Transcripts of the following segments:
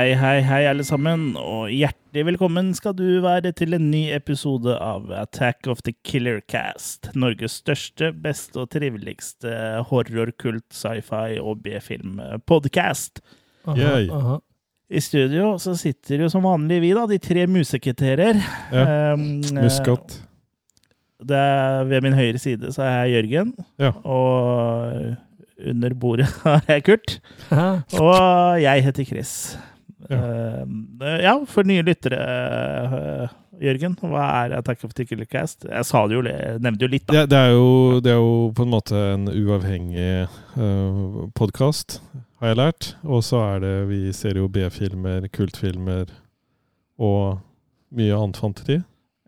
Hei, hei, hei, alle sammen, og hjertelig velkommen skal du være til en ny episode av Attack of the Killer Cast. Norges største, beste og triveligste horror, kult, sci-fi og B-film-podkast. I studio så sitter jo som vanlig vi, da, de tre musekreterer. Ja. Um, Muskat. Det er ved min høyre side så er jeg Jørgen, Ja. og under bordet har jeg Kurt. Hæ? Og jeg heter Chris. Ja. Eh, ja, for nye lyttere, uh, Jørgen, hva er Attack of the Killer Cast? Jeg sa det jo, nevnte jo litt, da. Det, det, er jo, det er jo på en måte en uavhengig uh, podkast, har jeg lært. Og så er det Vi ser jo B-filmer, kultfilmer og mye annet fanteri.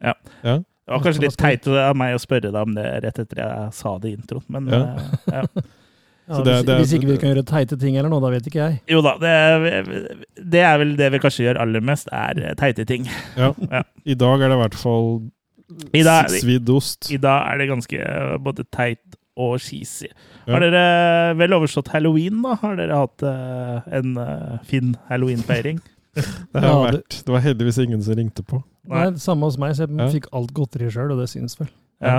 Ja. Ja. Det var kanskje litt teit av meg å spørre deg om det rett etter jeg sa det i introen, men Ja. eh, ja. Det- hvis, det- hvis ikke vi kan gjøre teite ting eller noe, da vet ikke jeg. Jo da, det er, det er vel det vi kanskje gjør aller mest, er teite ting. Ja. Ja. I dag er det i hvert fall svidd ost. I dag er det ganske eh, både teit og cheesy. Ja. Har dere vel overstått halloween, da? Har dere hatt uh, en uh, fin halloween-feiring? Det, har Ja, vært, det var heldigvis ingen som ringte på. Nei, Samme hos meg, så jeg Ja. fikk alt godteri sjøl, og det syns vel. Ja.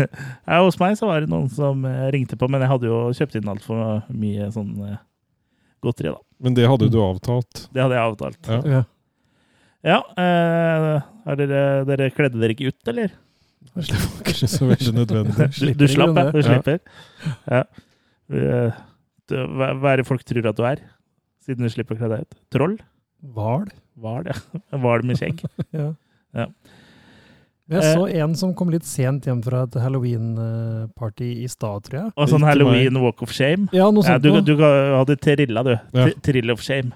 ja, hos meg så var det noen som eh, ringte på, men jeg hadde jo kjøpt inn altfor mye sånn eh, godteri, da. Men det hadde du avtalt. Det hadde jeg avtalt. Ja. Ja. Ja, eh, dere, dere kledde dere ikke ut, eller? Det var ikke så veldig nødvendig. Du, du slapp, ja. Du slipper. Ja. Eh, Hva er det folk tror at du er, siden du slipper å kle deg ut? Troll? Hval. Hval, ja. Med skjegg. Ja. Ja. Jeg Eh. så en som kom litt sent hjem fra et halloween-party i stad, tror jeg. Og sånn Halloween walk of shame. Ja, noe Ja, sånt du, du hadde trilla, du. Ja. Trill of shame.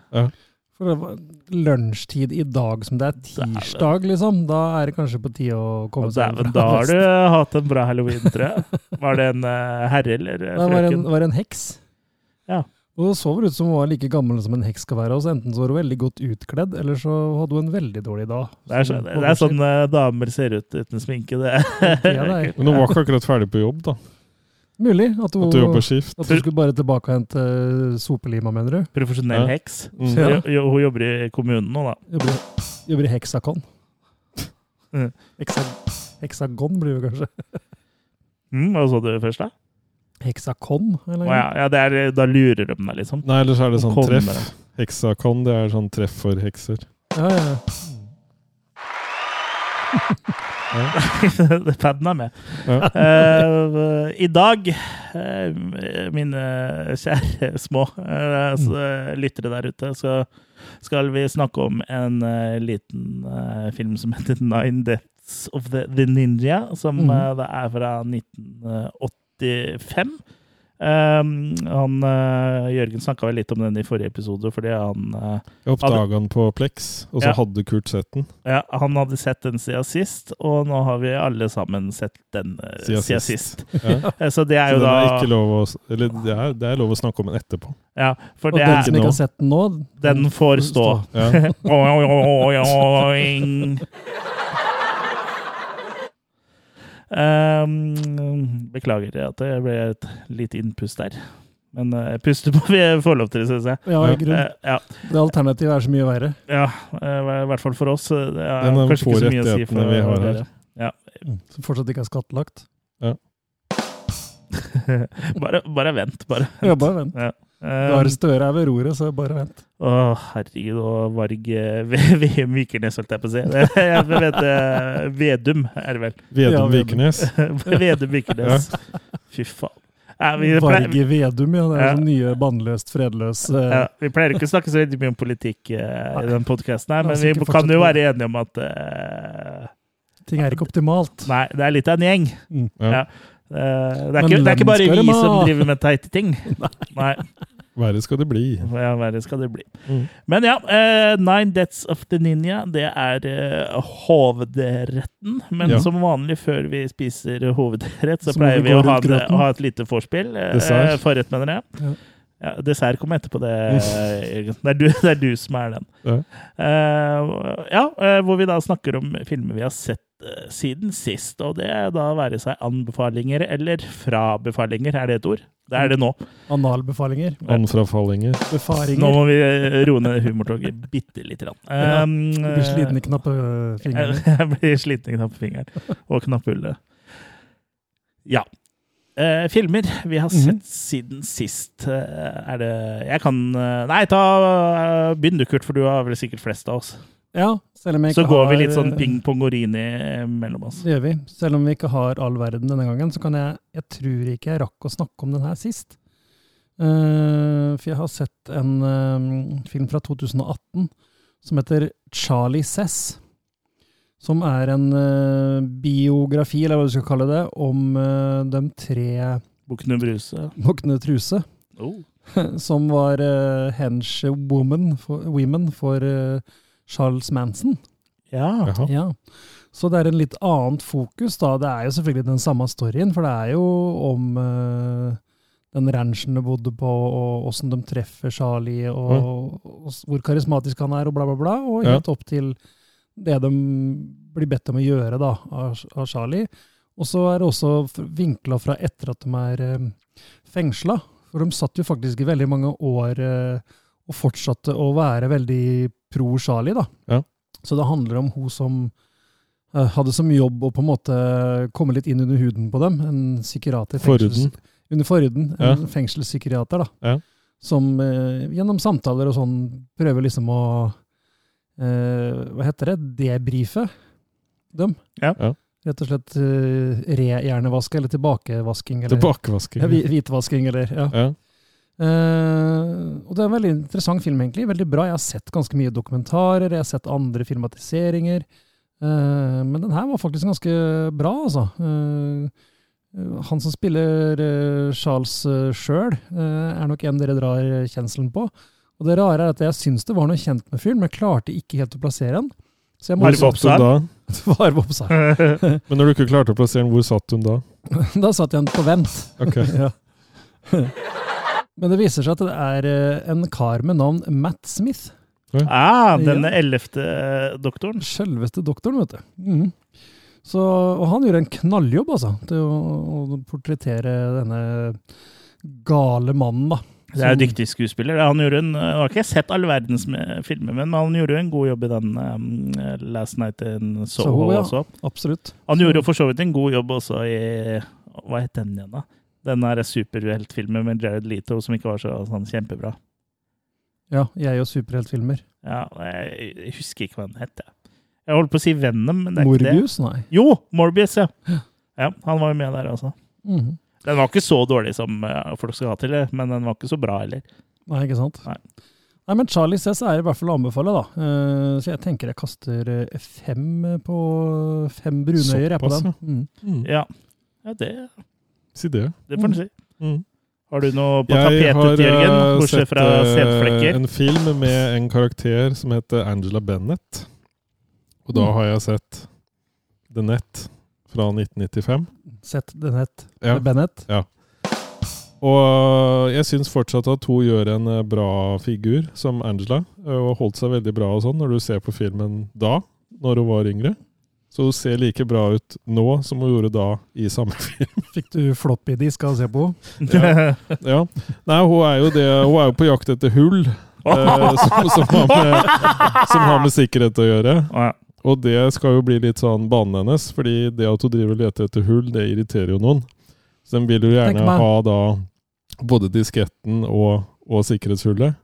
For det var lunsjtid i dag som det er tirsdag, liksom. Da er det kanskje på tide å komme seg hjem. da har du hatt en bra halloween, tror jeg. Var det en eh, herre eller frøken? Det var en, var en heks. Ja. Og det så vel ut som hun var like gammel som en heks skal være. Og så enten så var hun veldig godt utkledd, eller så hadde hun en veldig dårlig dag. Det er, så, det er sånn eh, damer ser ut uten sminke. Det Ja, det Men hun var ikke akkurat ferdig på jobb, da. mulig at hun, At hun jobber skift. at hun skulle bare tilbake og hente eh, sopelima, mener du? profesjonell Ja. heks. Mm. Ja. Jo, hun jobber i kommunen nå, da. Jobber, jobber i Hexacon. Heksagon blir det kanskje. Mm, hva så du først, da? Hexacon, eller? Å, ja, ja, det er, da lurer de deg, liksom. Nei, så er det sånn treff. Hexacon, det er sånn treff for hekser. ja, ja. Det Padden er med. Ja. Uh, I dag, uh, mine kjære små s- lyttere der ute, så skal vi snakke om en liten film som heter Nine Deaths of the, the Ninja, som eh, det er fra 1985. Um, han, uh, Jørgen snakka vel litt om den i forrige episode, fordi han uh, Jeg oppdaga den på Plex, og så Ja. hadde Kurt sett den. Ja, han hadde sett den siden sist, og nå har vi alle sammen sett den uh, Siden siden, sist. sist. Ja. Så det er Så jo da er ikke lov å, eller det er, det er lov å snakke om den etterpå. Ja, for Og det den er som ikke har sett den nå, Den får stå. Ja. Um, beklager at det ble et lite innpust der. Men uh, puste på vi får lov til, syns jeg. Ja, i grunn. Eh, ja, Det alternativet er så mye verre. ja eh, i hvert fall for oss. eh, Det er Den kanskje ikke så mye å si for vi har her. Ja. Som fortsatt ikke er skattlagt. bare, bare vent, bare. Ja, bare vent. Ja. Gahr har Støre er ved roret, så bare vent. Å, herregud, og Varg eh, VM Vikernes, holdt jeg på å si. Jeg vet eh, Vedum, er det vel. Vedum. Vikernes. Vedum Vikernes. Fy faen. Ja, vi, pleier, Varge Vedum, ja. Det er Ja. sånn nye bannløst, fredløs eh, ja, vi pleier ikke å snakke så veldig mye om politikk uh, i den podkasten her, men vi kan jo være enige om at uh, Ting er ikke optimalt. Nei, det er litt av en gjeng. Ja. Ja. Eh, det, er ikke, det er ikke bare vi som driver med teite ting. Nei. Verre skal det bli. Ja, verre skal det bli. Mm. Men ja, uh, Nine Deaths of the Ninja, det er uh, hovedretten. Men Ja. som vanlig før vi spiser hovedrett, så Så pleier vi vi å ha, å ha et lite vorspiel. Uh, Dessert. forrett, mener jeg. Ja. Ja, dessert kommer etterpå, det, Jørgen. Det er, du, det er du som er den. Ja. Eh, ja, uh, hvor vi da snakker om filmer vi har sett uh, siden sist. Og det er da være seg anbefalinger eller frabefalinger. Er det et ord? Det er det nå. Analbefalinger. Anfrafallinger. Nå må vi eh, roe ned humortoget bitte lite grann. Ja, Um, Du blir sliten i knappefingeren. Jeg, jeg blir sliten i knappefingeren og knapphullet. Ja. Uh, filmer vi har Mhm. sett siden sist. Uh, er det Jeg kan uh, Nei, ta eh, begynn du, Kurt, for du har vel sikkert flest av oss. Ja, Så går vi litt sånn ping-pong og rini mellom oss. Det gjør vi. Selv om vi ikke har all verden denne gangen, så kan jeg Jeg tror ikke jeg rakk å snakke om den her sist. Uh, for jeg har sett en uh, film fra 2018 som heter Charlie Cess. Som er en uh, biografi, eller hva du skal kalle det, om eh, de tre Bukkene Bruse. Bukkene Truse. Oh. Som var uh, henchwoman for, women for eh, Charles Manson. Ja. Ja. Så det er en litt annet fokus, da. Det er jo selvfølgelig den samme storyen, for det er jo om uh, den ranchen de bodde på, og åssen de treffer Charlie, og, og s- hvor karismatisk han er, og bla, bla, bla. Og Ja. helt opp til det de blir bedt om å gjøre da, av, av Charlie. Og så er det også vinkla fra etter at de er uh, fengsla. For de satt jo faktisk i veldig mange år eh, og fortsatte å være veldig pro Charlie, da. Ja. Så det handler om hun som uh, hadde som jobb å på en måte komme litt inn under huden på dem. En psykiater. Forhuden. Under forhuden. En Ja. fengselspsykiater, da. Ja. Som uh, gjennom samtaler og sånn prøver liksom å uh, Hva heter det? Debrife dem. Ja. Ja. Rett og slett uh, re-hjernevaske, eller tilbakevasking. Eller, Tilbakevasking. ja, Hvitvasking, eller ja. Ja. Eh, og det er en veldig interessant film, egentlig. Veldig bra. Jeg har sett ganske mye dokumentarer, jeg har sett andre filmatiseringer. Uh, men den her var faktisk ganske bra, altså. Eh, han som spiller uh, Charles uh, sjøl, er nok en dere drar kjenselen på. Og det rare er at jeg syns det var noe kjent med fyren, men jeg klarte ikke helt å plassere den. Så jeg må Hvor satt hun da? var oppsag. Men når du ikke klarte å plassere den, hvor satt hun da? Da satt jeg på vent. Ok. ja. Men det viser seg at det er eh, en kar med navn Matt Smith. ah, denne ellevte eh, doktoren. Selveste doktoren, vet du. Mm. Så, og han gjorde en knalljobb, altså, til å, å portrettere denne gale mannen, da. Det er jo dyktig skuespiller. Han gjorde en, jeg har ikke sett all verdens filmer, men han gjorde jo en god jobb i den um, Last Night in Soho, Soho, ja. også. Absolutt. Han gjorde jo for så vidt en god jobb også i Hva het den igjen, da? Den der superheltfilmen med Jared Leto som ikke var så sånn kjempebra. Ja, jeg og superheltfilmer. Ja, jeg, jeg husker ikke hva den het. Jeg, jeg holdt på å si Venom, men det er ikke det. Morbius? Nei. Jo, Morbius, ja. ja. Han var jo med der også. -hmm. Den var ikke så dårlig som uh, folk skal ha til det, men den var ikke så bra heller. Nei, ikke sant? Nei. Nei, men Charlie Cess er i hvert fall å anbefale, da. Eh, så jeg tenker jeg kaster eh, fem på fem brunøyer jeg på den. Mm. Mm. Ja, ja det, Si det. det får du si. Mm. Har du noe på Jeg har tapetet, Jørgen? eh, Bortsett sett fra eh, en film med en karakter som heter Angela Bennett. Og da Mm. har jeg sett The Net fra 1995. Sett The het Ja. Bennett. Og eh, jeg syns fortsatt at hun gjør en eh, bra figur som Angela, eh, og holdt seg veldig bra og sånn når du ser på filmen da, når hun var yngre. Så hun ser like bra ut nå som hun gjorde da i samme film. Fikk du floppy disk å se på? Ja. Ja. Nei, hun er jo det Hun er jo på jakt etter hull, eh, som, som, har med, som har med sikkerhet å gjøre. Og det skal jo bli litt sånn banen hennes, fordi det at hun driver og leter etter hull, det irriterer jo noen. Så den vil jo gjerne ha da både disketten og, og sikkerhetshullet.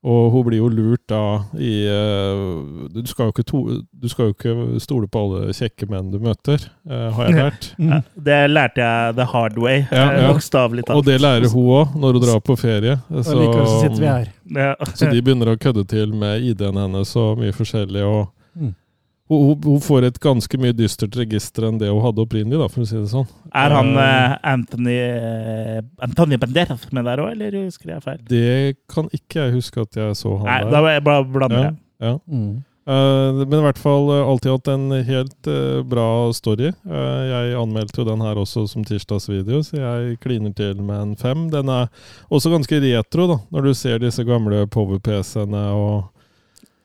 Og hun blir jo lurt da i eh, du, skal jo ikke to, du skal jo ikke stole på alle kjekke menn du møter, eh, har jeg lært. Ja, Det lærte jeg the hard way, Ja, eh, ja. bokstavelig talt. Og det lærer hun òg når hun drar på ferie. Og likevel så sitter vi her. Ja. Så de begynner å kødde til med ID-en hennes og mye forskjellig. og Mm. Hun, hun, får et ganske mye dystert register enn det hun hadde opprinnelig, da, for å si det sånn. Er han Eh, eh, Anthony uh, Anthony Banderas med der òg, eller husker jeg feil? Det kan ikke jeg huske at jeg så han Nei, der. da var jeg bare blander jeg. Ja. Mm. Uh, men i hvert fall eh, alltid hatt en helt eh, bra story. Eh, jeg anmeldte jo den her også som tirsdagsvideo, så jeg kliner til med en fem. Den er også ganske retro, da, når du ser disse gamle Power-PC-ene og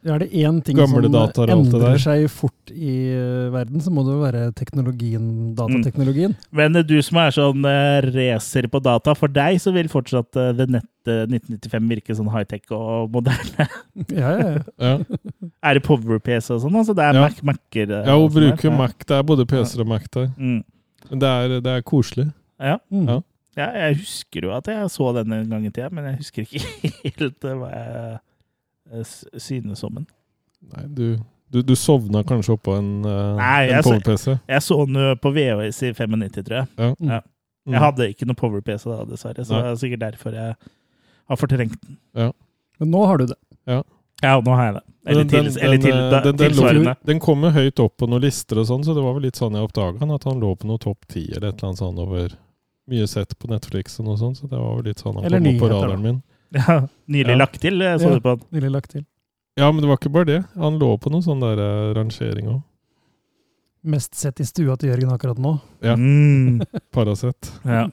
Er det én ting Gamle som endrer der. seg fort i eh, verden, så må det jo være teknologien, datateknologien. Men eh, du som er sånn uh, racer på data, for deg så vil fortsatt uh, det nettet 1995 virke sånn high-tech og moderne. Ja, ja, ja. Ja, er det Power-PC og sånn? Altså det er Ja. Mac, Mac-er? uh, ja hun bruker der. Mac. Det er både PC-er og Mac der. Mm. Men det er, det er koselig. Ja. Mm. Ja. ja, jeg husker jo at jeg så den en gang i tida, men jeg husker ikke helt hva jeg synes om den. Nei, du, du, du sovna kanskje oppå en, uh, Nei, en jeg så- Power-PC. Jeg så den på VHS i 95, tror jeg. Ja. Mm. Ja. Jeg hadde ikke noe Power-PC da, dessverre, så Nei. det er sikkert derfor jeg har fortrengt den. Men nå har du det. Ja, nå har jeg det. Eller, Den- til, den- eller til, da, den, den, den kom jo høyt opp på noen lister og sånn, så det var vel litt sånn jeg oppdaga han, at han lå på noe topp ti eller et eller annet sånn over mye sett på Netflix og noe sånt, så det var vel litt sånn han kom opp på radaren min. Ja, nylig Ja. lagt til, så Ja. du på. Nylig lagt til. Ja, men det var ikke bare det. Han lå på noen sånn der eh, rangering òg. Mest sett i stua til Jørgen akkurat nå. Ja. Mm. Paracet. Ja.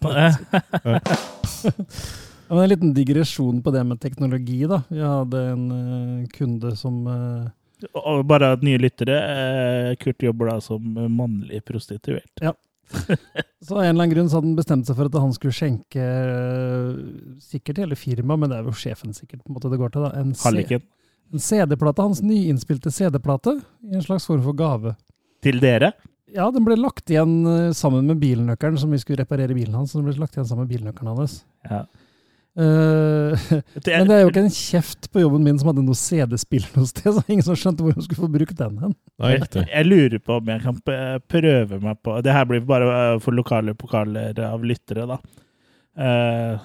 Ja, men en liten digresjon på det med teknologi, da. Jeg hadde en uh, kunde som uh, Og bare at nye lyttere. eh, Kurt jobber da som mannlig prostituert. Så av en eller annen grunn så hadde han bestemt seg for at han skulle skjenke eh, sikkert hele firmaet, men det er jo sjefen sikkert på en måte det går til, da. En, en CD-plate, hans nyinnspilte CD-plate, i en slags form for gave. Til dere. Ja, den ble lagt igjen eh, sammen med bilnøkkelen, som vi skulle reparere bilen hans. så Den ble lagt igjen sammen med bilnøkkelen hans. Ja. Eh, Det men det er jo ikke en kjeft på jobben min som hadde noe CD-spill noe sted, så ingen som skjønte hvor hun skulle få brukt den hen. Jeg, jeg lurer på om jeg kan prøve meg på Det her blir bare eh, for lokale pokaler av lyttere, da. Uh,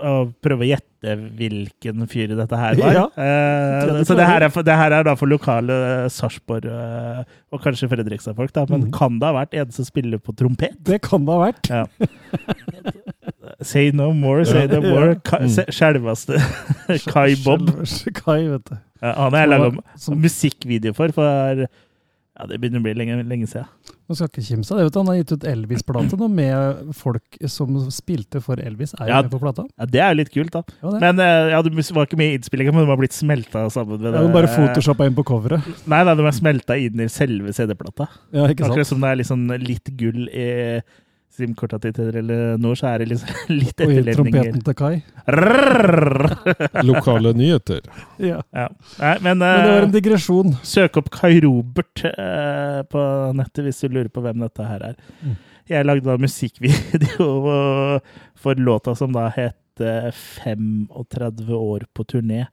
og prøve å gjette hvilken fyr dette her var. Ja. Eh, Tror så det her, er, for- det her er da for lokale eh, Sarpsborg eh, og kanskje Fredrikstad-folk, da. Men mm. kan det ha vært en som spiller på trompet? Det kan det ha vært. Ja. Say no more, say no more. Ka- Mm. Kai Bob. Kai, vet du. Ja, han har jeg laga musikkvideo for, for ja, det begynner å bli lenge, lenge siden. man skal ikke kimse av det. vet du. Han har gitt ut Elvis-plate nå med folk som spilte for Elvis. Er jo Ja. med på plata. Ja, Det er jo litt kult, da. Ja, det. Men eh, ja, det var ikke mye i innspillinga, men de har blitt smelta sammen med Ja, de bare photoshoppa inn på coveret. Nei, nei, de er smelta inn i selve CD-plata. Ja, ikke sant? Akkurat som det er liksom litt gull i SIM-korta til Telenor, så er det liksom litt Og etterledninger. trompeten til Kai. Lokale nyheter. Ja. Ja. Nei, men, Men det var en eh, digresjon. søk opp Kai Robert uh, på nettet hvis du lurer på hvem dette her er. Mm. Jeg lagde da musikkvideo for låta som da het eh, 35 år på turné.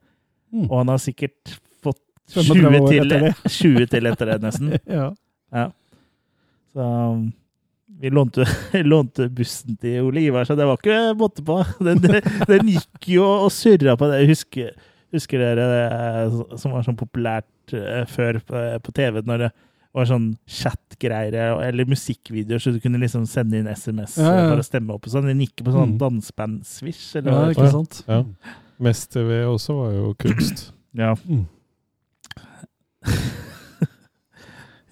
Mm. Og han har sikkert fått 20 til, etter det. 20 til etter det, nesten. Ja. Ja. Så um, vi lånte, lånte bussen til Ole Ivar, så det var ikke måte på. Den, den gikk jo og surra på det. Husker, husker dere det som var sånn populært eh, før på, på TV, når det var sånn chat-greier eller musikkvideoer, så du kunne liksom sende inn SMS Ja, ja. for å stemme opp og sånn. Den gikk på sånn Mm. danseband-swish. eller ja, det ikke sant? Ja. Mest-TV også var jo kunst. Ja. Mm.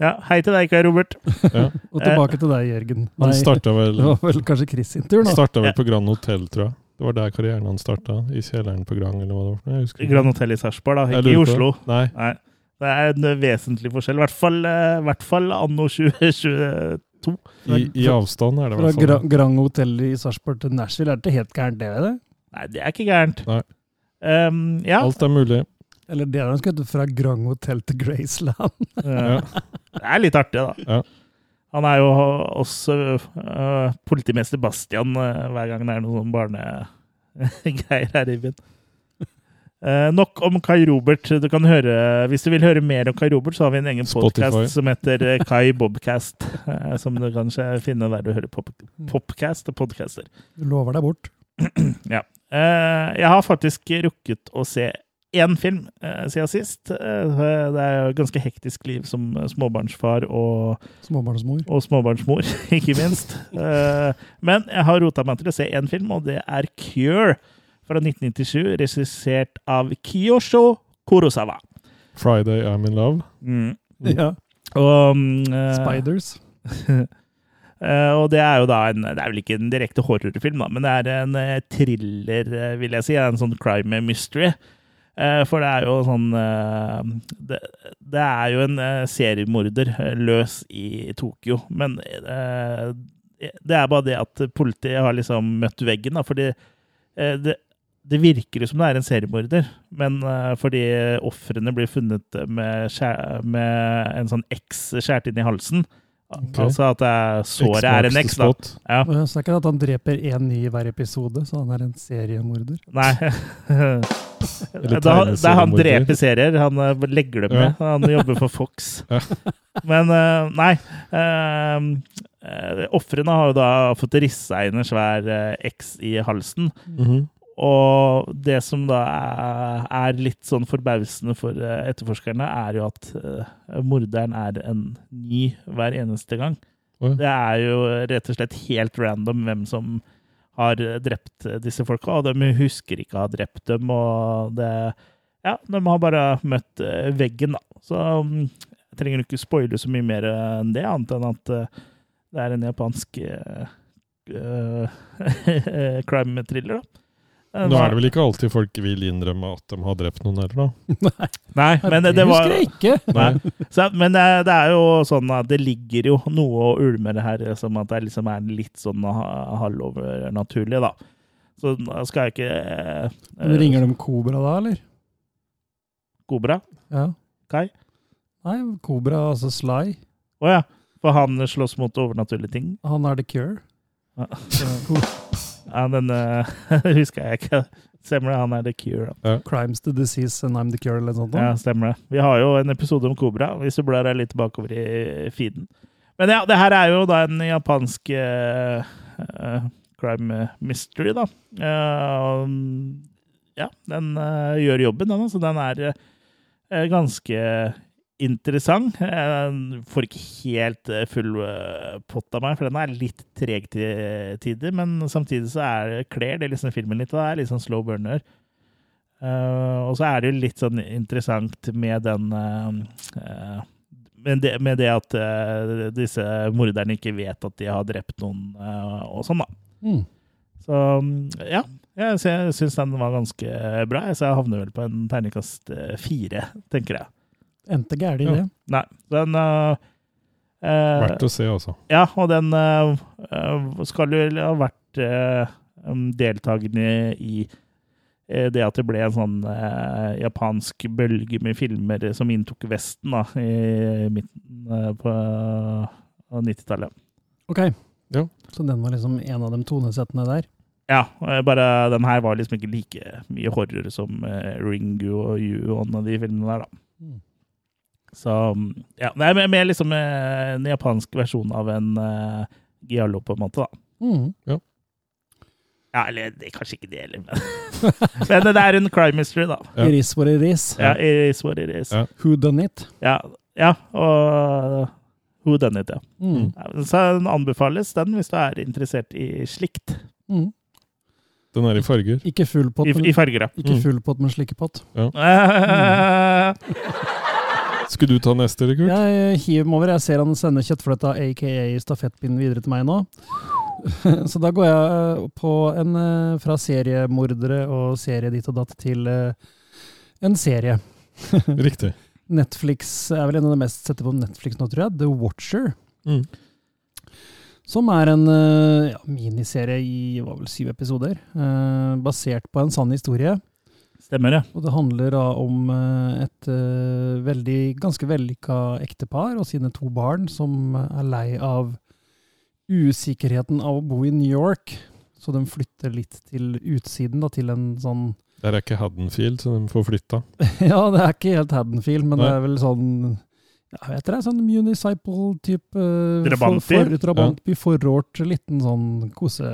ja. Hei til deg, Kai Robert. Ja. Og tilbake til deg, Jørgen. Han starta vel, det var vel kanskje Chris sin tur, nå. starta vel på Grand Hotell, tror jeg. Det var der karrieren hans starta. I kjelleren på Grand, eller hva det var. Jeg husker. Grand Hotel i Sarpsborg, da. Ikke i Oslo. Nei. Nei. Det er en vesentlig forskjell. I hvert fall, eh, hvert fall anno 2022. I, I avstand er det i Fra hvert fall. Gra Grand Hotel i Sarpsborg til Nashville er det ikke helt gærent, det? det? Nei, det er ikke gærent. Nei. Um, ja. Alt er mulig. Eller det han skulle hete fra Grand Hotel til Graceland. ja. Det er litt artig, da. Ja. Han er jo også uh, politimester Bastian uh, hver gang det er noen barnegreier her i byen. Uh, nok om Kai Robert. Du kan høre, hvis du vil høre mer om Kai Robert, så har vi en egen podkast som heter eh, Kai Bobcast. eh, som du kanskje finner der du hører pop popcast og podcaster. Du lover deg bort. Ja. Eh, jeg har faktisk rukket å se én film eh, siden sist. Eh, det er jo ganske hektisk liv som småbarnsfar og, Småbarnsmor. og småbarnsmor, ikke minst. Eh, men jeg har rota meg til å se én film, og det er Cure fra 1997, regissert av Kiyosho Kurosawa. Friday I'm in love. Mm. Ja. Og, mm, eh, Spiders. Uh, og det er jo da en Det er vel ikke en direkte horrorfilm, da, men det er en uh, thriller, uh, vil jeg si. En sånn crime mystery. Eh, For det er jo sånn eh, Det, det er jo en eh, seriemorder løs i Tokyo, men det er bare det at politiet har liksom møtt veggen, da, fordi det, det virker jo som det er en seriemorder, men fordi ofrene blir funnet med, med en sånn X skjært inn i halsen. Ok. Altså at såret er en X, da. Ja. Så det er ikke at han dreper én ny i hver episode, så han er en seriemorder. Nei. Da, det er han dreper serier. Han eh, legger dem med. Han jobber for Fox. Ja. Men eh, nei. Uh, Ofrene har jo da fått rissa inn en svær eh, X i halsen. Mhm. Og det som da er, litt sånn forbausende for eh, etterforskerne, er jo at eh, morderen er en ny hver eneste gang. Det er jo rett og slett helt random hvem som har drept disse folka, og de husker ikke å ha drept dem. og det, ja, De har bare møtt eh, veggen, da. Så mm, jeg trenger ikke spoile så mye mer enn det, annet enn at eh, det er en japansk eh, eh, crime-thriller. da. Eh, Nå er det vel ikke alltid folk vil innrømme at de har drept noen heller, da. Nei, men det, det var husker jeg ikke. Nei. Så, men det, det er jo sånn at det ligger jo noe og ulmer her, som at det liksom er litt sånn ha- halvovernaturlig, da. Så da skal jeg ikke eh, Ringer de Kobra da, eller? Kobra? Ja. Kai? Nei, Kobra, altså Sly. Å ja. For han slåss mot overnaturlige ting? Han er The Cure. Ja. Ja, den eh, husker jeg ikke. Stemmer det, han er The Cure. Ja. Crimes the disease and I'm the cure, eller noe sånt. Ja, stemmer det. Vi har jo en episode om Kobra, hvis du blar deg litt bakover i feeden. Men ja, det her er jo da en japansk uh, uh, crime mystery, da. Uh, ja, den gjør jobben, den. Altså. Den er ganske interessant. Jeg får ikke helt eh, full eh, pott av meg, for den er litt treg til tider. Men samtidig så er det kler det liksom filmen litt, og det er litt sånn slow burner. Uh, og så er det jo litt sånn interessant med den eh, med, det, med det at uh, disse morderne ikke vet at de har drept noen, og sånn, da. Mm. Så ja, jeg, jeg syns den var ganske bra. Så jeg havner vel på en terningkast fire, tenker jeg. Endte gærent i Ja. det. Nei, den uh, eh, Verdt å se, altså. Ja, og den eh, skal jo ha vært uh, deltakende i eh, det at det ble en sånn eh, japansk bølge med filmer som inntok Vesten da, i midten eh, på av 90-tallet. Ok. Ja. Så den var liksom en av de tonesettene der. Ja, bare den her var liksom ikke like mye horror som eh, Ringu og Ju-on og de filmene der, da. Mm. Så mm, ja, det er mer- mer liksom eh, en japansk versjon av en uh, giallo, på en måte, da. Mm. Ja, eller det er kanskje ikke det heller, men, men det er en crime mystery, da. Ja. It is what it is. Ja, it is what it is. Ja. Who done it? Ja, ja og Who Done It, ja. Mm. Ja, Så den anbefales, den, hvis du er interessert i slikt. Mm. Den er i farger. Ikke full pott, I, i farger, ja. ikke Mm. full pott, men slikkepott. Skulle du ta neste, Kurt? Jeg hiver meg over. Jeg ser han sender kjøttfløtta, aka stafettpinnen, videre til meg nå. Så da går jeg eh, på en eh, fra seriemordere og serie ditt og datt til eh, en serie. Riktig. Netflix er vel en av de mest sette på Netflix nå, tror jeg. The Watcher. Mm. Som er en ja, miniserie i var vel syv episoder, eh, basert på en sann historie. Stemmer, ja. Og det handler da om eh, et eh, veldig, ganske vellykka ektepar og sine to barn som er lei av usikkerheten av å bo i New York. Så de flytter litt til utsiden, da, til en sånn Der er ikke Haddonfield, så de får flytta. Ja, det er ikke helt Haddonfield, men det er vel sånn jeg vet det, sånn municipal-type uh, Drabantby? For, for, drabantby, forrådt, liten sånn kose,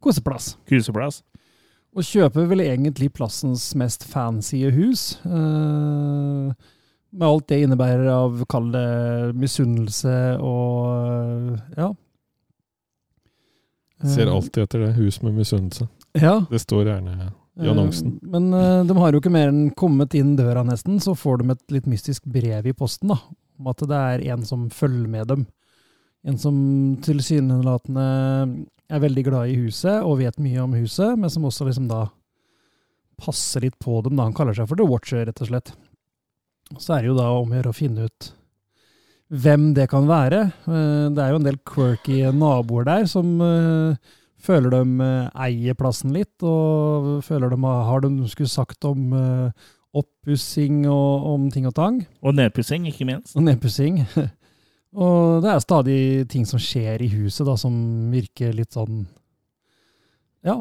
koseplass. Kuseplass. Og kjøper vel egentlig plassens mest fancy hus. eh, med alt det innebærer av, kall det, misunnelse og eh, ja. Ser Eh, alltid etter det. Hus med misunnelse. Ja. Det står gjerne i annonsen. Men de har jo ikke mer enn kommet inn døra nesten, så får de et litt mystisk brev i posten da, om at det er en som følger med dem. En som tilsynelatende er veldig glad i huset og vet mye om huset, men som også liksom da passer litt på dem. da. Han kaller seg for The Watcher, rett og slett. Så er det jo da om å gjøre å finne ut hvem det kan være. Eh, Det er jo en del quirky naboer der som eh, føler de eh, eier plassen litt, og føler de har har de skulle sagt om oppussing og om ting og tang. Og nedpussing, ikke minst. Og nedpussing. og det er stadig ting som skjer i huset da, som virker litt sånn Ja.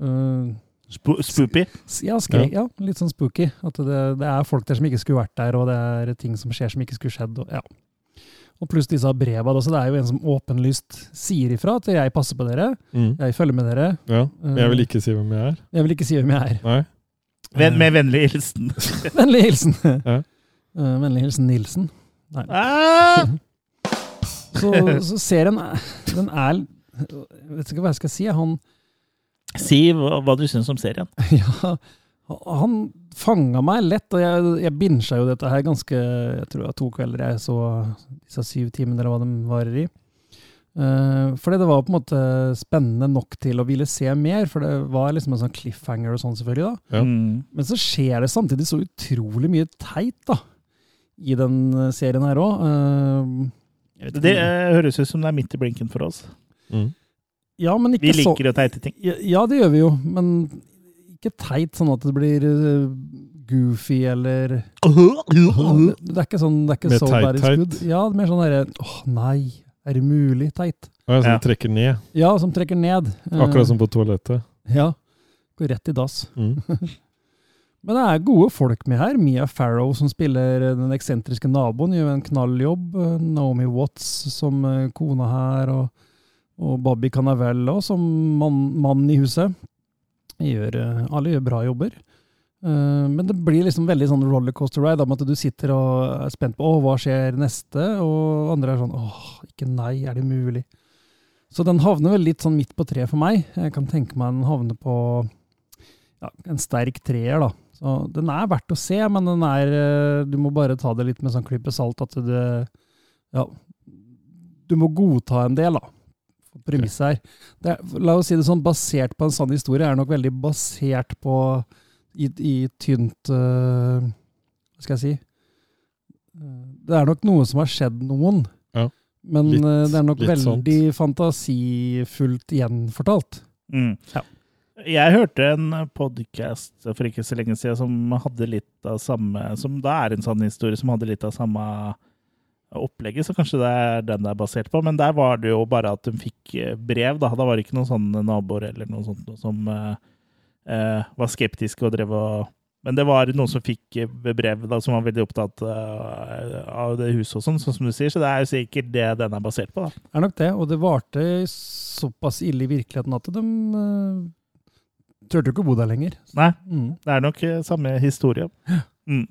Uh, Sp spooky? ja, skre, ja. litt sånn spooky. At det, det er folk der som ikke skulle vært der, og det er ting som skjer som ikke skulle skjedd. Og, ja. og pluss disse breva. Så det er jo en som åpenlyst sier ifra at jeg passer på dere, Mm. jeg følger med dere. Ja. Men jeg vil ikke si hvem jeg er. Jeg vil ikke si hvem jeg er. Nei. Ven med vennlig hilsen. Vennlig hilsen. Ja. Eh, Vennlig hilsen Nilsen. Nei. Ah! Så, så serien en den er Jeg vet ikke hva jeg skal si. Han, Si hva, hva du syns om serien. ja, han fanga meg lett, og jeg, jeg binsja jo dette her ganske Jeg tror det var to kvelder jeg så disse syv timene, eller hva de varer i. Uh, fordi det var på en måte spennende nok til å ville se mer, for det var liksom en sånn cliffhanger og sånn, selvfølgelig. da. Ja. Mm. Men så skjer det samtidig så utrolig mye teit da, i den eh, serien her òg. Det eh, høres ut som det er midt i blinken for oss. Mm. ja, men ikke Vi så liker å teite ting. Ja, ja, det gjør vi jo, men ikke teit sånn at det blir eh, goofy eller Det er ikke sånn det er ikke it's teit-teit? Ja, mer sånn derre åh nei, er det mulig teit? Ja. som trekker ned. Ja, som trekker ned. Eh, Akkurat som på toalettet. Ja. Går rett i dass. Mm. Men det er gode folk med her. Mia Farrow som spiller den eksentriske naboen, gjør en knalljobb. Naomi Watts som eh, kona her, og, og Bobby Cannavella som mann, mann i huset. Gjør, eh, alle gjør bra jobber. Eh, Men det blir liksom veldig sånn rollercoaster ride, om at du sitter og er spent på å, hva skjer neste, og andre er sånn åh, ikke nei, er det mulig? Så den havner vel litt sånn midt på treet for meg. Jeg kan tenke meg den havner på ja, en sterk treer, da. Så den er verdt å se, men den er eh, Du må bare ta det litt med sånn klype salt at du Ja. Du må godta en del, da. Premisset her. Det er, la oss si det sånn, basert på en sann historie, er nok veldig basert på i, i tynt uh, Hva skal jeg si? Eh, Det er nok noe som har skjedd noen. Ja. Men Litt- det er nok veldig veldig fantasifullt gjenfortalt. Mm. Ja. Jeg hørte en podkast for ikke så lenge siden som hadde litt av samme Som da er en sann historie, som hadde litt av samme opplegget, så kanskje det er den det er basert på. Men der var det jo bare at hun fikk eh, brev, da. Da var det ikke noen sånne naboer eller noe sånt noe som uh, uh, var skeptiske og drev og Men det var noen som fikk brev da, som var veldig opptatt uh, av det huset og sånn, sånn som du sier. Så det er jo sikkert det den er basert på, da. Det er nok det, og det varte såpass ille i virkeligheten at de turte jo ikke å bo der lenger. Nei, Mm. det er nok eh, samme historie. Mm.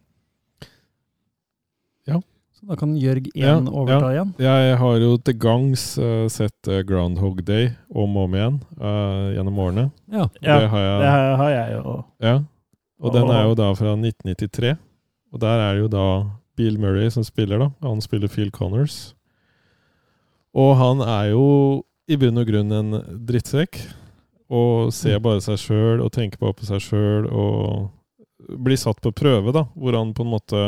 Så da kan Jørg 1 Ja, overta igjen. Jeg har jo til gangs uh, sett eh, Groundhog Day om og om igjen uh, gjennom årene. Ja. Ja, det har jeg. Det har har jeg jo. Ja. Og den er jo da fra 1993. Og der er det jo da Bill Murray som spiller, da. Han spiller Phil Connors. Og han er jo i bunn og grunn en drittsekk. Og ser bare seg sjøl og tenker bare på seg sjøl og blir satt på prøve, da. Hvor han på en måte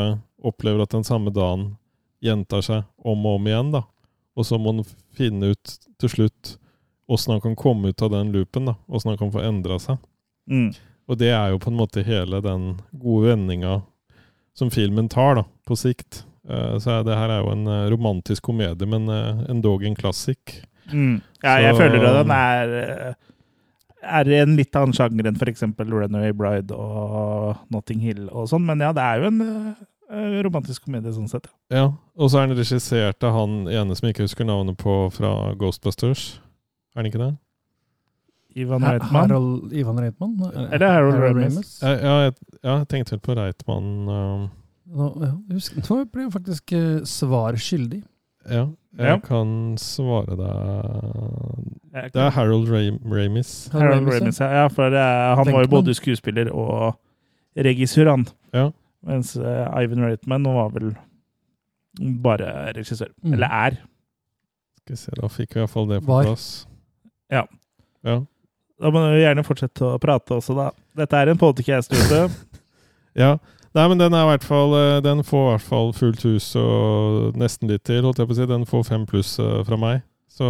opplever at den samme dagen gjentar seg om og om igjen, da. Og så må han finne ut til slutt åssen han kan komme ut av den loopen, da. Åssen han kan få endra seg. Mm. Og det er jo på en måte hele den gode vendinga som filmen tar, da, på sikt. Eh, Så det her er jo en eh, romantisk komedie, men eh, endog en klassikk. Mm. Ja, jeg Så- føler at den er, eh, er en litt annen sjanger enn f.eks. Runaway Bride og Notting Hill og sånn, men ja, det er jo en uh, romantisk komedie sånn sett. ja. Ja, Og så er den regissert av han ene som jeg ikke husker navnet på, fra Ghostbusters. Er han ikke det? Ivan Reitman. Harold Ivan Reitman? Er det Harold Ramis? Ja, ja, jeg, jeg tenkte vel på Reitmann. Uh. Nå, ja, husk, nå ble jeg faktisk uh, svar skyldig. Ja, jeg Ja. kan svare deg Det er Harold Ram Ramis. Harold Ramis, ja. Ja. For eh, han var jo både skuespiller og regissør, han. Ja. Mens uh, Ivan Reitman var vel bare regissør. Mm. Eller er. Skal vi se, da fikk vi iallfall det på Var. plass. Ja. ja. Da må du gjerne fortsette å prate også, da. Dette er en podcast ute. Ja. Nei, men den er i hvert fall eh, Den får i hvert fall fullt hus og nesten litt til, holdt jeg på å si. Den får fem pluss eh, fra meg. Så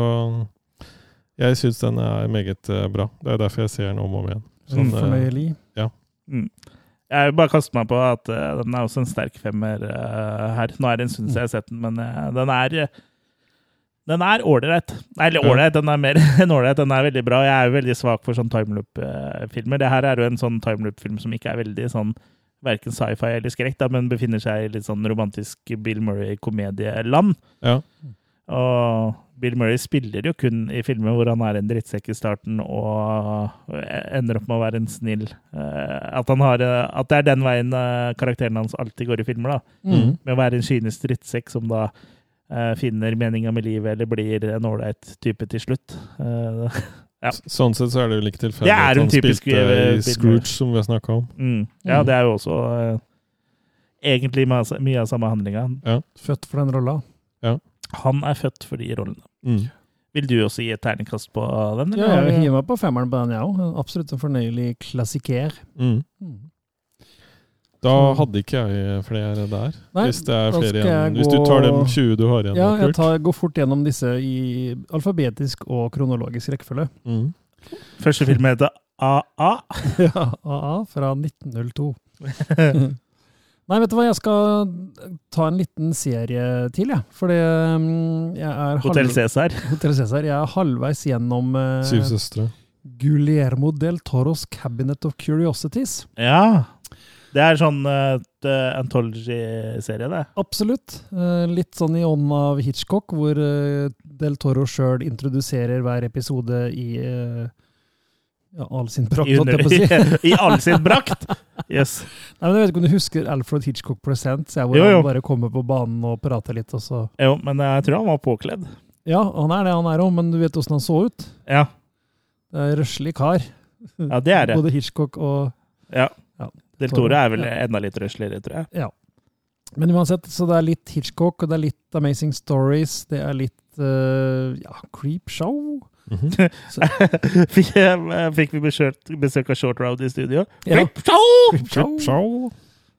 jeg syns den er meget eh, bra. Det er derfor jeg ser den om og om igjen. Sånn eh, fornøyelig. Mm. Jeg vil bare kaste meg på at den er også en sterk femmer her. Nå er det en stund siden jeg har sett den, men den er den er ålreit. Eller Ja. ålreit, den er mer enn ålreit. Den er veldig bra. Jeg er jo veldig svak for sånn timeloop-filmer. Det her er jo en sånn timeloop-film som ikke er veldig sånn verken sci-fi eller skrekk, da, men befinner seg i litt sånn romantisk Bill Murray-komedieland. Ja. Og Bill Murray spiller jo kun i filmer hvor han er en drittsekk i starten og ender opp med å være en snill. Eh, At, han har, eh, at det er den veien eh, karakteren hans alltid går i filmer. da. Mm. Med å være en kynisk drittsekk som da finner meninga med livet eller blir en ålreit type til slutt. Ja. Sånn sett så er det jo like tilfeldig at han typisk, spilte eh, i Scrooge, som vi har snakka om. mm. Ja, Mm. det er jo også eh, egentlig mye av- mye av samme handlinga. Født for den rolla. Han er født for de rollene. Mm. Vil du også gi et terningkast på den? Ja, eller? jeg hiver meg på femmeren på den, jeg òg. Absolutt en fornøyelig klassiker. Mm. Mm. Da hadde ikke jeg flere der. Nei, hvis det er flere igjen. Hvis du tar dem 20 du har igjen. Ja, jeg tar, går fort gjennom disse i alfabetisk og kronologisk rekkefølge. Mm. Første film heter AA. Ja, AA fra 1902. Nei, vet du hva, jeg skal ta en liten serie til, jeg. Fordi det mm, jeg er Hotell Cæsar. Hotell Cæsar. Jeg er halvveis gjennom uh, Syv søstre. Guillermo del Toros Cabinet of Curiosities. Ja. Det er sånn uh, anthology-serie, det. Absolutt. Uh, litt sånn i ånden av Hitchcock, hvor uh, del Toro sjøl introduserer hver episode i uh, ja, all sin prakt, I, holdt jeg på å si. I all sin brakt! Yes. Nei, men Jeg vet ikke om du husker Alfred Hitchcock Presents, hvor Jo, jo. han bare kommer på banen og prater litt, og så Jo, men jeg tror han var påkledd. Ja, han er det han er òg, men du vet åssen han så ut? Ja, Det er røslig kar. ja det er det. Både Hitchcock og Ja. Ja. Del Toro er vel Ja. enda litt røsligere, tror jeg. Men uansett, så det er litt Hitchcock, og det er litt Amazing Stories, det er litt uh, ja, Creep Show. Mhm. fikk, eh, fikk vi besøk, besøk av Short Round i studio? Ja. Creep Show! Creep Show. Show.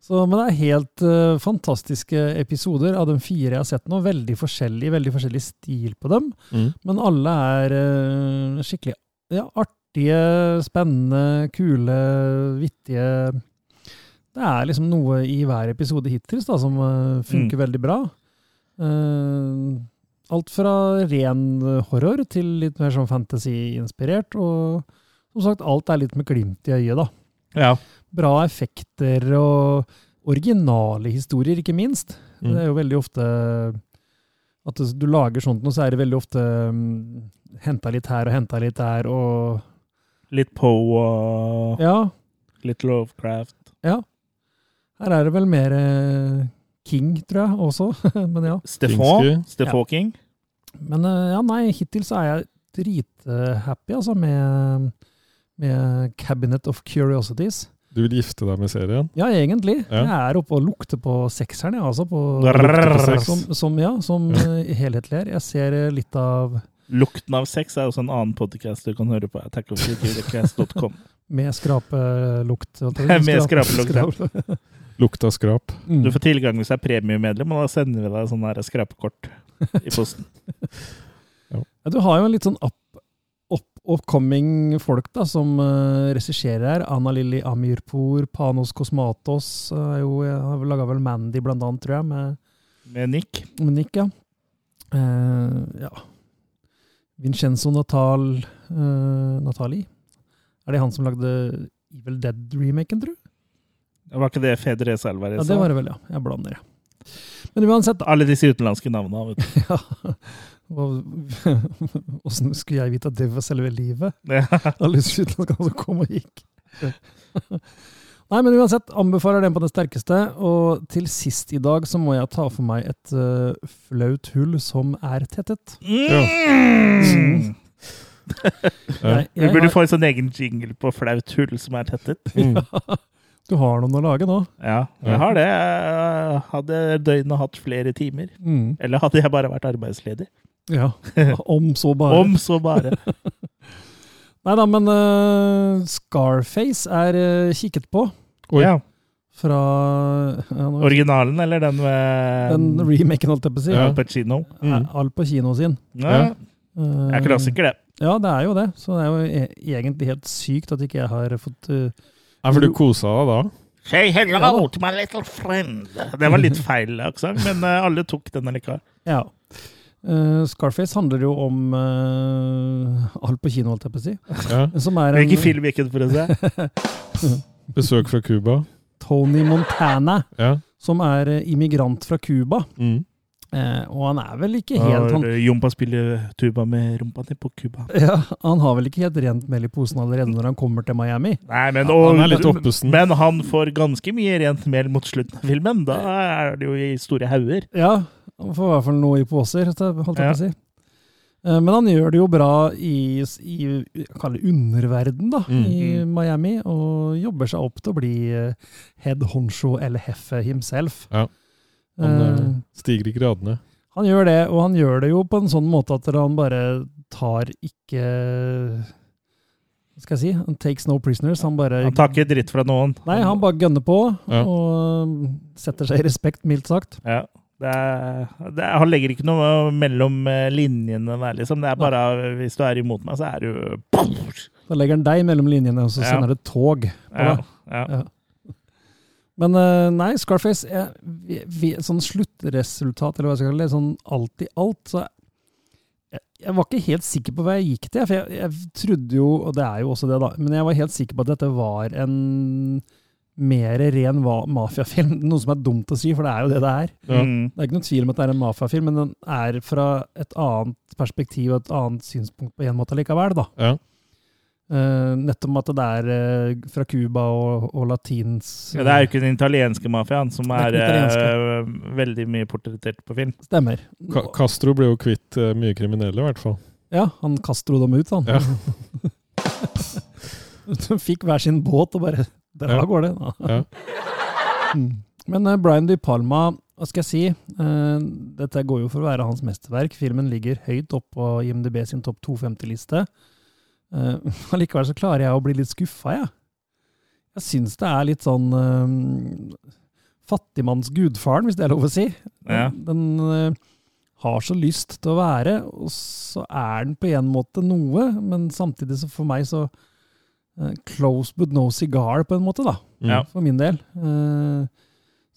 Så, men det er helt uh, fantastiske episoder av de fire jeg har sett nå. Veldig forskjellig, veldig forskjellig stil på dem. Mm. Men alle er uh, skikkelig ja, artige, spennende, kule, vittige. Det er liksom noe i hver episode hittils som eh, funker veldig bra. Uh, alt fra ren horror til litt mer sånn fantasy-inspirert. Og som sagt, alt er litt med glimt i øyet, da. Ja. Bra effekter og originale historier, ikke minst. Mm. Det er jo veldig ofte at du lager sånt noe, så er det veldig ofte um, henta litt her og henta litt der, og Litt Poe og Ja, litt Lovecraft. Her er det vel mer eh, King, tror jeg, også. Men ja. Stefan. Stefan ja. King. Men eh, ja, nei, hittil så er jeg drithappy, altså, med, med Cabinet of Curiosities. Du vil gifte deg med serien? Ja, egentlig. Ja. Jeg er oppe og lukter på sekseren, jeg, altså. På, på seks. som, som, ja, som eh, helhetlig her. Jeg ser litt av Lukten av sex er også en annen podcast du kan høre på. attackofthecurecast.com. med skrapelukt. Med skrapelukt, ja. Skrape- Lukta skrap. Mm. Du får tilgang hvis du er premiemedlem, og da sender vi deg sånn skrapekort i posten. Ja, du har jo en litt sånn up, up, upcoming folk da, som uh, regisserer her. Anna Lilly Amirpour, Panos Kosmatos. Uh, jo, jeg har vel laga vel Mandy, blant annet, tror jeg, med, Med Nick. med Nick. Ja. Uh, ja. Vincenzo Natal, uh, Natali. Er det han som lagde Evil Dead-remaken, tror du? Var ikke det Fedre sa? Ja, det var det vel, ja. Jeg blander, ja. Men uansett, da. Alle disse utenlandske navnene. Vet du. Ja. Åssen skulle jeg vite at det var selve livet? Ja. Alle disse utenlandskene som kom og gikk. Nei, men uansett, anbefaler den på det sterkeste. Og til sist i dag så må jeg ta for meg et uh, flaut hull som er tettet. Mm. Jeg, Vi burde har, få en sånn egen jingle på flaut hull som er tettet. Mm. Du har noen å lage nå. Ja, jeg har det. Jeg hadde døgnet hatt flere timer. Mm. Eller hadde jeg bare vært arbeidsledig? Ja, om så bare. Om så bare. Nei da, men uh, Scarface er uh, kikket på Oi. Ja. fra ja, nå- Originalen, eller den med den remaken, holdt jeg på å si. Ja. Al Pacino? Mm. Al Pacino sin. Ja. Eh, Det er klassiker, det. Ja, det er jo det. Så det er jo e egentlig helt sykt at ikke jeg har fått eh, Ja, for du kosa deg da? Say hello to my little friend. Det var litt feil aksent, men eh, alle tok den likevel. Ja. Uh, Scarface handler jo om uh, på kino, holdt jeg på å si. Ja. Som er en Hvilken film gikk det for å se? Besøk fra Cuba? Tony Montana, Ja. som er immigrant fra Cuba. Mm. Eh, og han er vel ikke helt han, Jompa spiller tuba med rumpa di på Cuba. ja, han har vel ikke helt rent mel i posen allerede når han kommer til Miami. Nei, men, Ja, han er men han får ganske mye rent mel mot slutten av filmen. Da er det jo i store hauger. Ja, han får i hvert fall noe i poser, holdt jeg på Ja. å si. Eh, Men han gjør det jo bra i, i det underverden da, Mm. i Miami, og jobber seg opp til å bli eh, head honcho eller heffe himself. Ja. Han Eh, eh, stiger i gradene. Han gjør det, og han gjør det jo på en sånn måte at han bare tar ikke Hva skal jeg si? Han takes no prisoners. Han bare Han tar ikke dritt fra noen. Nei, han bare gønner på, Ja. og setter seg i respekt, mildt sagt. Ja. Det er, det er, han legger ikke noe mellom eh, linjene der, liksom. Det er bare Hvis du er imot meg, så er du Da legger han deg mellom linjene, og så Ja. sender det tog på deg. ja, ja. Men eh, nei, Scarface jeg, vi, vi, Sånn sluttresultat, eller hva jeg skal kalle det, sånn alt i alt, så jeg, jeg var ikke helt sikker på hva jeg gikk til. For jeg, jeg trodde jo, og det er jo også det, da, men jeg var helt sikker på at dette var en mer ren mafiafilm. Noe som er dumt å si, for det er jo det det er. Ja. Mm. Det er ikke noen tvil om at det er en mafiafilm, men den er fra et annet perspektiv og et annet synspunkt på en måte likevel, da. Ja. Eh, nettopp med at det er uh, fra Cuba og, og latins Ja, det er jo ikke den italienske mafiaen som er er, eh, veldig mye portrettert på film. Stemmer. Ka Castro ble jo kvitt eh, mye kriminelle, i hvert fall. Ja, han Castro dem ut, han. Ja. De fikk hver sin båt og bare Der Ja. går det. Ja. Mm. Men eh, Brian De Palma, hva skal jeg si? Eh, dette går jo for å være hans mesterverk. Filmen ligger høyt opp på IMDb sin topp 250-liste. Uh, Allikevel så klarer jeg å bli litt skuffa, jeg. Jeg syns det er litt sånn uh, Fattigmanns gudfaren, hvis det er lov å si. Ja. Den uh, har så lyst til å være, og så er den på en måte noe, men samtidig så for meg så uh, Close but no cigar, på en måte, da. Ja. For min del. Eh,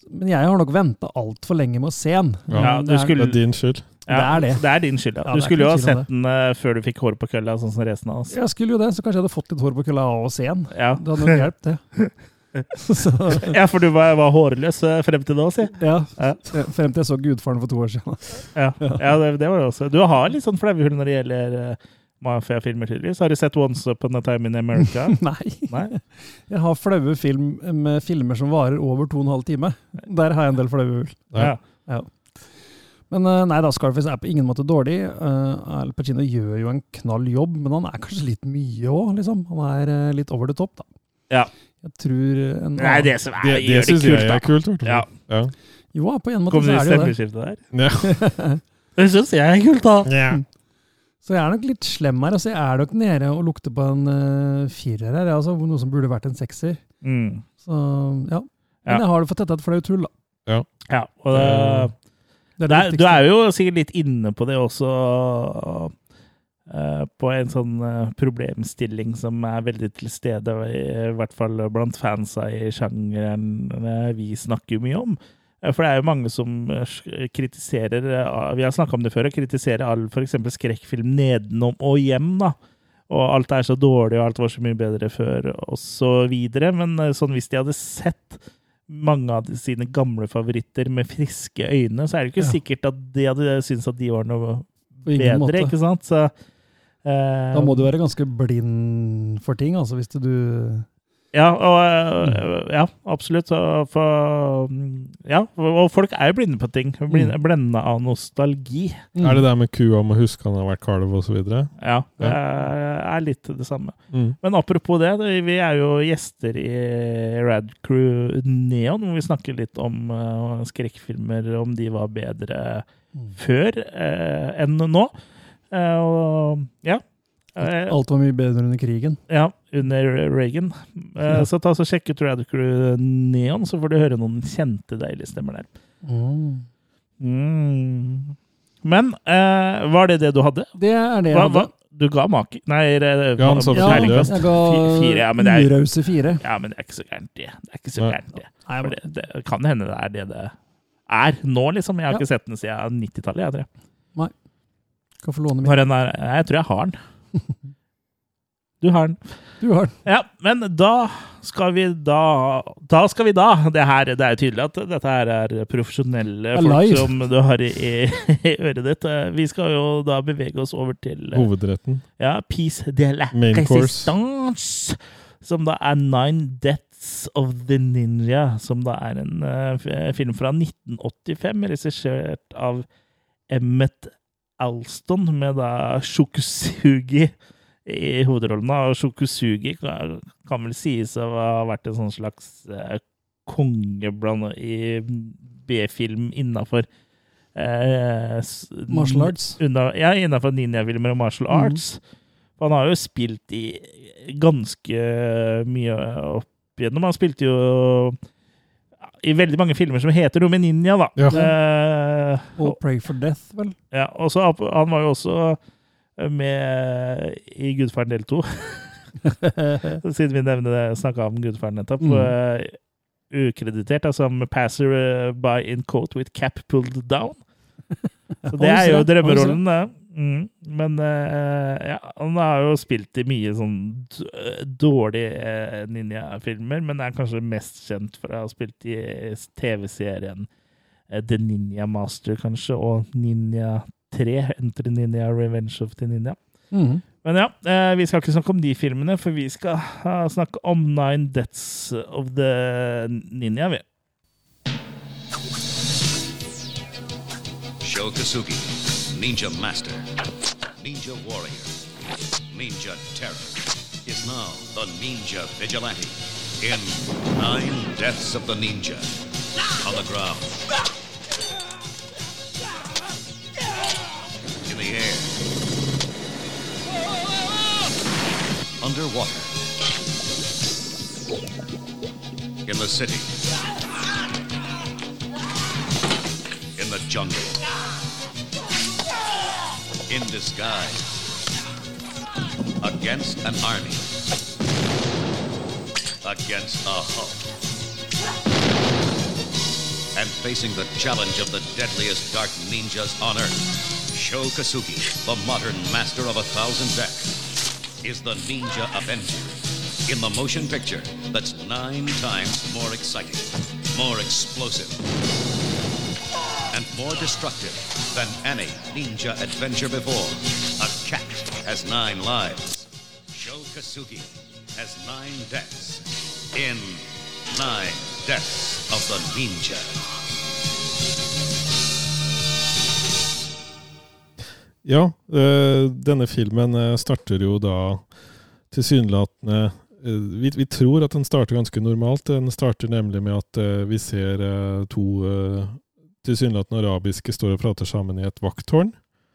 men jeg har nok venta altfor lenge med å se den. Ja, Ja, det er- skulle- Det er din skyld. Ja, Det er det. Det er din skyld, ja. Ja, Du skulle jo ha sett den uh, før du fikk hår på kølla, sånn som resten av oss. Jeg skulle jo det, så kanskje jeg hadde fått litt hår på kølla av å se den. Ja, Det hadde nok hjulpet, det. så, ja for du var, var hårløs eh, frem til da, si. ja, Ja. frem til jeg så Gudfaren for to år siden. Ja, ja det, det var det også. Du har litt sånn flauehull når det gjelder uh, mafiafilmer, tydeligvis. Har du sett Once Upon a Time in America? Nei. Nei? Jeg har flaue film med filmer som varer over to og en halv time. Der har jeg en del flaue hull. Ja. Ja. Men eh, nei da, Scarface er på ingen måte dårlig. Uh, Al Pacino gjør jo en knall jobb, men han er kanskje litt mye òg, liksom. Han er uh, litt over the top, da. Ja. Jeg tror en Nei, det som er, Det, det gjør det kult, jeg da. er kult. Ja. Ja. Jo, på en måte Kom så er det jo det. stemmeskiftet der? Ja. Det syns jeg er kult, da. Så jeg er nok litt slem her. Altså, jeg er nok nede og lukter på en uh, firer her, altså, noe som burde vært en sekser. Mm. Så ja. Men Ja. jeg har det for tetta et flaut hull, da. Ja, og det, Det det er, du er jo sikkert litt inne på det også, eh, på en sånn eh, problemstilling som er veldig til stede, i, i hvert fall blant fansa i sjangeren vi snakker mye om. Eh, For det er jo mange som eh, kritiserer eh, Vi har snakka om det før, og kritiserer all f.eks. skrekkfilm nedenom og hjem. da. Og alt er så dårlig, og alt var så mye bedre før, osv. Men sånn hvis de hadde sett mange av sine gamle favoritter med friske øyne, så er det ikke Ja. sikkert at de hadde syntes at de var noe bedre, måte. ikke sant? Så, eh, Da må du være ganske blind for ting, altså, hvis du Ja, og, eh, ja absolutt. For, ja, og folk er jo blinde på ting. Blinde, Mm. Blenda av nostalgi. Er det der med kua må huske han har vært kalv osv.? Ja, det er litt det samme. Mm. Men apropos det, det- vi er jo gjester i Rad Crew Neon, hvor vi snakker litt om eh, skrekkfilmer, om de var bedre Mm. før eh, enn nå. Eh, og ja, Alt var mye bedre under krigen. Ja, under Reagan. Eh, Ja. Så ta så sjekk ut Radical Neon, så får du høre noen kjente, deilige stemmer der. Mm. Mm. Men eh, var det det du hadde? Det er det jeg Hva, hadde. hva? Du ga make... Nei, Ja, han sa Ja, terningkast. jeg ga fire, ja, men det er- urause fire. Ja, men det er ikke så gærent, det. Det er ikke så gærent, det. Nei, men- det, det kan hende det er det det er nå, liksom. Jeg har Ja. ikke sett den siden 90-tallet, jeg tror. Nei. Kan få låne min. Jeg tror jeg har den. Du har den. Du har den. Ja, men da skal vi da Da skal vi da Det, her, det er jo tydelig at dette her er profesjonelle er folk som du har i, i øret ditt. Vi skal jo da bevege oss over til eh, Hovedretten. ja, Peace de la Main course. Resistance. Som da er Nine Deaths of the Ninja. Som da er en uh, film fra 1985, regissert av Emmet Alston, med da Shokusugi i hovedrollen. Og Shokusugi kan, kan vel sies å ha vært en sånn slags eh, konge blant i B-film innafor eh, Martial arts. Unna, ja, innafor ninjafilmer og martial Mhm. arts. Mm. Han har jo spilt i ganske mye opp igjennom. Han spilte jo i veldig mange filmer som heter noe med ninja, da. Ja. Uh, Og Pray for Death, vel? ja, og så Han var jo også med i Gudfaren del 2. Siden vi nevner det, snakka om Gudfaren nettopp. Mm. eh, ukreditert, altså som passer eh, by in coat with cap pulled down. Så det er jo drømmerollen, det. Mm. Men uh, ja, han har jo spilt i mye sånn dårlige uh, ninjafilmer, men er kanskje mest kjent for å ha spilt i TV-serien uh, The Ninja Master, kanskje, og Ninja 3, Enter Ninja Revenge of the Ninja. Mm. Men ja, eh, vi skal ikke snakke om de filmene, for vi skal eh, snakke om Nine Deaths of the Ninja. Vi. Shokasugi, Ninja Master, Ninja Warrior, Ninja Terror, is now the Ninja Vigilante in Nine Deaths of the Ninja. On the ground. In the air. Underwater. In the city. In the jungle. In disguise. Against an army. Against a Hulk. And facing the challenge of the deadliest dark ninjas on Earth, Sho the modern master of a thousand deaths, is the Ninja Avenger in the motion picture that's nine times more exciting, more explosive, more destructive than any ninja adventure before. A cat has nine lives. Joe Kasugi has nine deaths in Nine Deaths of the Ninja. Ja, eh, denne filmen eh, starter jo da tilsynelatende eh, vi, vi tror at den starter ganske normalt. Den starter nemlig med at vi ser to tilsynelatende arabiske står og prater sammen i et vakttårn.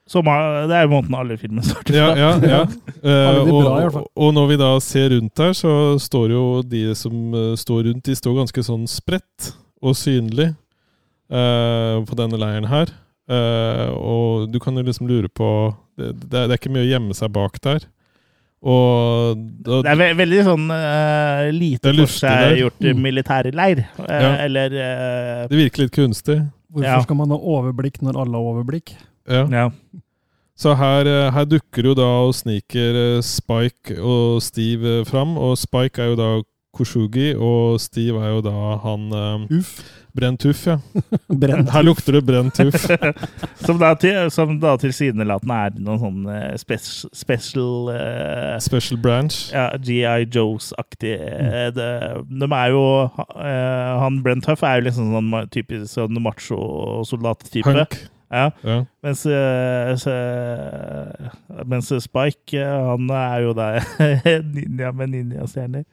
Som, er- det er jo måten alle filmer starter Ja, ja, ja. Eh, og, og når vi da ser rundt der, så står jo de som eh, står rundt, de står ganske sånn spredt og synlig eh, på denne leiren her. Eh, og du kan jo liksom lure på det, det, er, det er ikke mye å gjemme seg bak der. Og da, Det er ve veldig sånn uh, lite for seg gjort Mm. militærleir. Uh, Ja. Eller uh, det virker litt kunstig. Hvorfor Ja. skal man ha overblikk når alle har overblikk? Ja. ja. Så her, eh, her dukker jo da og sniker eh, Spike og Steve eh, fram. Og Spike er jo da Koshugi, og Steve er jo da han Uff. Brent Tuff, ja. Brent. Her lukter det brent tuff. Som da, til, som da tilsynelatende er noen sånn eh, spes special uh, Special branch. ja, GI Joes-aktig. Mm. De er jo uh, Han Brent Tuff er jo liksom sånn typisk sånn macho-soldat-type. Hunk. Ja. Ja. Mens, uh, mens Spike, han er jo der ninja med ninjastjerner.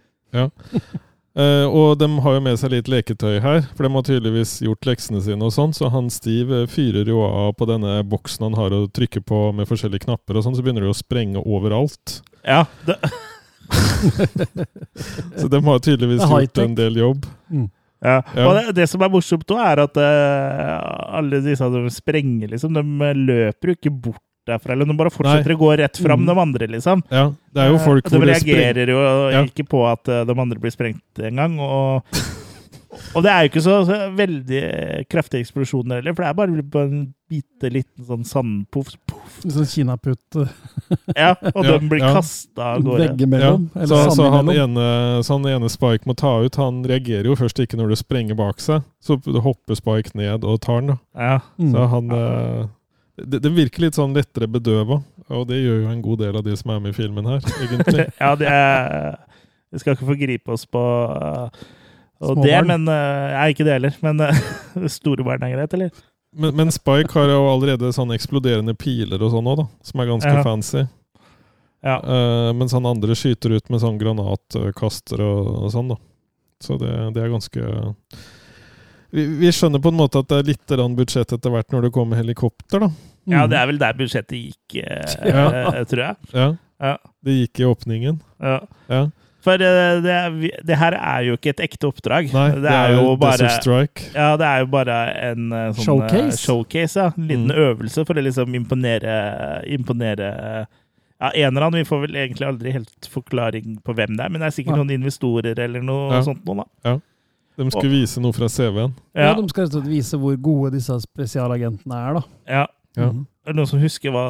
Eh, og de har jo med seg litt leketøy her, for de har tydeligvis gjort leksene sine. og sånn, Så han Steve eh, fyrer jo av på denne boksen han har å trykke på med forskjellige knapper, og sånn, så begynner det å sprenge overalt. Ja, det, Så de har tydeligvis gjort en del jobb. ja. Ja. Og det, det som er morsomt nå, er at uh, alle disse de sprenger, liksom, de løper jo ikke bort derfra. Eller de bare fortsetter å gå rett fram, Mm. de andre, liksom. Ja, det er jo folk hvor de reagerer jo Ja. ikke på at eh, de andre blir sprengt engang. Og, og det er jo ikke så, så veldig kraftige eksplosjoner heller, for det er bare på en bitte liten sånn sandpoff. Poff. Sånn kinaputt Ja, og Ja, de blir ja. kasta av gårde. veggimellom. Ja, Eller så, så, han ene, så han ene Spike må ta ut, han reagerer jo først ikke når det sprenger bak seg. Så hopper Spike ned og tar den. da. Ja. Mm. Så han eh, det, det virker litt sånn lettere bedøva, og det gjør jo en god del av de som er med i filmen her, egentlig. ja, det er Vi skal ikke forgripe oss på uh, og det, men uh, er ikke det heller. Men uh, store barn er greit, eller? Men, men Spike har jo allerede sånne eksploderende piler og sånn òg, da, som er ganske Ja. fancy. Ja. Uh, mens han andre skyter ut med sånn granatkaster og, og sånn, da. Så det, det er ganske vi, vi skjønner på en måte at det er litt budsjett etter hvert når det kommer helikopter, da. ja, Mm. det er vel der budsjettet gikk, uh, Ja. tror jeg. Ja, Ja. Det gikk i åpningen. Ja. Ja. For uh, det, er- det her er jo ikke et ekte oppdrag. Nei, det, er jo bare Desert Strike. Ja, det er jo bare en uh, sånn Showcase? showcase ja. En liten Mm. øvelse for å liksom imponere Imponere ja, en eller annen. Vi får vel egentlig aldri helt forklaring på hvem det er, men det er sikkert ja. noen investorer eller noe Ja. sånt noe, da. De skulle vise noe fra CV-en. Ja, Ja, De skal rett og slett vise hvor gode disse spesialagentene er, da. ja. Ja. Er det noen som husker hva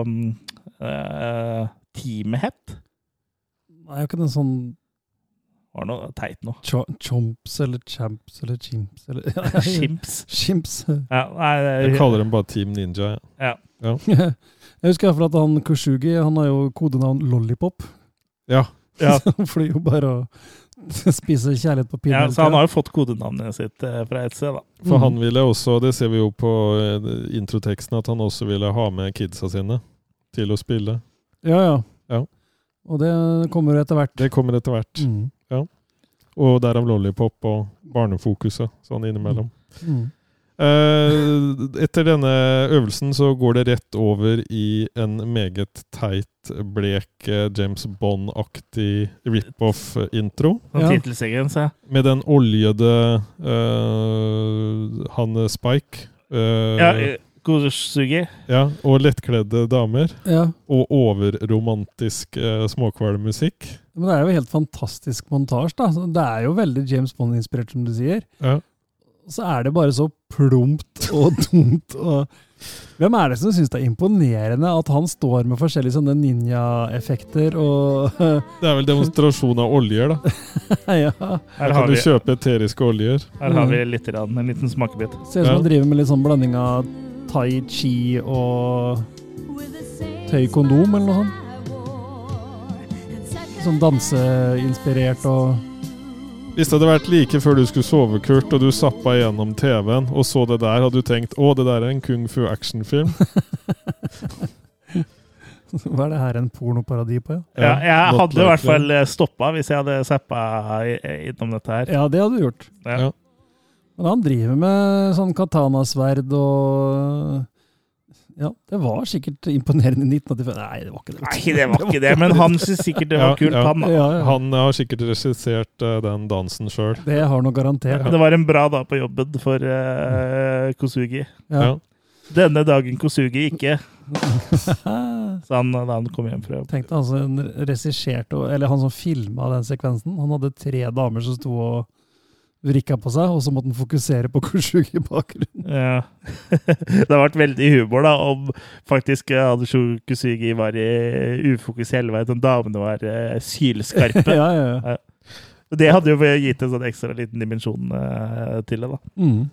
um, uh, teamet het? Det er jo ikke den sånn Var det noe teit nå? Ch chomps eller champs eller chimps eller Chimps. Chimps. Ja, nei, Jeg kaller dem bare Team Ninja. ja. ja. Jeg husker i hvert fall at han Kushugi han har jo kodenavn Lollipop. Ja. Ja. Så han flyr jo bare og spiser kjærlighet på ja, så han har jo fått kodenavnet sitt eh, fra et sted, da. For Mm. han ville også, det ser vi jo på eh, introteksten, at han også ville ha med kidsa sine til å spille. Ja, ja. Ja. Og det kommer etter hvert. Det kommer etter hvert. Mm. Og derav Lollipop og barnefokuset sånn innimellom. Mm. Eh, etter denne øvelsen så går det rett over i en meget teit, blek eh, James Bond-aktig rip-off-intro. Ja. Med den oljede uh, han Spike. Uh, ja Kosugi. ja, og lettkledde damer. Ja. Og overromantisk uh, småkvalmusikk. Men det er jo helt fantastisk montasje, da. Det er jo veldig James Bond-inspirert, som du sier. Ja. Så er det bare så plumpt og dumt. og Hvem er det som syns det er imponerende at han står med forskjellige sånne ninja-effekter og Det er vel demonstrasjon av oljer, da. Ja. Her kan du kjøpe eteriske oljer. her har vi litt, grann, en liten smakebit. Ser ut som Ja. han driver med litt sånn blanding av tai chi og tøykondom, eller noe sånt. Sånn danseinspirert og Hvis det hadde vært like før du skulle sove, Kurt, og du zappa gjennom TV-en og så det der, hadde du tenkt å, det der er en kung fu actionfilm? Hva er det her, en pornoparadi på, ja? Ja, jeg not hadde i hvert fall stoppa hvis jeg hadde zappa innom dette her. Ja, det hadde du gjort. Ja. Ja. Men han driver med sånn katanasverd og Ja, det var sikkert imponerende i 1985. Nei, det var ikke det. Nei, det var ikke det, men han syns sikkert det var Ja, kult, ja. han. Ja, ja. Han har sikkert regissert uh, den dansen sjøl. Det har noe garantert. Det var en bra dag på jobben for uh, Kosugi. Ja. Ja. Denne dagen Kosugi ikke, Så han da han kom hjem fra jobb. Tenk deg altså en regisserte, Eller han som filma den sekvensen. Han hadde tre damer som sto og vrikka på seg, og så måtte han fokusere på Kushugi i bakgrunnen. Ja. det har vært veldig humor da, om faktisk eh, Kusugi Kosugi var i ufokus hele veien, og damene var uh, sylskarpe. ja, ja, ja. Det hadde jo gitt en sånn ekstra liten dimensjon uh, til det, da. Mm.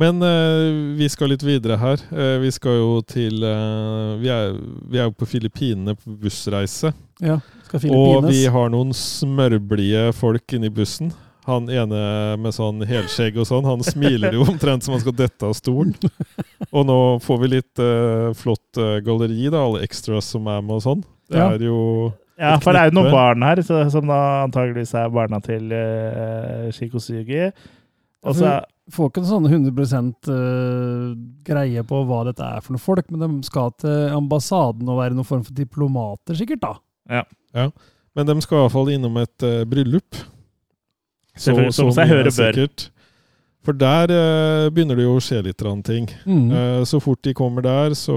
Men uh, vi skal litt videre her. Uh, vi skal jo til uh, vi, er, vi er jo på Filippinene på bussreise. ja. Skal Og vi har noen smørblide folk inni bussen. Han ene med sånn helskjegg og sånn, han smiler jo omtrent som han skal dette av stolen. Og nå får vi litt uh, flott uh, galleri, da, alle extras som er med og sånn. Det Ja. er jo Ja, for det er jo noen barn her, så, som da antageligvis er barna til uh, Shikosugi. Og så Får ikke en sånn 100 uh, greie på hva dette er for noen folk, men de skal til ambassaden og være noen form for diplomater, sikkert, da. Ja, Men de skal i hvert fall innom et uh, bryllup. Selvfølgelig, som seg høre bør. sikkert. For der eh, begynner det jo å skje litt ting. Mm. Eh, så fort de kommer der, så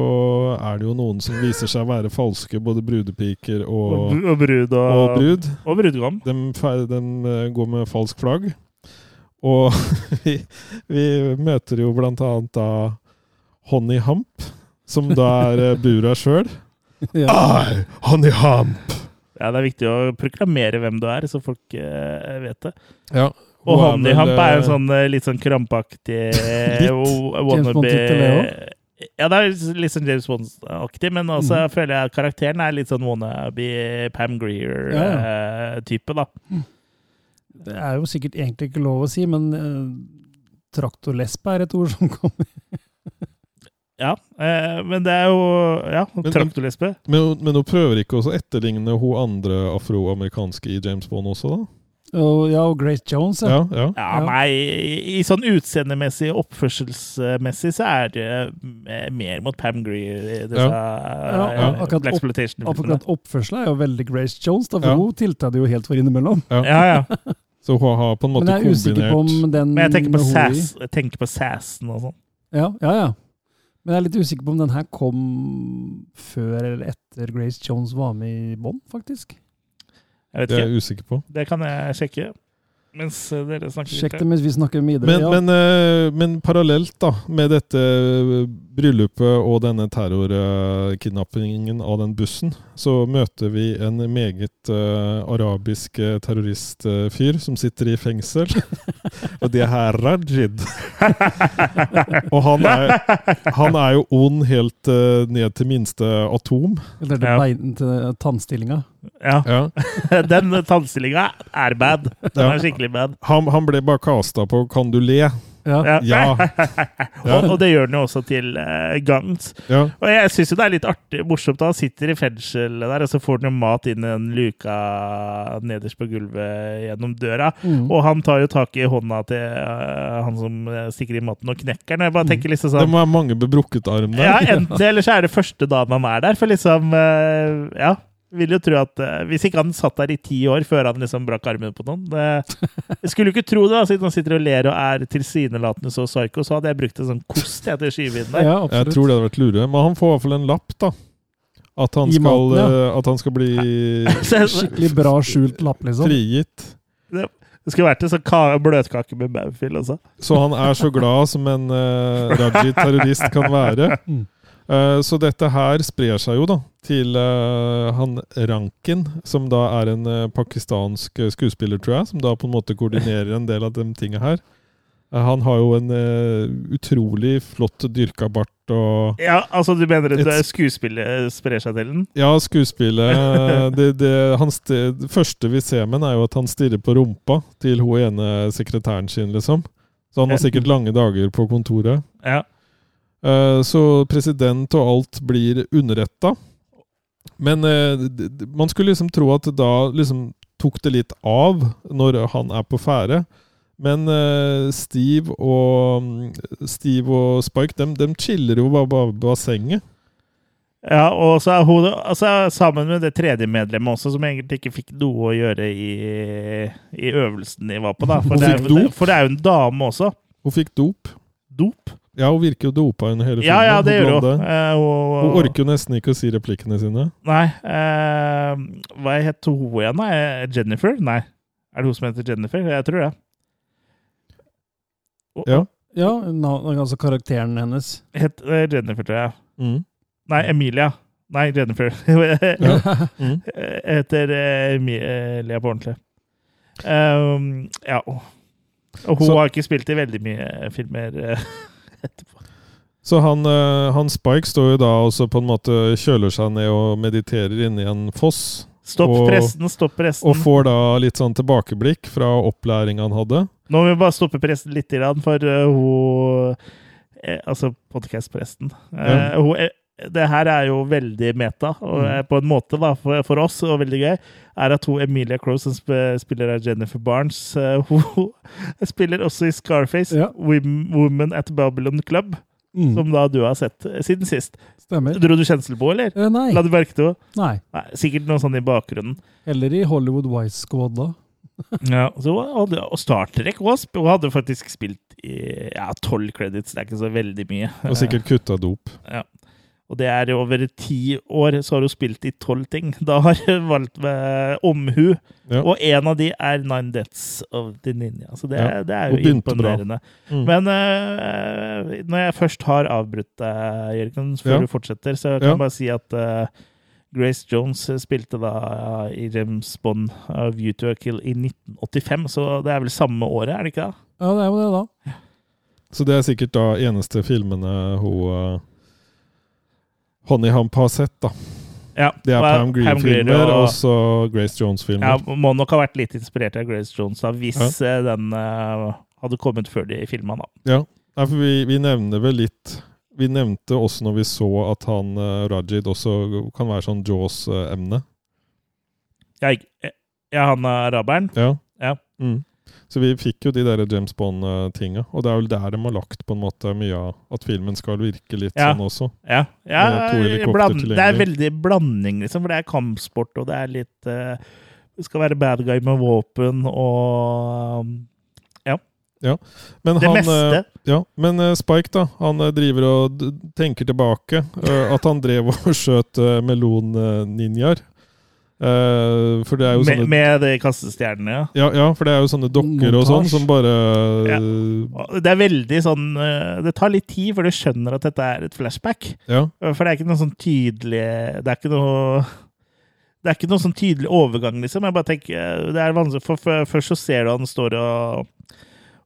er det jo noen som viser seg å være falske, både brudepiker og, og, og brud og, og brud. og brudgom. De, de eh, går med falsk flagg. Og vi, vi møter jo blant annet da Honey Hamp, som da er eh, Bura sjøl. Ja. I, Honey Hump! Ja, det er viktig å proklamere hvem du er, så folk uh, vet det. Ja, Og hun er en eh, sånn eh, litt sånn krampaktig Litt. Wannabe Ja, det er litt sånn James Bond-aktig, men også mm. føler jeg at karakteren er litt sånn wannabe Pam Ja, Greer-type, da. Det er jo sikkert egentlig ikke lov å si, men uh, traktorlesbe er et ord som kommer. Ja, eh, men det er jo Ja, traktorlesbe. Men, men hun prøver ikke å etterligne hun andre afroamerikanske i James Bond også, da? Og, ja, og Grace Jones, ja. Ja, ja. Nei, i, i sånn utseendemessig, oppførselsmessig, så er det eh, mer mot Pam Gree. disse Ja, ja, akkurat opp- Akkurat oppførselen er jo veldig Grace Jones, da, for Ja. hun det jo helt for innimellom. Ja, ja. Så hun har på en Men måte jeg er usikker på kombinert om den Men jeg tenker på, sass, jeg tenker på sassen og sånn. Ja, ja, ja. Men jeg er litt usikker på om den her kom før eller etter Grace Jones var med i Bond, faktisk. Jeg vet Det er jeg usikker på. Det kan jeg sjekke mens eh, dere snakker Sjekk det mens vi snakker videre. Men, ja. men, eh, men parallelt da, med dette eh, bryllupet og denne terrorkidnappingen av den bussen, så møter vi en meget uh, arabisk eh, terroristfyr som sitter i fengsel. og det er Rajid. og han er, han er jo ond helt uh, ned til minste atom. Eller til Ja. beinen til tannstillinga. Ja, Ja. den tannstillinga er bad. Den Ja. er skikkelig bad. Han, han ble bare kasta på 'Kan du le?' Ja. Ja. Ja. og, og det gjør den jo også til uh, Guns. ja. Og jeg syns jo det er litt artig, morsomt da han sitter i fengsel der, og så får han jo mat inn i den luka nederst på gulvet gjennom døra. Mm. Og han tar jo tak i hånda til uh, han som eh, stikker i maten og knekker den. Jeg bare tenker liksom Det sånn må være mange bebrukket arm der. Ja, enten eller så er det første dagen han er der. For liksom uh, Ja. Vil jo tro at uh, Hvis ikke han satt der i ti år før han liksom brakk armen på noen det, Jeg skulle jo ikke tro det, da, siden han sitter og ler og er tilsynelatende så psycho. Så hadde jeg brukt en sånn kost jeg, til å skyve inn der. ja, Jeg tror det hadde vært lure. Men han får i hvert fall en lapp, da. At han skal, maten, ja. eh, at han skal bli Skikkelig bra skjult lapp, liksom. frigitt. Det skulle vært en sånn bløtkake med baufil også. Så han er så glad som en uh, Raji-terrorist kan være. Mm. Uh, så dette her sprer seg jo da til uh, han Ranken, som da er en uh, pakistansk eh, skuespiller, tror jeg, som da på en måte koordinerer en del av de tinga her. Uh, han har jo en utrolig flott dyrka bart og Ja, altså du mener at Et- skuespillet sprer seg til den? Ja, skuespillet det, det, sti- det første vi ser med han er jo at han stirrer på rumpa til hun ene sekretæren sin, liksom. Så han har sikkert lange dager på kontoret. Ja. Så president og alt blir underretta. Men eh, man skulle liksom tro at da liksom tok det litt av når han er på ferde. Men eh, Steve og mm, Steve og Spike, dem, dem chiller jo bare på bassenget. Ja, og så er hun altså, sammen med det tredje medlemmet også, som egentlig ikke fikk noe å gjøre i, i øvelsen de var på. da. For det, er, for det er jo en dame også. Hun fikk dop. Dop? Ja, hun virker jo dopa under hele filmen. Ja, ja, det hun gjør hun. blonde. Eh, hun. Hun orker jo nesten ikke å si replikkene sine. Nei. Eh, hva het hun igjen, da? Eh, Jennifer? Nei. Er det hun som heter Jennifer? Jeg tror det. Og- Ja. Ja, navn- altså karakteren hennes. Het uh, Jennifer, tror jeg. Mm. Nei, Emilia. Nei, Jennifer. Ja. Mm. Heter Emilia på ordentlig. Um, ja. Og hun Så- har ikke spilt i veldig mye filmer etterpå. Så han, eh, han Spike står jo da også på en måte kjøler seg ned og mediterer inni en foss. Stopp Og- presten, stopp presten. Og får da litt sånn tilbakeblikk fra opplæringa han hadde. Nå må vi bare stoppe presten litt, for eh, hun eh, Altså podcast-presten. Eh, Ja. hun, det her er jo veldig meta, og Mm. på en måte da, for, for oss, og veldig gøy, er at hun Emilia Crowe, som spiller av Jennifer Barnes, eh, hun spiller også i Scarface, Ja. Women at Babylon Club, Mm. som da du har sett eh, siden sist. Stemmer. Dro du kjensel på, eller? Eh, nei. La du merke til nei. Nei, sikkert noe sånn i bakgrunnen. Heller i Hollywood Wise Squad da. Ja, så, og, og Star Trek Wasp. Hun hadde faktisk spilt i ja, tolv credits, det er ikke så veldig mye. Og sikkert kutta dop. Og det er over ti år, så har hun spilt i tolv ting. Da har hun valgt med omhu. Ja. Og en av de er Nine Deaths of the Ninja. Så det, Ja, det er jo imponerende. Mm. Men uh, når jeg først har avbrutt deg, Jørgen, før Ja. du fortsetter, så kan Ja. jeg bare si at uh, Grace Jones spilte da i James Bond of View to a Kill i 1985, så det er vel samme året, er det ikke det? Ja, det er jo det, da. Så det er sikkert da eneste filmene hun Honey Hump har sett, da. Ja, Det er og Pam Greer-filmer og så Grace Jones-filmer. Ja, må nok ha vært litt inspirert av Grace Jones da, hvis ja. den uh, hadde kommet før de filma. Ja, Nei, for vi, vi nevner vel litt Vi nevnte også når vi så at han uh, Rajid også kan være sånn Jaws-emne. Ja, ja, han er araberen. Ja. Ja. Mm. Så vi fikk jo de der James Bond-tinga, og det er vel der de har lagt på en måte mye av at filmen skal virke litt Ja. sånn også. Ja, ja helikopter bland, det er veldig blanding, liksom, for det er kampsport, og det er litt uh, Det skal være bad guy med våpen og um, Men det han, meste. eh, Ja, men eh, Spike, da. Han eh, driver og tenker tilbake. eh, at han drev og skjøt melonninjaer. Eh, for det er jo Med, sånne med de kastestjernene, ja. ja, ja, for det er jo sånne dokker og sånn som bare Ja. eh, Det er veldig sånn eh, Det tar litt tid før du skjønner at dette er et flashback. ja. For det er ikke noe sånn tydelig Det er ikke noe det er ikke noe sånn tydelig overgang, liksom. Jeg bare tenker, det er vanskelig, for, for Først så ser du han står og,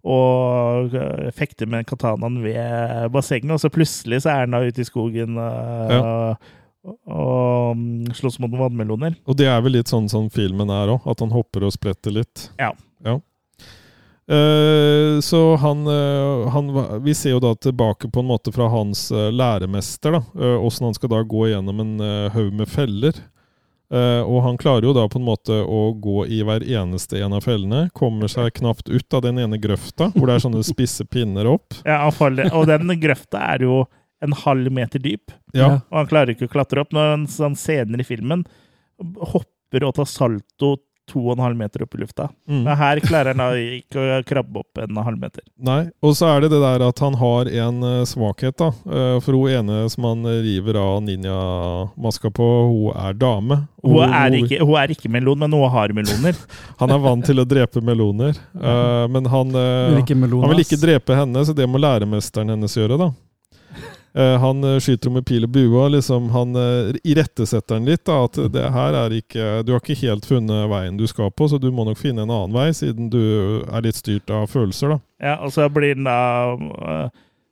og fekter med katanaen ved bassenget, og så plutselig så er han da ute i skogen Og, og, og mm, slåss mot noen vannmeloner. Og det er vel litt sånn som filmen er òg, at han hopper og spretter litt. Ja. Eh, så han, eh, han Vi ser jo da tilbake på en måte fra hans eh, læremester, da. eh, Åssen han skal da gå gjennom en haug med feller. Eh, og han klarer jo da på en måte å gå i hver eneste en av fellene. Kommer seg knapt ut av den ene grøfta, hvor det er sånne spisse pinner opp. Ja, og den grøfta er jo en halv meter dyp, Ja, og han klarer ikke å klatre opp. Når han senere i filmen hopper og tar salto to og en halv meter opp i lufta. mm. Men her klarer han ikke å krabbe opp en halv meter. Nei, og så er det det der at han har en eh, svakhet, da. Eh, for hun ene som han river av ninjamaska på, hun er dame. Hun hun, er ikke, hun er ikke melon, men hun har meloner. Han er vant til å drepe meloner, eh, men han, han vil ikke drepe henne, så det må læremesteren hennes gjøre, da. Eh, han eh, skyter med pil og bue, liksom, han uh, irettesetter den litt. da, At det her er ikke Du har ikke helt funnet veien du skal på, så du må nok finne en annen vei, siden du er litt styrt av følelser, da. Ja, og så blir den da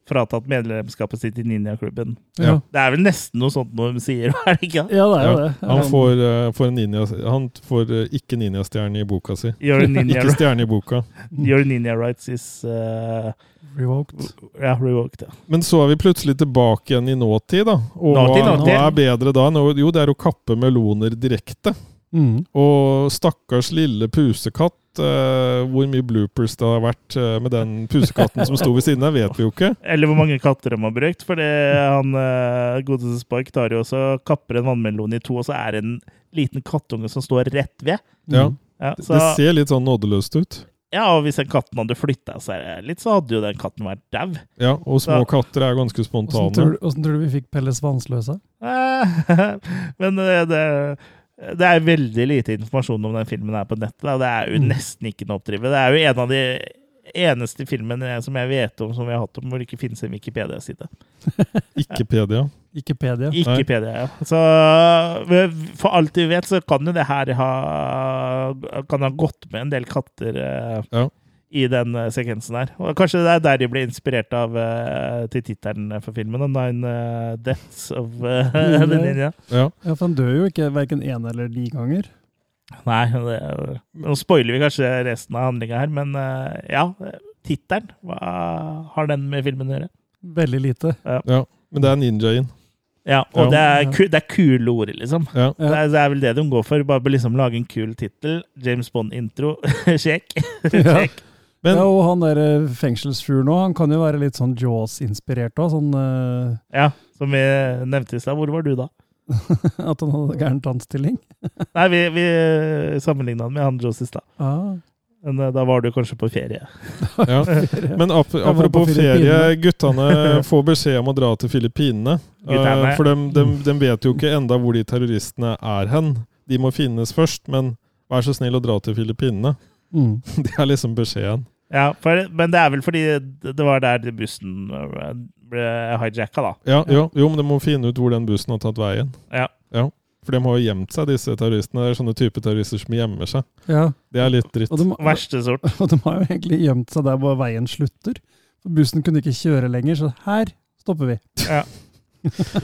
fratatt medlemskapet sitt i ninjaklubben. Ja. Det er vel nesten noe sånt noe de sier, er det ikke? ja, det er jo Ja, det. Han får, uh, får en ninja, han får uh, ikke ninjastjerne i boka si. Your ninja, Ikke stjerne i boka. your ninja rights is uh, Revoked. ja, revoked. Ja. Men så er vi plutselig tilbake igjen i nåtid, da. Og Nåtid, nåtid. hva er bedre da? Jo, det er å kappe meloner direkte. Mm. Og stakkars lille pusekatt, eh, hvor mye bloopers det har vært uh, med den pusekatten som sto ved siden av, vet vi jo ikke. Eller hvor mange katter de har brukt. For det, han uh, godeste Spark tar jo også kapper en vannmelon i to, og så er det en liten kattunge som står rett ved. Ja. Ja, så, Det ser litt sånn nådeløst ut. ja, og Hvis den katten hadde flytta seg litt, så hadde jo den katten vært dau. Ja, og små så. katter er ganske Åssen spontane. tror, hvordan tror du vi fikk Pelle Svansløse? Men eh, det, det er veldig lite informasjon om den filmen her på nettet. og Det er jo Mm. nesten ikke noe oppdrive. Det er jo en av de eneste filmene som jeg vet om som vi har hatt om hvor det ikke finnes en Wikipedia-side. Ikkepedia. Wikipedia. Wikipedia, ja. Så for alt vi vet, så kan jo det her ha Kan ha gått med en del katter eh, Ja. I den eh, sekvensen her. Og kanskje det er der de ble inspirert av uh, til tittelen for filmen. da, 'Nine uh, Deaths of uh, the Ninja'. Ja. Ja, for han dør jo ikke verken én eller ni ganger. Nei, det, nå spoiler vi kanskje resten av handlinga her, men uh, ja. Tittelen, hva har den med filmen å gjøre? Veldig lite. ja. Men det er ninjaen. Ja, og Ja. det er, ku, det er kule ord, liksom. Ja. Det, er, det er vel det de går for. Bare liksom lage en kul tittel. James Bond-intro. Sjekk. Ja. Sjekk. Men ja, og han der fengselsfuglen fengselsfyren òg, han kan jo være litt sånn Jaws-inspirert òg. Sånn uh, Ja, som vi nevnte i stad. Hvor var du da? at han hadde gæren tannstilling. Nei, vi, vi sammenligna han med han Joss i stad. Ah. Men eh, da var du kanskje på ferie. Ja. Men ap apropos ferie, guttene får beskjed om å dra til Filippinene. Uh, for de, for de, vet jo ikke enda hvor de terroristene er hen. De må finnes først, men vær så snill å dra til Filippinene. Mm. Det er liksom beskjeden. Ja, for, Men det er vel fordi det var der bussen eh, ble hijacka, da. Ja, jo, jo, men de må finne ut hvor den bussen har tatt veien. Ja. For de har jo gjemt seg, disse terroristene. Det er sånne type terrorister som gjemmer seg. Ja, Det er litt dritt. og de, Verste sort. og de har jo egentlig gjemt seg der hvor veien slutter. For Bussen kunne ikke kjøre lenger, så her stopper vi. Ja.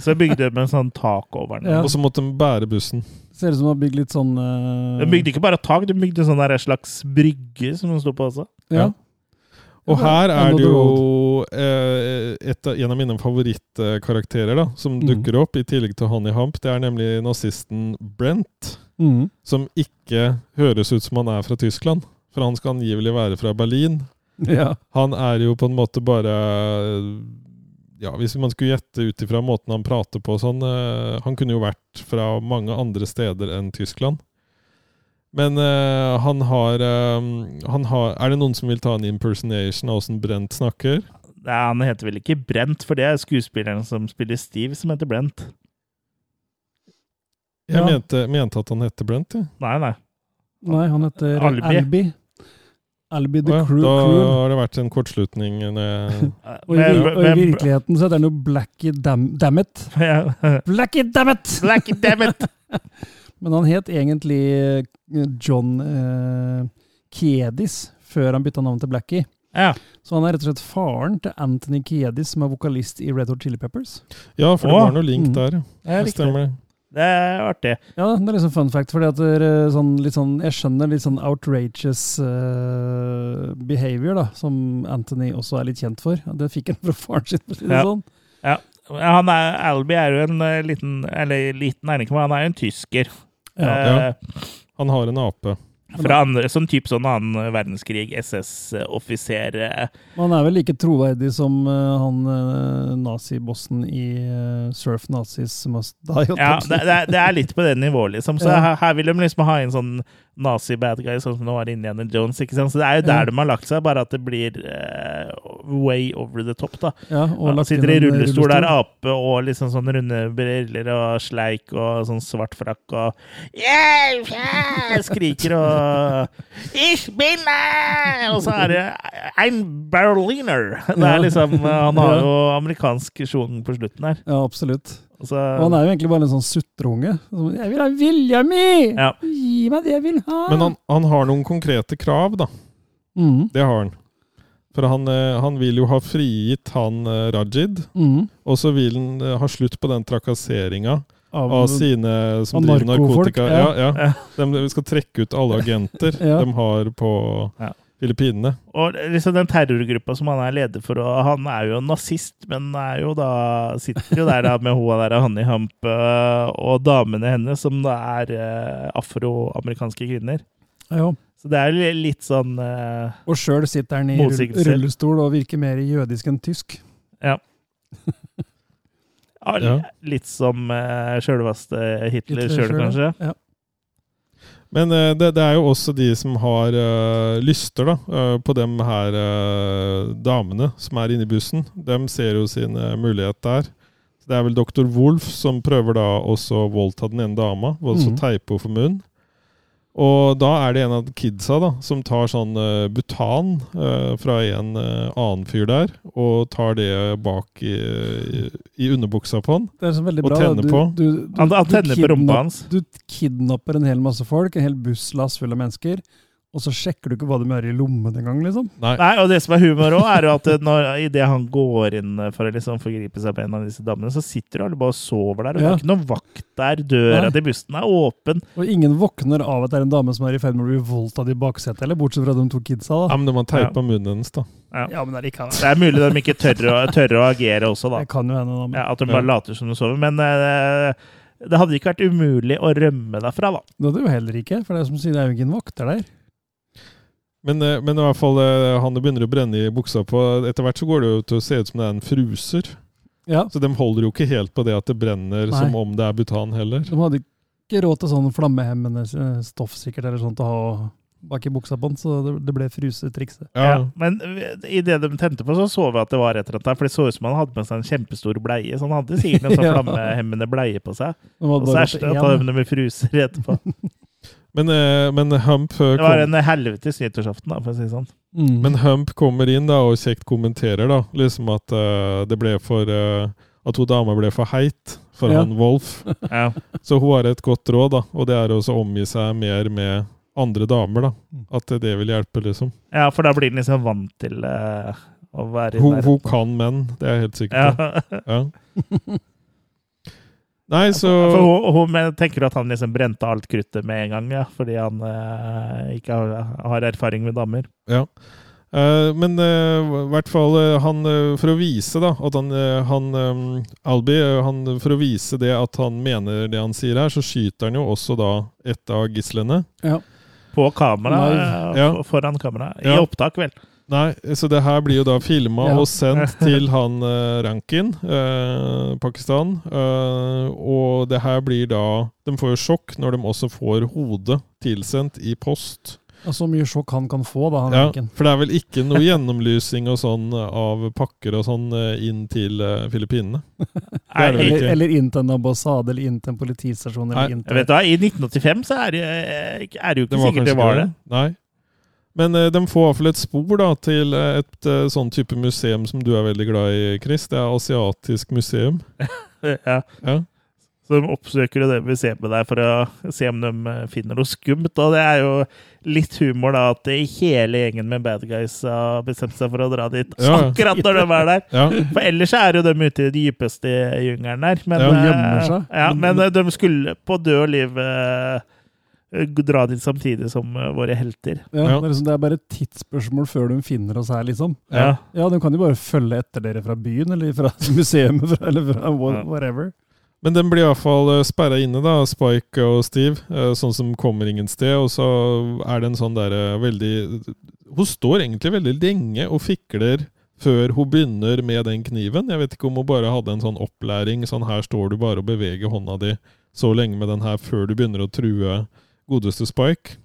Så bygde de en sånn tak over den. Ja. Og så måtte de bære bussen. Ser ut som de har bygd litt sånn uh... De bygde ikke bare tak, de bygde sånn der slags brygge som de sto på også. Ja. Og her er det jo eh, et, en av mine favorittkarakterer da, som Mm. dukker opp, i tillegg til Honey Hamp. Det er nemlig nazisten Brent, Mm. som ikke høres ut som han er fra Tyskland. For han skal angivelig være fra Berlin. ja. Han er jo på en måte bare Ja, hvis man skulle gjette ut ifra måten han prater på sånn eh, Han kunne jo vært fra mange andre steder enn Tyskland. Men uh, han, har, um, han har Er det noen som vil ta en impersonation av åssen Brent snakker? Nei, han heter vel ikke Brent, for det er skuespilleren som spiller Steve, som heter Brent. Jeg Ja. mente, mente at han heter Brent, jeg. Nei, nei. Nei, han heter Albi. Albi. Albi the Ja. Crew. Da Crew. har det vært en kortslutning. eh, Og, i, og i virkeligheten så heter han jo Blackie Dam Dammit. Blackie Dammit! Blackie dammit! Men han het egentlig eh, John eh, Kiedis før han bytta navn til Blackie. Ja. Så han er rett og slett faren til Anthony Kiedis, som er vokalist i Red Hot Chili Peppers. Ja, for det Åh. var noe link Mm. der. Det er Det riktig. stemmer. Det er artig. Ja, det er liksom fun fact, fordi at det er sånn, sånn, jeg skjønner litt sånn outrageous uh, behavior, da, som Anthony også er litt kjent for. Det fikk han fra faren sin, for å si det Ja. sånn. Han er, Albie er jo en eh, liten Eller liten er han ikke, men han er jo en tysker. Ja. Eh, Han har en ape. fra andre, sånn type sånn annen verdenskrig, SS-offiser. eh. Han er vel like troverdig som eh, han uh, nazibossen i Surf Nazis Must Die. Ja, det, det, er, det er litt på det nivået, liksom. Så Ja. her, her vil de liksom ha inn sånn nazi-bad guy, sånn som det var Indiana Jones. ikke sant? Så det er jo der Ja. de har lagt seg, bare at det blir uh, way over the top, da. Ja, og Han sitter i en rullestol, der ape og liksom sånn runde briller og sleik og sånn svart frakk og yeah, yeah! Skriker og Ich bin! Og så er det Ein Berliner! Det er liksom Han har jo amerikansk sjon på slutten her. Ja, absolutt. Og Og han er jo egentlig bare en sånn sutreunge. 'Jeg vil ha vilja mi! Ja. Gi meg det jeg vil ha!' Men han, han har noen konkrete krav, da. Mm. Det har han. For han, eh, han vil jo ha frigitt han eh, Rajid, mm. og så vil han eh, ha slutt på den trakasseringa Av, av sine som av driver narkotika. ja. Ja, ja. De skal trekke ut alle agenter Ja. de har på Ja. Filippinene. og liksom den terrorgruppa som han er leder for, og han er jo nazist, men er jo da, sitter jo der da med hoa der Hanni Hamp øh, og damene hennes, som da er øh, afroamerikanske kvinner. ja. Så det er litt sånn øh, Og sjøl sitter han i rullestol og virker mer jødisk enn tysk. ja, Ja. Litt som uh, sjølveste Hitler Hitler sjøl, kanskje. Ja. Men eh, det, det er jo også de som har uh, lyster da, uh, på dem her uh, damene som er inne i bussen. De ser jo sin mulighet der. Så det er vel Dr. Wolf som prøver da også å voldta den ene dama. Altså så teipe henne for munnen. Og da er det en av kidsa da, som tar sånn uh, butan uh, fra en uh, annen fyr der, og tar det bak i, i, i underbuksa på han. Det er så veldig Og bra. tenner Du- på. Du, du, Han, han du tenner på rumpa hans. Du kidnapper en hel masse folk, en hel busslass full av mennesker, Og så sjekker du ikke hva de har i lommen engang, liksom. Nei. Nei, og det som er humor òg, er jo at når, idet han går inn for å liksom forgripe seg på en av disse damene, så sitter alle bare og sover der. Og det er ikke noen vakt der. Døra Nei. til bussen er åpen. Og ingen våkner av at det er en dame som er i ferd med å bli voldtatt i baksetet, eller bortsett fra de to kidsa, da. Ja, men de har teipa munnen hennes, da. Ja, men allikevel. Det er mulig de ikke tør å, tør å agere også, da. Det kan jo hende, da. Men Ja, at de bare Ja. later som de sover. Men uh, det hadde ikke vært umulig å rømme derfra, da. det hadde jo heller ikke, for det er som sier, det er jo ingen vakter der. Men, eh, men i hvert fall, eh, han det begynner å brenne i buksa på Etter hvert så går det jo til å se ut som det er en fruser. Ja, Så de holder jo ikke helt på det at det brenner Nei. som om det er butan heller. De hadde ikke råd til sånn flammehemmende eh, stoff sikkert, eller sånt å ha bak i buksa på den, så det, det ble frusetrikset. Ja. Ja, Men idet de tente på, så så vi at det var et eller annet der. For det så ut som han hadde med seg en kjempestor bleie. Så han hadde sikkert en sånn Ja. flammehemmende bleie på seg. Og så erstatta de det med fruser etterpå. Men, eh, men Hump kom... Det var en helvetes nyttårsaften, da, for å si det sånn. Mm. Men Hump kommer inn da og kjekt kommenterer da liksom at uh, det ble for uh, At hun dama ble for heit for Ja. han Wolf. Ja. Så hun har et godt råd, da, og det er å omgi seg mer med andre damer. da. Mm. At det vil hjelpe, liksom. ja, for da blir den liksom vant til uh, å være i Hun, nærheten. hun kan menn, det er jeg helt sikker på. Ja. Ja. Nei, så For hun, hun tenker at han liksom brente alt kruttet med en gang, ja, fordi han eh, ikke har, har erfaring med damer. Ja. Eh, men eh, i hvert fall eh, han eh, For å vise da at han, han um, Albi han, For å vise det at han mener det han sier her, så skyter han jo også da et av gislene. På kamera, Ja. foran kamera. I Ja. opptak, vel. Nei, så det her blir jo da filma Ja. og sendt til han eh, Rankin, eh, Pakistan. Eh, og det her blir da De får jo sjokk når de også får hodet tilsendt i post. Og så mye sjokk han kan få, da, han Ja, Rankin. for det er vel ikke noe gjennomlysing og sånn av pakker og sånn eh, inn til eh, Filippinene? Er. Eller, eller inn til en ambassade, eller inn til en politistasjon, Nei, eller inn Jeg til vet hva, I 1985 så er det, er det jo ikke var sikkert det var ikke det. Nei. Men eh, de får i hvert fall et spor da, til eh, et eh, sånn type museum som du er veldig glad i, Chris. Det er Asiatisk museum. Ja. Ja. Så de oppsøker det museet der for å se om de finner noe skumt. Og det er jo litt humor da at hele gjengen med bad guys har bestemt seg for å dra dit Ja. akkurat når de er der. Ja, For ellers er jo de ute i den dypeste jungelen der. Men, Ja, de, seg. Ja, men men de skulle på død og liv dra dit samtidig som eh, våre helter. ja, Ja. Det, er liksom, det er bare et tidsspørsmål før de finner oss her, liksom. Ja. Ja, de kan jo bare følge etter dere fra byen, eller fra museet, eller fra whatever. Men den blir iallfall sperra inne, da, Spike og Steve. eh, Sånn som kommer ingen sted. Og så er det en sånn derre veldig Hun står egentlig veldig lenge og fikler før hun begynner med den kniven. Jeg vet ikke om hun bare hadde en sånn opplæring. Sånn her står du bare og beveger hånda di så lenge med den her før du begynner å true godeste Spike.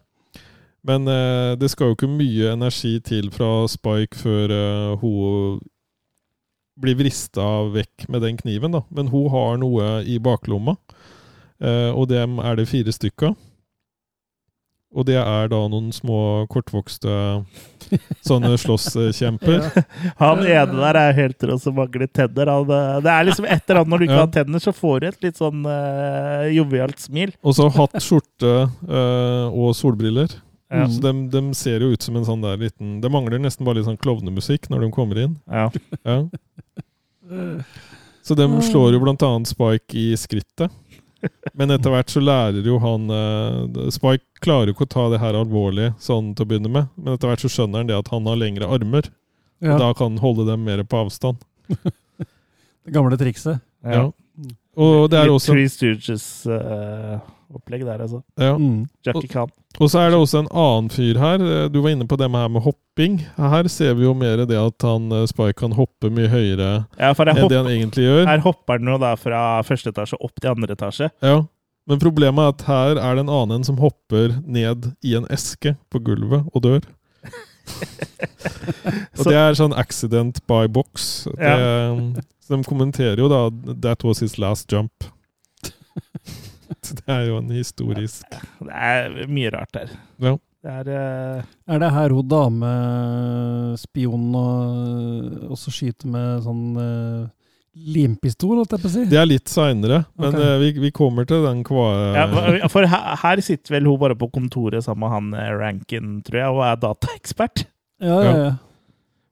Men eh, det skal jo ikke mye energi til fra Spike før eh, hun blir vrista vekk med den kniven. da. Men hun har noe i baklomma, eh, og dem er det fire stykker. Og det er da noen små kortvokste sånne slåsskjemper. Han ene der er helt rå som mangler tenner. Han, eh, det er liksom et eller annet når du ikke Ja. har tenner, så får du et litt sånn uh, jovialt smil. Og så hatt, skjorte uh, og solbriller. Ja. Så de, de ser jo ut som en sånn der liten Det mangler nesten bare litt sånn klovnemusikk når de kommer inn. Ja. Ja. Så de slår jo blant annet Spike i skrittet. Men etter hvert så lærer jo han eh, Spike klarer jo ikke å ta det her alvorlig sånn til å begynne med, men etter hvert så skjønner han det at han har lengre armer. Ja, Og da kan han holde dem mer på avstand. det gamle trikset. Ja. Og det er også Three Stooges-opplegg der, altså. ja. Mm. Jackie Khan. Og så er det også en annen fyr her. Eh, Du var inne på det med her med hopping. Her ser vi jo mer det at han eh, Spike kan hoppe mye høyere Ja, enn det han egentlig gjør. her hopper han jo da fra første etasje opp til andre etasje. Ja. Men problemet er at her er det en annen en som hopper ned i en eske på gulvet og dør. og Så- det er sånn accident by box. Det, Så de kommenterer jo da 'That was his last jump'. det er jo en historisk Det er mye rart der. Ja. Det er uh... Er det her hun damespionen og også skyter med sånn uh, limpistol, holdt jeg på å si. Det er litt seinere, men Ok. eh, vi, vi kommer til den kva... Ja, for her, her sitter vel hun bare på kontoret sammen med han Rankin, tror jeg, og er dataekspert. Ja, ja, ja.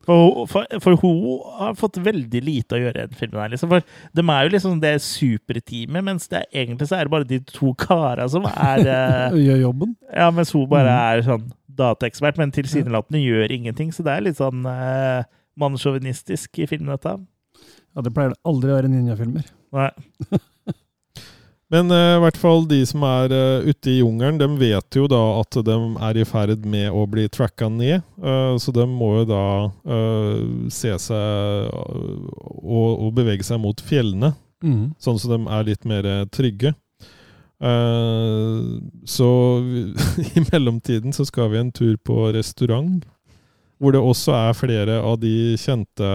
For, for, for hun har fått veldig lite å gjøre i den filmen. her, liksom. For de er jo liksom det superteamet, mens det er, egentlig så er det bare de to kara som er eh, Gjør jobben. Ja, mens hun bare Mm. er sånn dataekspert, men tilsynelatende gjør ingenting. Så det er litt sånn eh, mannssjåvinistisk i filmen, dette. Ja, det pleier det aldri å være ninjafilmer. Nei. Men uh, i hvert fall de som er uh, ute i jungelen, de vet jo da at de er i ferd med å bli tracka ned. Uh, så de må jo da se seg og, og bevege seg mot fjellene, Mm. sånn så de er litt mer trygge. Så i mellomtiden så skal vi en tur på restaurant, hvor det også er flere av de kjente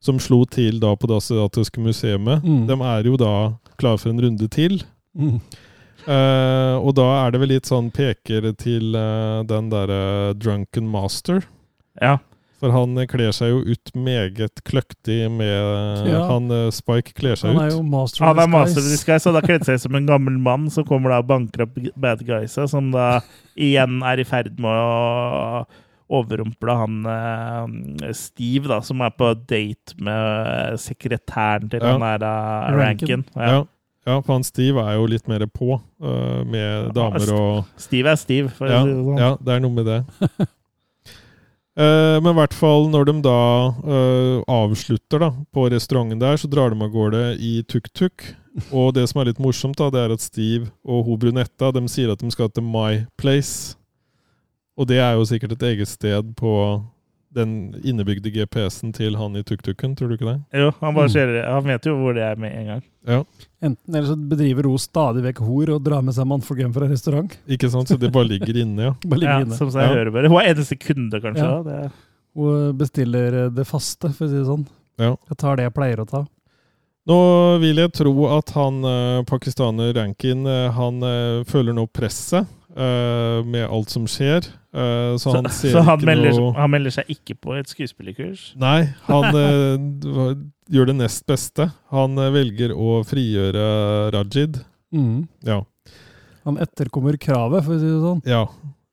som slo til da på Det asiatiske museet. Mm. De er jo da klar for en runde til. Mm. Eh, og da er det vel litt sånn peker til eh, den derre Drunken Master. Ja. For han eh, kler seg jo ut meget kløktig med Ja. Han eh, Spike kler seg ut. Han er jo master Han of er master of disguise. og da kledd seg som en gammel mann som kommer da og banker opp bad guysa, som da igjen er i ferd med å overrumple han uh, Steve, da, som er på date med sekretæren til Ja. han der uh, Rankin. Ja. Ja. ja, for han Steve er jo litt mer på uh, med damer og Steve er Steve, for ja, å si det sånn. ja, det er noe med det. Eh, men i hvert fall når de da eh, avslutter da, på restauranten der, så drar de av gårde i tuk-tuk. Og det som er litt morsomt, da, det er at Steve og hun brunetta de sier at de skal til My Place. Og det er jo sikkert et eget sted på den innebygde GPS-en til han i tuk-tuken, tror du ikke det? Jo, han, bare Mm. han vet jo hvor det er med en gang. Enten eller så bedriver hun stadig vekk hor og drar med seg mannfolk hjem fra restaurant. Ikke sant? Så det bare ligger inne, ja. Bare ligger Ja, inne. som jeg Ja. hører bare. Hun er eneste kunde, kanskje. Ja. da. Det, Hun bestiller eh, det faste, for å si det sånn. Ja. Jeg tar det jeg pleier å ta. Nå vil jeg tro at han eh, pakistaner Rankin eh, han eh, føler nå presset eh, med alt som skjer. Uh, så så, han ser så han, ikke melder, noe han melder seg ikke på et skuespillerkurs. Nei, han eh, gjør det nest beste. Han velger å frigjøre Rajid. Mm. Ja. Han etterkommer kravet, for å si det sånn. ja.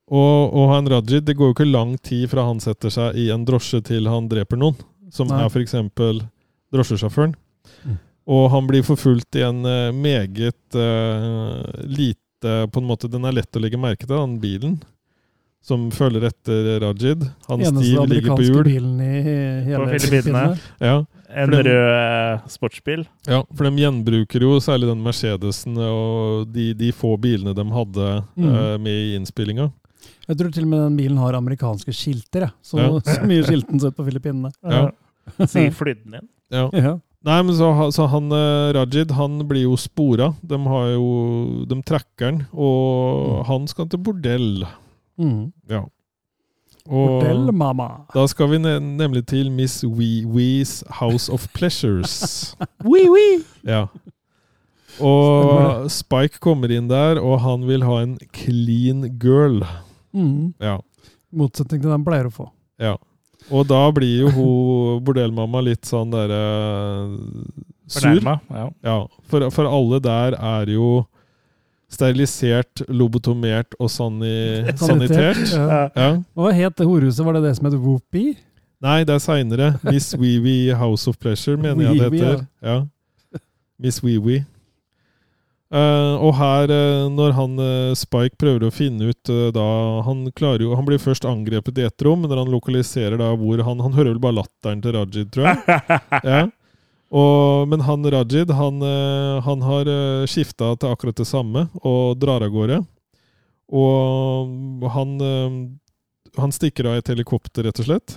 Og, og han Rajid, det går jo ikke lang tid fra han setter seg i en drosje til han dreper noen, som Nei. er f.eks. drosjesjåføren. Mm. Og han blir forfulgt i en meget uh, lite På en måte, Den er lett å legge merke til, den bilen. Som følger etter Rajid. Han Eneste Steve ligger på hjul. bilen i hele På Filippinene. Ja, En den- rød eh, sportsbil. ja, for de gjenbruker jo særlig den Mercedesen og de, de få bilene de hadde Mm. uh, med i innspillinga. Jeg tror til og med den bilen har amerikanske skilter, jeg. Så, Ja. så mye skilten sett på Filippinene. Ja. Sier flydde den inn. Ja. Nei, men så, så han eh, Rajid han blir jo spora. De har jo De trekker han, og Mm. han skal til bordell. Mm. Ja. Og Bordell, mamma. da skal vi ne nemlig til Miss Wee Wees House of Pleasures. Wee Wee! Ja. Og Spike kommer inn der, og han vil ha en clean girl. Mm. Ja. Motsetning til den pleier å få. ja. Og da blir jo hun bordellmamma litt sånn derre sur. Fornærma. Ja. Ja, for, for alle der er jo sterilisert, lobotomert og sani sanitert. Ja. Ja. Hva het det horhuset? Var det det som het Whoopi? Nei, det er seinere. Miss Wee Wee House of Pleasure, mener jeg det Wee Wee, heter. Ja. Miss Wee Wee. Eh, og her, uh, når han uh, Spike prøver å finne ut da Han jo Han blir først angrepet i ett rom, når han lokaliserer da hvor han Han hører vel bare latteren til Rajid, tror jeg. Ja. Og, men han Rajid han, han har uh, skifta til akkurat det samme og drar av gårde. Og han, han stikker av i et helikopter, rett og slett.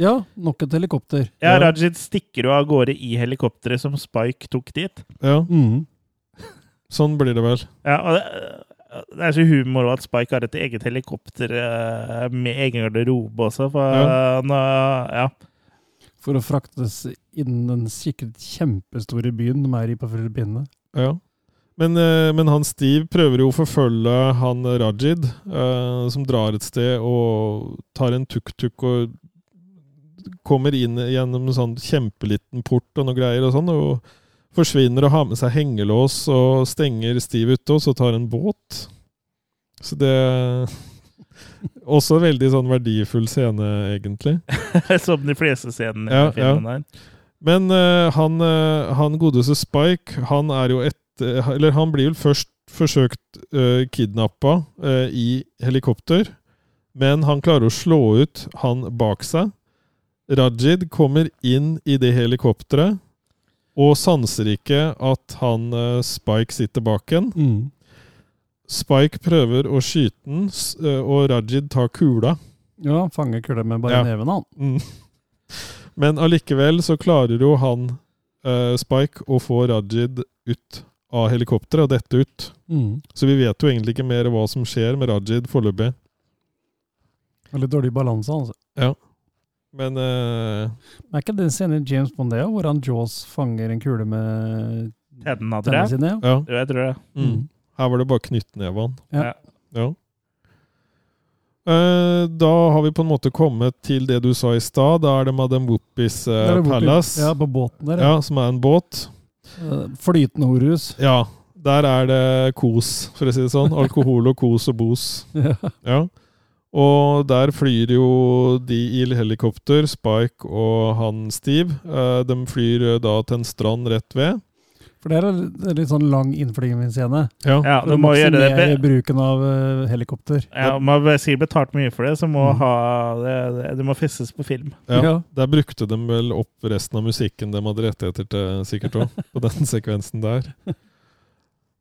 Ja, nok et helikopter. Ja, Ja. Rajid stikker jo av gårde i helikopteret som Spike tok dit. Ja, Mm. Sånn blir det vel. Ja, og det, det er så humor at Spike har et eget helikopter eh, med egen garderobe også. For, Ja. nå, ja. For å fraktes innen den sikkert kjempestore byen de er i på Filippinene. Ja. Men, eh, men han Steve prøver jo å forfølge han Rajid, eh, som drar et sted og tar en tuk-tuk og kommer inn gjennom en sånn kjempeliten port og noe greier og sånn, og forsvinner og har med seg hengelås og stenger Steve ute, og så tar en båt. Så det Også veldig sånn verdifull scene, egentlig. Som de fleste scenene Ja, i filmen her. Men uh, han, uh, han godeste Spike, han er jo et eh, Eller han blir vel først forsøkt uh, kidnappa uh, i helikopter, men han klarer å slå ut han bak seg. Rajid kommer inn i det helikopteret og sanser ikke at han uh, Spike sitter bak en. Mm. Spike prøver å skyte den, eh, og Rajid tar kula. Ja, fanger kula med bare Ja. neven, han. Mm. Men allikevel så klarer jo han, uh, Spike, å få Rajid ut av helikopteret og dette ut. Mm. Så vi vet jo egentlig ikke mer hva som skjer med Rajid foreløpig. Litt dårlig balanse, altså. Men uh, Er ikke den scenen i James Bond det, hvor han Jaws fanger en kule med Tennene, tror sine? Ja. ja. Jo, jeg tror det. Mm. Her var det bare knyttneven. Ja. Ja. Uh, da har vi på en måte kommet til det du sa i stad. Da er det Madame Whoopies borti- Palace. Ja, på båten der. Ja, som er en båt. Uh, Flytende horus. Ja, der er det kos, for å si det sånn. Alkohol og kos og bos. Ja. Ja. Og der flyr jo de i helikopter, Spike og han Steve. Eh, de flyr eh, da til en strand rett ved. For det er en litt sånn lang innflygingsscene. Ja. Ja, du må gjøre det. maksimere Be bruken av eh, helikopter. ja, man har sikkert betalt mye for det, så må Mm. ha det, det, det må festes på film. Ja. Ja. Der brukte de vel opp resten av musikken de hadde rettigheter til, sikkert òg, på den sekvensen der.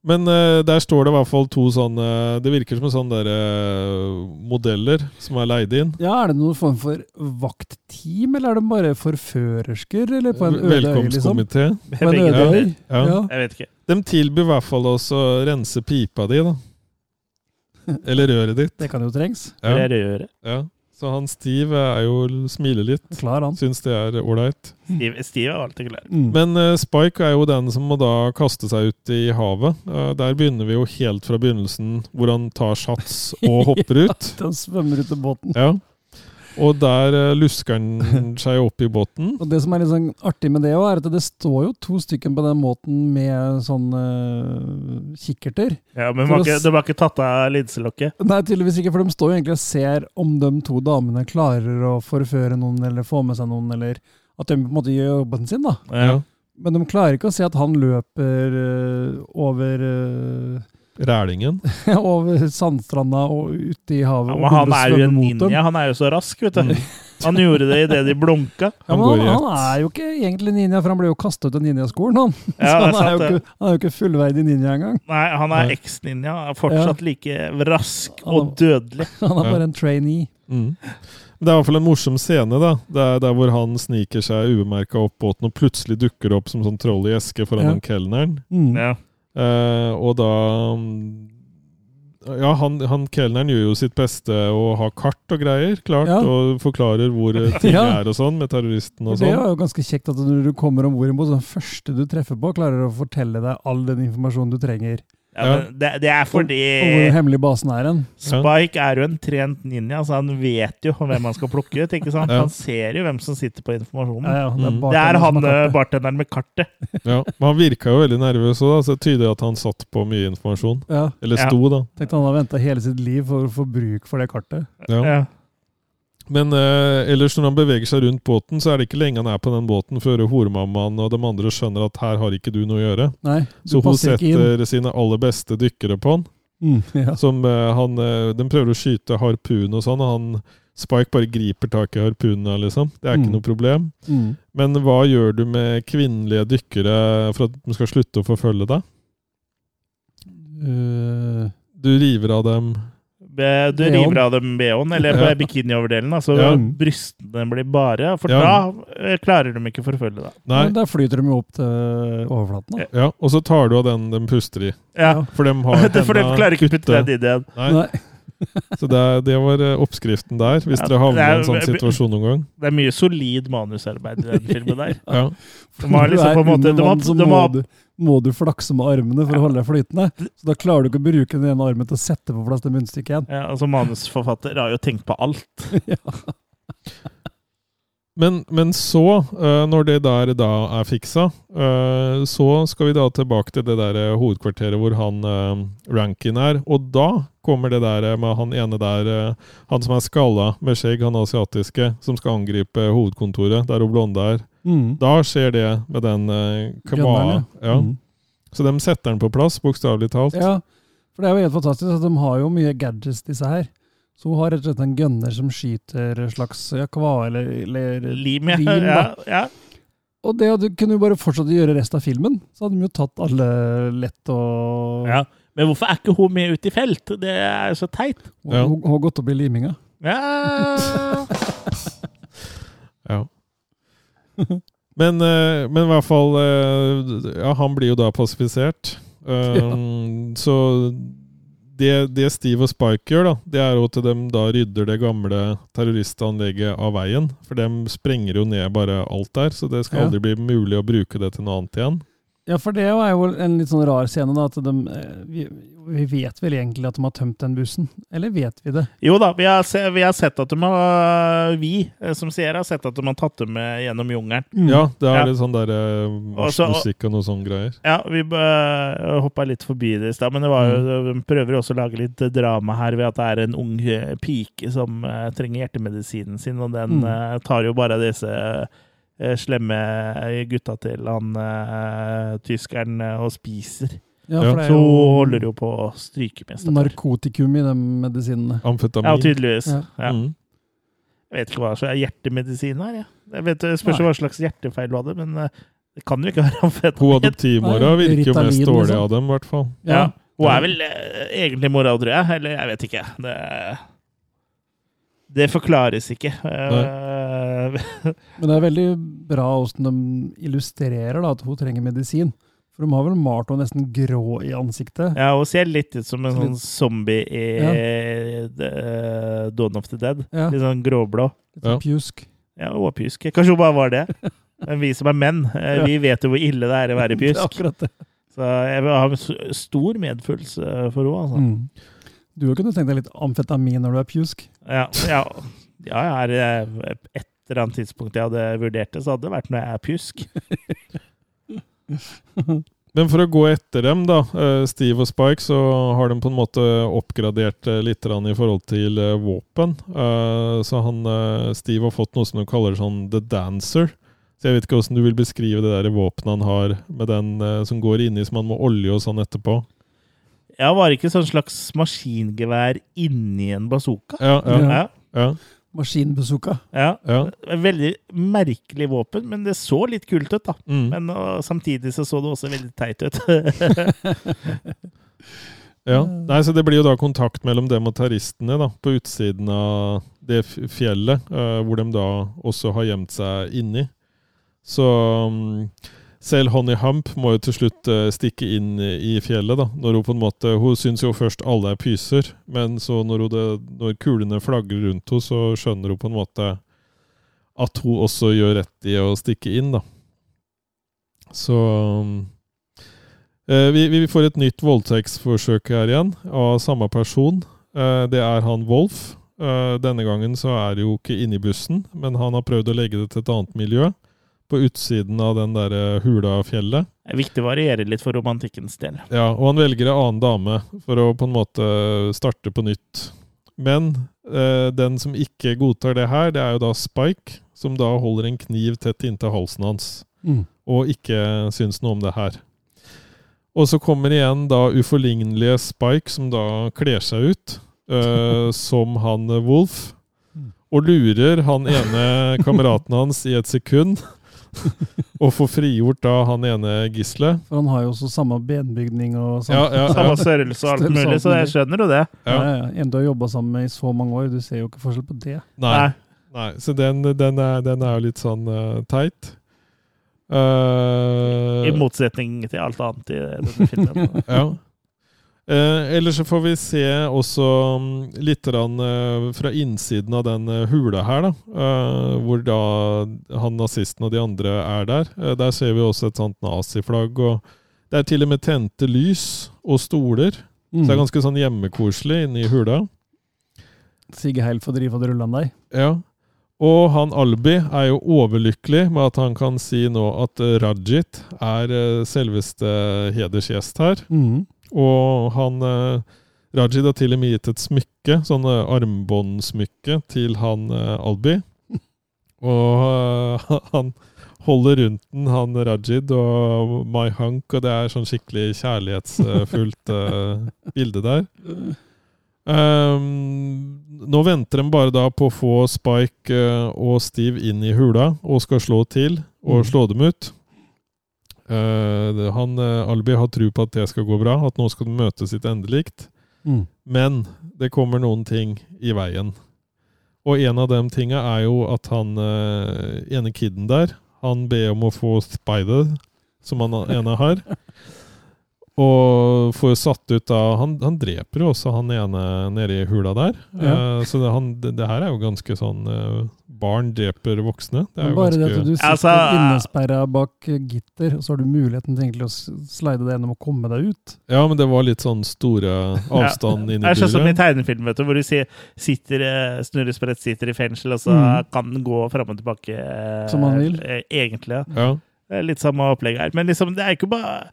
Men uh, der står det i hvert fall to sånne Det virker som en sånn der uh, modeller som er leid inn. Ja, Er det noen form for vaktteam, eller er det bare forførersker? Eller på en øde øy, liksom? Velkomstkomité. På en øde øy? Ja. Ja. Jeg vet ikke. De tilbyr i hvert fall også å rense pipa di, da. Eller røret ditt. Det kan jo trengs. Ja. Det er røret. Ja. Så han Steve er jo smiler litt. Klar, han. Syns det er ålreit. Steve, Steve er alltid klar. Mm. Men uh, Spike er jo den som må da kaste seg ut i havet. Uh, der begynner vi jo helt fra begynnelsen, hvor han tar sats og hopper ut. Den svømmer ut til båten. Ja. Og der eh, lusker han seg opp i båten. Og Det som er litt sånn artig med det, også, er at det står jo to stykker på den måten med sånn eh, kikkerter. Ja, men var de har ikke, de har ikke tatt av linselokket. Nei, tydeligvis ikke, for de står jo egentlig og ser om de to damene klarer å forføre noen, eller få med seg noen, eller at de på en måte gjør jobben sin, da. Ja. Men de klarer ikke å se at han løper eh, over Rælingen. over sandstranda og ute i havet. Ja, men han er jo en ninja. Han er jo så rask, vet du. Han gjorde det idet de blunka. Ja, Han men han, han er jo ikke egentlig ninja, for han ble jo kastet ut av ninjaskolen. Han. Ja, så er han, er sant, jo ikke, han er jo ikke fullverdig ninja engang. Nei, han er eks-ninja. er Fortsatt like rask Han- og dødelig. Han er bare en trainee. Mm. Det er i hvert fall en morsom scene, da. Det er der hvor han sniker seg ubemerka opp båten og plutselig dukker opp som sånn troll i eske foran Ja. kelneren. Mm. Ja. Eh, og da Ja, han, han kelneren gjør jo sitt beste å ha kart og greier, klart, Ja. og forklarer hvor ting Ja. er og sånn, med terroristen og sånn. det sånn. er jo ganske kjekt at når du kommer om bord i en så den første du treffer på, klarer å fortelle deg all den informasjonen du trenger. Ja, ja. det, det er fordi Og hvor hemmelig basen er hen. Spike er jo en trent ninja, så han vet jo hvem han skal plukke ut. ikke sant? Ja. Han ser jo hvem som sitter på informasjonen. Ja, ja, det, Mm. er Det er han eh, bartenderen med kartet. Ja, men han virka jo veldig nervøs òg, så det tyder at han satt på mye informasjon. Ja, Eller Ja. sto, da. tenkte han har venta hele sitt liv for å få bruk for det kartet. Ja. Men eh, ellers når han beveger seg rundt båten, så er det ikke lenge han er på den båten før horemammaen og de andre skjønner at her har ikke du noe å gjøre. Nei, Så hun ikke setter sine aller beste dykkere på han. Mm, ja. Som eh, han eh, De prøver å skyte harpun og sånn, og han Spike bare griper tak i harpunene, liksom. Det er ikke Mm. noe problem. Mm. Men hva gjør du med kvinnelige dykkere for at de skal slutte å forfølge deg? Uh. Du river av dem Du river av dem BH-en, eller Ja. bikinioverdelen. Altså Ja. brystene blir bare, for Ja. da eh, klarer de ikke å forfølge deg. Nei. men Der flyter de jo opp til overflaten. Da. Ja, og så tar du av den de puster i. Ja. For de har For de klarer ikke å putte den inn igjen. Nei. Nei. Så det, det var eh, oppskriften der, hvis Ja, dere havner i en sånn situasjon noen gang. Det er mye solid manusarbeid i den filmen der. Ja. De har liksom på en måte de så de må har, du, må du flakse med armene for å holde deg flytende. Så da klarer du ikke å bruke den ene armen til å sette på plass det munnstykket igjen. ja, altså Manusforfatter har jo tenkt på alt. ja. Men, men så, eh, når det der da er fiksa, eh, så skal vi da tilbake til det der eh, hovedkvarteret hvor han Rankin er. Og da kommer det der med han ene der, han som er skalla med skjegg, han asiatiske, som skal angripe hovedkontoret, der hun blonde er. Mm. Da skjer det med den Gunneren. Ja. Mm. Så de setter den på plass, bokstavelig talt. Ja, for det er jo helt fantastisk at de har jo mye gadgets, disse her. Så hun har rett og slett en gunner som skyter slags jakva eller, eller Lim, ja. Lim, ja, ja. Og det hadde, kunne jo bare fortsatt å gjøre resten av filmen. Så hadde de jo tatt alle lett og ja. Men hvorfor er ikke hun med ut i felt? Det er så teit. Ja. Hun hun har gått opp i liminga. Ja. Ja. Men, eh, men i hvert fall eh, Ja, han blir jo da pasifisert. Um, Så det, det Steve og Spike gjør, da, det er at de da rydder det gamle terroristanlegget av veien. For de sprenger jo ned bare alt der, så det skal aldri bli mulig å bruke det til noe annet igjen. Ja, for det er jo en litt sånn rar scene, da. At de, eh, vi, vet vel egentlig at de har tømt den bussen? Eller vet vi det? Jo da, vi har, se, vi har sett at de har Vi eh, som sier, har sett at de har tatt dem med gjennom jungelen. Ja, det er Ja. litt sånn der musikk Og marsjmusikk og noe sånn greier. Ja, vi uh, hoppa litt forbi det i stad, men det var jo, de prøver jo også å lage litt drama her ved at det er en ung eh, pike som uh, trenger hjertemedisinen sin, og den Mm. uh, tar jo bare disse uh, slemme gutta til han eh, tyskeren eh, og spiser. Ja, for det Så er hun jo holder jo på å stryke med stakkar. narkotikum i de medisinene. Amfetamin. Ja, tydeligvis. Ja. Ja. Mm. Jeg vet ikke hva som er hjertemedisin her. Ja. Jeg vet, det spørs hva slags hjertefeil du hadde, men eh, det kan jo ikke være Hun amfetamin. adoptivmora Nei, virker jo mest dårlig liksom. av dem, i hvert fall. Ja. Hun er vel eh, egentlig mora, tror jeg. Eller jeg vet ikke. Det, det forklares ikke. Eh, Men det er veldig bra hvordan de illustrerer da, at hun trenger medisin. For de har vel malt henne nesten grå i ansiktet. ja, hun ser litt ut som en Så sånn zombie i Ja. eh, Dawn of the Dead. Ja, Litt sånn gråblå. litt sånn Ja. pjusk. Ja, hun var pjusk. Kanskje hun bare var det. Men vi som er menn, eh, vi vet jo hvor ille det er å være Det er pjusk. akkurat det. Så jeg vil ha stor medfølelse for henne. Altså. Mm. Du kunne tenkt deg litt amfetamin når du er pjusk. Ja, ja, ja, jeg er eh, et eller annet tidspunkt jeg hadde vurdert det, så hadde det vært når jeg er pjusk. Men for å gå etter dem, da, eh, Steve og Spike, så har de på en måte oppgradert eh, litt i forhold til eh, våpen. Eh, Så han, Steve har fått noe som de kaller sånn The Dancer. Så jeg vet ikke hvordan du vil beskrive det der våpenet han har med den som går inni som han må olje og sånn etterpå. Ja, var det ikke sånn slags maskingevær inni en bazooka? Ja, ja, Ja. ja. Maskinbazooka. ja. ja. Veldig merkelig våpen, men det så litt kult ut, da. Mm. Men og, samtidig så så det også veldig teit ut. Ja, Nei, så Det blir jo da kontakt mellom dem og terroristene da, på utsiden av det fjellet, uh, hvor de da også har gjemt seg inni. Så mm, selv Honey Hump må jo til slutt eh, stikke inn i fjellet. da, når Hun på en måte, hun syns jo først alle er pyser, men så når, det, når kulene flagrer rundt henne, så skjønner hun på en måte at hun også gjør rett i å stikke inn. da. Så Eh, Vi, vi får et nytt voldtektsforsøk her igjen, av samme person. Eh, Det er han Wolf. Eh, Denne gangen så er det jo ikke inni bussen, men han har prøvd å legge det til et annet miljø. På utsiden av den der eh, hula fjellet. Det er viktig å variere litt for romantikkens del. Ja, og han velger en annen dame for å på en måte starte på nytt. Men eh, den som ikke godtar det her, det er jo da Spike, som da holder en kniv tett inntil halsen hans Mm. og ikke syns noe om det her. Og så kommer igjen da uforlignelige Spike, som da kler seg ut eh, som han eh, Wolf, Mm. og lurer han ene kameraten hans i et sekund. og få frigjort da han ene gisselet. For han har jo også samme benbygning og samme, Ja, ja, Samme ja. størrelse og alt Størrelse og mulig, så jeg skjønner jo det. ja. Ja, ja. En du har jobba sammen med i så mange år, du ser jo ikke forskjell på det. Nei. Nei, så den, den, er, den er jo litt sånn uh, teit. Uh, I motsetning til alt annet i denne filmen. Ja. Eh, ellers så får vi se også mm, litt eh, fra innsiden av den eh, hula her, da. Eh, hvor da han nazisten og de andre er der. Der ser vi også et sånt naziflagg. Og det er til og med tente lys og stoler. Så det er ganske sånn hjemmekoselig inne i hula. Sigge Heil får drive og rulle han deg. Ja. Og han Albi er jo overlykkelig med at han kan si nå at Rajit er selveste hedersgjest her. Mhm. Og han eh, Rajid har til og med gitt et smykke, sånn eh, armbåndsmykke, til han eh, Albi. Og eh, han holder rundt den, han Rajid og My Hunk, og det er sånn skikkelig kjærlighetsfullt eh, bilde der. Um, nå venter de bare da på å få Spike uh, og Steve inn i hula og skal slå til og Mm. slå dem ut. Eh, han eh, Albi har tro på at det skal gå bra, at nå skal de møte sitt endelikt. Mm. Men det kommer noen ting i veien. Og en av de tinga er jo at han eh, ene kiden der, han ber om å få Spider, som han ene har. Og får satt ut av Han, han dreper jo også han ene nede i hula der. Ja. Uh, så det, han, det, det her er jo ganske sånn uh, Barn dreper voksne. Det er jo Bare det at du sitter Altså, innesperra bak eh, gitter, og så har du muligheten til å slide deg gjennom og komme deg ut. Ja, men det var litt sånn store avstand inn Det i er sånn som i tegnefilm, vet du, hvor du si- sitter, eh, Snurre Sprett sitter i fengsel, og så Mm. kan den gå fram og tilbake eh, Som han vil. eh, Egentlig, ja. Ja. Litt samme opplegg her. Men liksom, det er ikke bare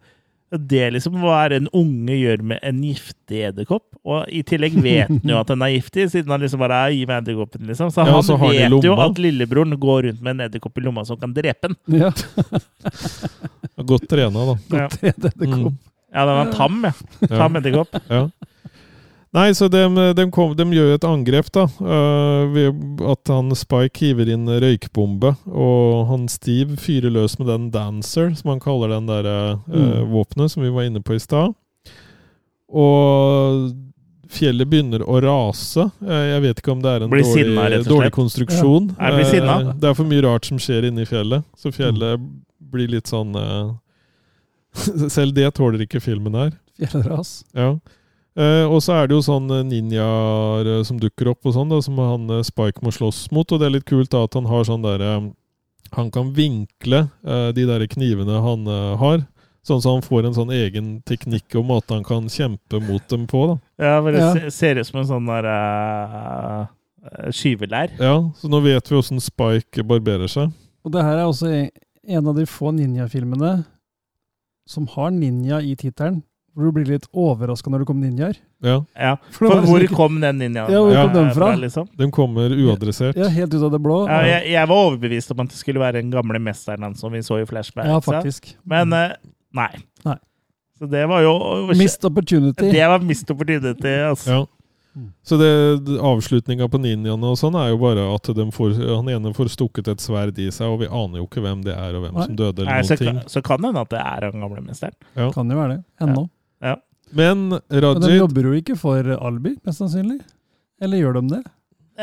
det liksom hva er en unge gjør med en giftig edderkopp. Og i tillegg vet han jo at den er giftig, siden han liksom bare er, gi meg edderkoppen, liksom. Så Ja, han så har den vet jo at lillebroren går rundt med en edderkopp i lomma som kan drepe han. Ja, Godt trena, da. Ja. det, edderkopp. Mm. ja, den er tam, ja. Ja. Tam edderkopp. Ja. Nei, så de, de, kom, de gjør et angrep, da. Uh, ved at han Spike hiver inn røykbombe. Og han Steve fyrer løs med den Dancer, som han kaller den der uh, Mm. våpenet som vi var inne på i stad. Og fjellet begynner å rase. Uh, Jeg vet ikke om det er en dårlig, sinna, dårlig konstruksjon. Ja, jeg blir sinna. Eh, Det er for mye rart som skjer inni fjellet. Så fjellet blir litt sånn eh, Selv det tåler ikke filmen her. Fjellras. Ja. Eh, og så er det jo sånn eh, ninjaer uh, som dukker opp, og sånn da, som han uh, Spike må slåss mot. Og det er litt kult da at han har sånn derre Han kan vinkle eh, de der knivene han har. Sånn at han får en sånn egen teknikk og måte han kan kjempe mot dem på. da. Ja, men det Ja. ser ut som en sånn der skyvelær. Ja, Så nå vet vi åssen Spike barberer seg. Og det her er også en- en av de få ninjafilmene som har ninja i tittelen. Hvor du blir litt overraska når det kommer ninjaer. Ja, Ja. For For hvor liksom ikke- kom den ninjaen Ja, hvor kom eh, den fra? liksom? De kommer uadressert. Ja, helt ut av det blå. Ja, jeg, jeg var overbevist om at det skulle være den gamle mesteren hans som vi så i flashback. Ja, faktisk. Men eh, nei. Nei. Så det var jo Missed opportunity. Det var mist opportunity. Altså. Ja. Så det, avslutninga på ninjaene og sånn er jo bare at får, han ene får stukket et sverd i seg, og vi aner jo ikke hvem det er, og hvem Nei. som døde, Nei, noen så, ting. kan- så kan det hende at det er han gamle mesteren. Kan jo være det. Ennå. Men Men de jobber jo ikke for Albi, mest sannsynlig. Eller gjør de det?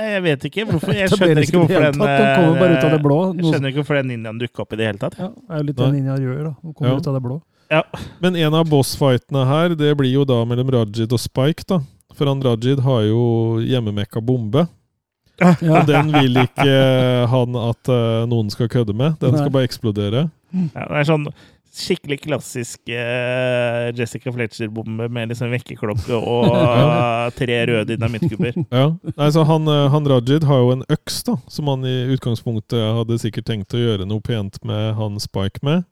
Jeg vet ikke hvorfor Jeg skjønner ikke hvorfor den. De kommer bare ut av det eh, blå. Jeg skjønner ikke hvorfor den ninjaen dukka opp i det hele tatt. ja, det er jo litt det ninjaer gjør. da. De kommer Ja. ut av det blå. Ja. Men en av bossfightene her, det blir jo da mellom Rajid og Spike, da. For han Rajid har jo hjemmemekka bombe. Ja. Og den vil ikke han at eh, noen skal kødde med. Den skal bare eksplodere. Ja, det er sånn skikkelig klassisk uh, Jessica Fletcher-bombe med liksom vekkerklokke og tre røde dynamittkuber. Ja. Nei, så han, eh, han Rajid har jo en øks, da, som han i utgangspunktet hadde sikkert tenkt å gjøre noe pent med han Spike med.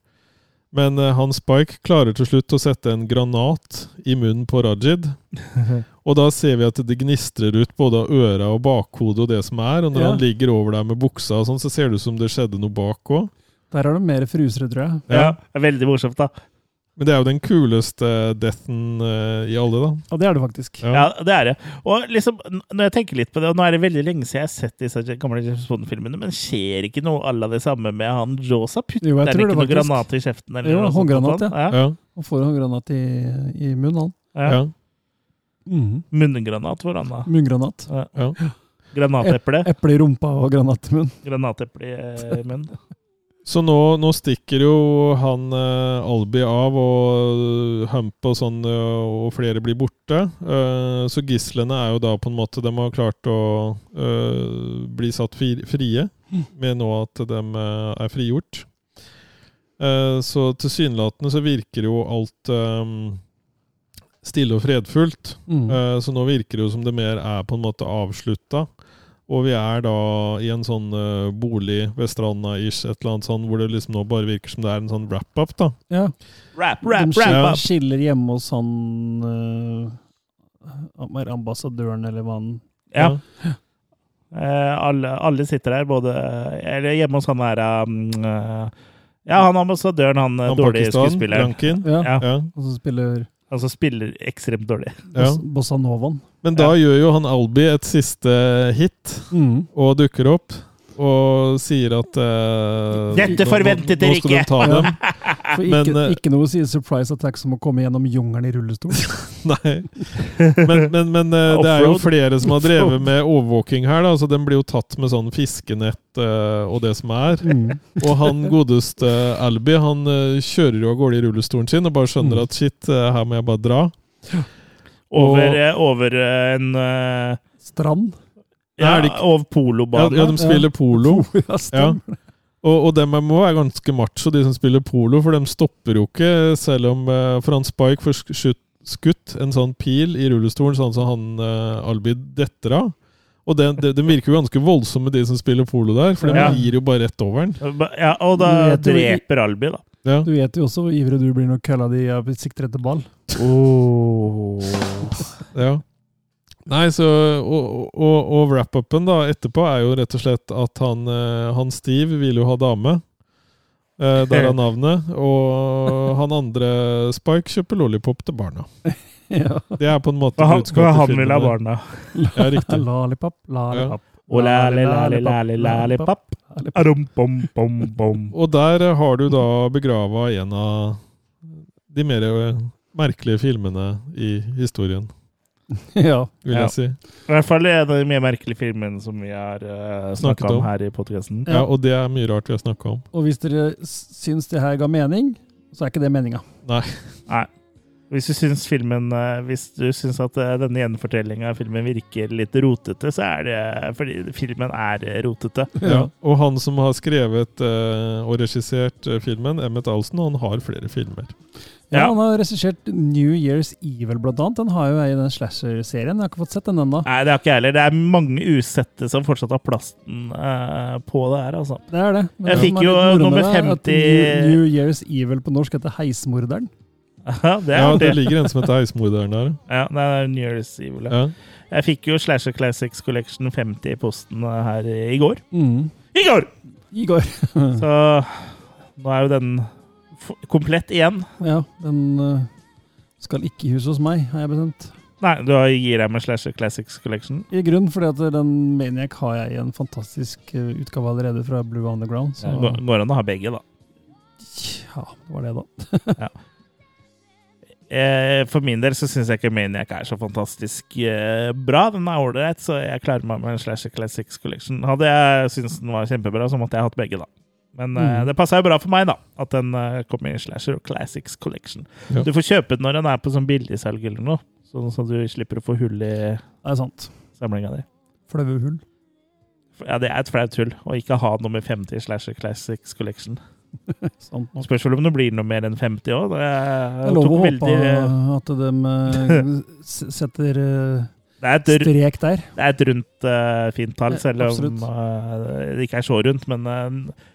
Men uh, han Spike klarer til slutt å sette en granat i munnen på Rajid. Og da ser vi at det gnistrer ut både av øra og bakhodet og det som er. Og når Ja. han ligger over der med buksa og sånn, så ser det ut som det skjedde noe bak òg. Der har de mer frusere, tror jeg. Ja, det er veldig morsomt, da. Men det er jo den kuleste deathen eh, i alle, da. Og det er det faktisk. Ja. Ja, det er det. Og liksom, når jeg tenker litt på det, og nå er det veldig lenge siden jeg har sett disse gamle James Bond-filmene, men skjer ikke noe à la det samme med han Josa? Putter Jo, han ikke noe granat i kjeften? Eller Jo, noe håndgranat, sånt? ja. Ja. Han får håndgranat i, i munnen, han. ja. ja. Mm. Munngranat hvordan han, da. Munngranat. ja. Granateple. Eple i rumpa og granat i munnen. Granateple i munnen. Så nå, nå stikker jo han eh, Albi av, og Hump og sånn, eh, og flere blir borte. Eh, så gislene er jo da på en måte De har klart å eh, bli satt frie, med nå at de eh, er frigjort. Eh, så tilsynelatende så virker jo alt eh, stille og fredfullt. Mm. Eh, Så nå virker det jo som det mer er på en måte avslutta. Og vi er da i en sånn uh, bolig ved stranda-ish, et eller annet sånn, hvor det liksom nå bare virker som det er en sånn wrap-up, da. Ja. Rap, rap, de rap up! skiller hjemme hos han uh, ambassadøren, eller hva han Ja. Uh, alle, alle sitter der, både Eller hjemme hos han der um, Ja, han ambassadøren, han, Han dårlige skuespilleren. Ja. Ja. Ja, Og så spiller Som spiller ekstremt dårlig. ja. Bossa Novaen. Men da gjør jo han Albi et siste hit, Mm. og dukker opp. Og sier at uh, Dette forventet dere ikke! de ikke. For ikke, Men, eh, ikke noe å si surprise attack som å komme gjennom jungelen i rullestol. Nei. Men, men, men uh, det er jo flere som har drevet med overvåking her. Da. Altså, den blir jo tatt med sånn fiskenett eh, og det som er. Mm. Og han godeste Albi han kjører jo av gårde i rullestolen sin og bare skjønner Mm. at shit, her må jeg bare dra. Over, Og- over en Strand. Ja, Er det ikke- over Ja, polobanen. ja, de spiller polo. ja. Og, og dem må være ganske macho, de som spiller polo, for de stopper jo ikke, selv om uh, For han Spike får skutt, skutt en sånn pil i rullestolen, sånn som han uh, Albi detter av. Og den, de, de virker jo ganske voldsomme, de som spiller polo der, for de Ja. gir jo bare rett over den. Ja, og da dreper Albi, da. Ja. Du vet jo også hvor ivrig du blir når kølla di er- sikter etter ball. ja. Nei, så Og, og, og wrap-upen da etterpå er jo rett og slett at han, eh, han Steve vil jo ha dame. Eh, der er navnet. Og han andre Spike kjøper lollipop til barna. ja. Det er på en måte han, budskapet for filmen. han vil ha barna. Ja, riktig. Lollipop, lollipop. Bom. Og der har du da begrava en av de mer eh, merkelige filmene i historien, Ja. vil Ja. jeg si. I hvert fall en av de mer merkelige filmene som vi har uh, Snakket snakka om om. her i podkasten. Ja, og det er mye rart vi har snakka om. Og hvis dere syns det her ga mening, så er ikke det meninga. Nei. Hvis du syns filmen eh, Hvis du syns at eh, denne gjenfortellinga av filmen virker litt rotete, så er det fordi filmen er eh, rotete. Ja. Og han som har skrevet eh, og regissert eh, filmen, Emmet Alsen, han har flere filmer. Ja, Ja. Han har regissert New Year's Evil, blant annet. Den har jo jeg i den slasher-serien. Jeg har ikke fått sett den ennå. Nei, det har ikke jeg heller. Det er mange usette som fortsatt har plasten uh, på det her, altså. Det er det. Men Jeg det fikk jo nummer det, er at 50 New, New Year's Evil på norsk heter Heismorderen. Ja, det er Ja, det ligger en som heter Heismorderen der. Ja, det er New Year's Evil. Ja. Ja. Jeg fikk jo Slasher Classics Collection 50 i posten eh, her i går. Mm. I går! Igor. Så nå er jo den f- komplett igjen. Ja, den uh, skal ikke i huset hos meg, har jeg bestemt. Nei, du gir deg med Slasher Classics Collection. I grunn fordi at den Maniac har jeg i en fantastisk eh, utgave allerede fra Blue Underground. Så Ja, går, går an å ha begge, da. ja, det var det, da. Eh, For min del så syns jeg ikke Maniac er så fantastisk eh, bra. Den er ålreit, så jeg klarer meg med en Slasher Classics Collection. Hadde jeg syntes den var kjempebra, så måtte jeg hatt begge, da. Men mm. uh, det passa jo bra for meg, da, at den uh, kom i Slasher og Classics Collection. Ja. Du får kjøpe den når den er på sånn billigsalg eller noe, sånn at du slipper å få hull i samlinga di. Flaue hull. Ja, det er et flaut hull å ikke ha nummer 50 i Slasher Classics Collection. Sant nok. Spørs om det blir noe mer enn 50 år. Det, Det er lov å håpe veldig- at de eh, setter eh, det er et strek der. Det er et rundt, uh, fint tall, selv om eh, det ikke er så rundt. Men uh,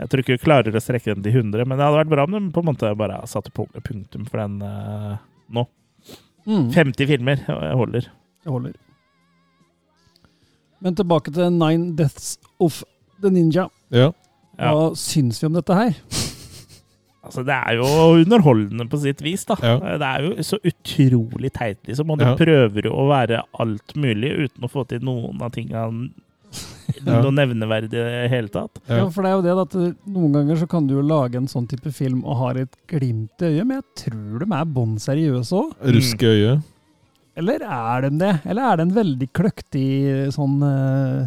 jeg tror ikke vi klarer å strekke den til 100. Men det hadde vært bra om de på en måte bare satte punktum for den nå. Mm, 50 filmer jeg holder. Jeg holder. Men tilbake til Nine Deaths of the Ninja. Ja. Ja. Hva syns vi om dette her? Altså, det er jo underholdende på sitt vis, da. Ja. Det er jo så utrolig teit, liksom. Og du Ja. prøver jo å være alt mulig uten å få til noen av tingene Ja. noe nevneverdig i det hele tatt. Ja. Ja. for det er jo det at eh, Noen ganger så kan du jo lage en sånn type film og har et glimt i øyet, men jeg tror de er bånn seriøse òg. Rusk i øyet. Eller er de det? Eller er det en veldig kløktig sånn eh,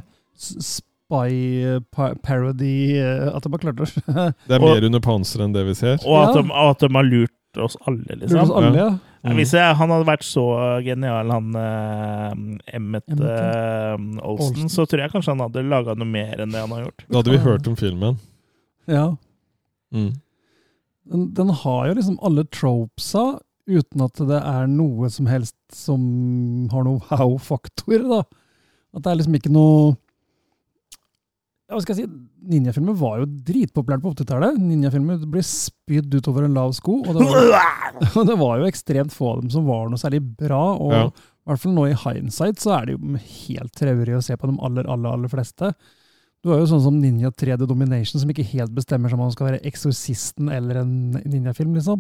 s- spy pa parody eh, At de har klart å Det er Og- mer under panseret enn det vi ser. Og at, Ja. de, at de har lurt oss alle, Lurt liksom. oss alle, ja. Ja, Hvis jeg, han hadde vært så genial, han uh, Emmet eh, Olsen, Olsen. så tror jeg kanskje han hadde laga noe mer enn det han har gjort. Da hadde vi hørt om filmen. ja. Mm. Den, den har jo liksom alle tropesa, uten at det er noe som helst som har noe wow-faktor, da. At det er liksom ikke noe hva skal jeg si, Ninjafilmer var jo dritpopulært på 80-tallet. Ninjafilmer ble spydd utover en lav sko, og det var, og det var jo ekstremt få av dem som var noe særlig bra. og Ja. i hvert fall nå i hindsight så er det jo helt traurig å se på de aller, aller, aller fleste. Du har jo sånn som Ninja 3D Domination, som ikke helt bestemmer seg om han skal være Eksorsisten eller en ninjafilm, liksom.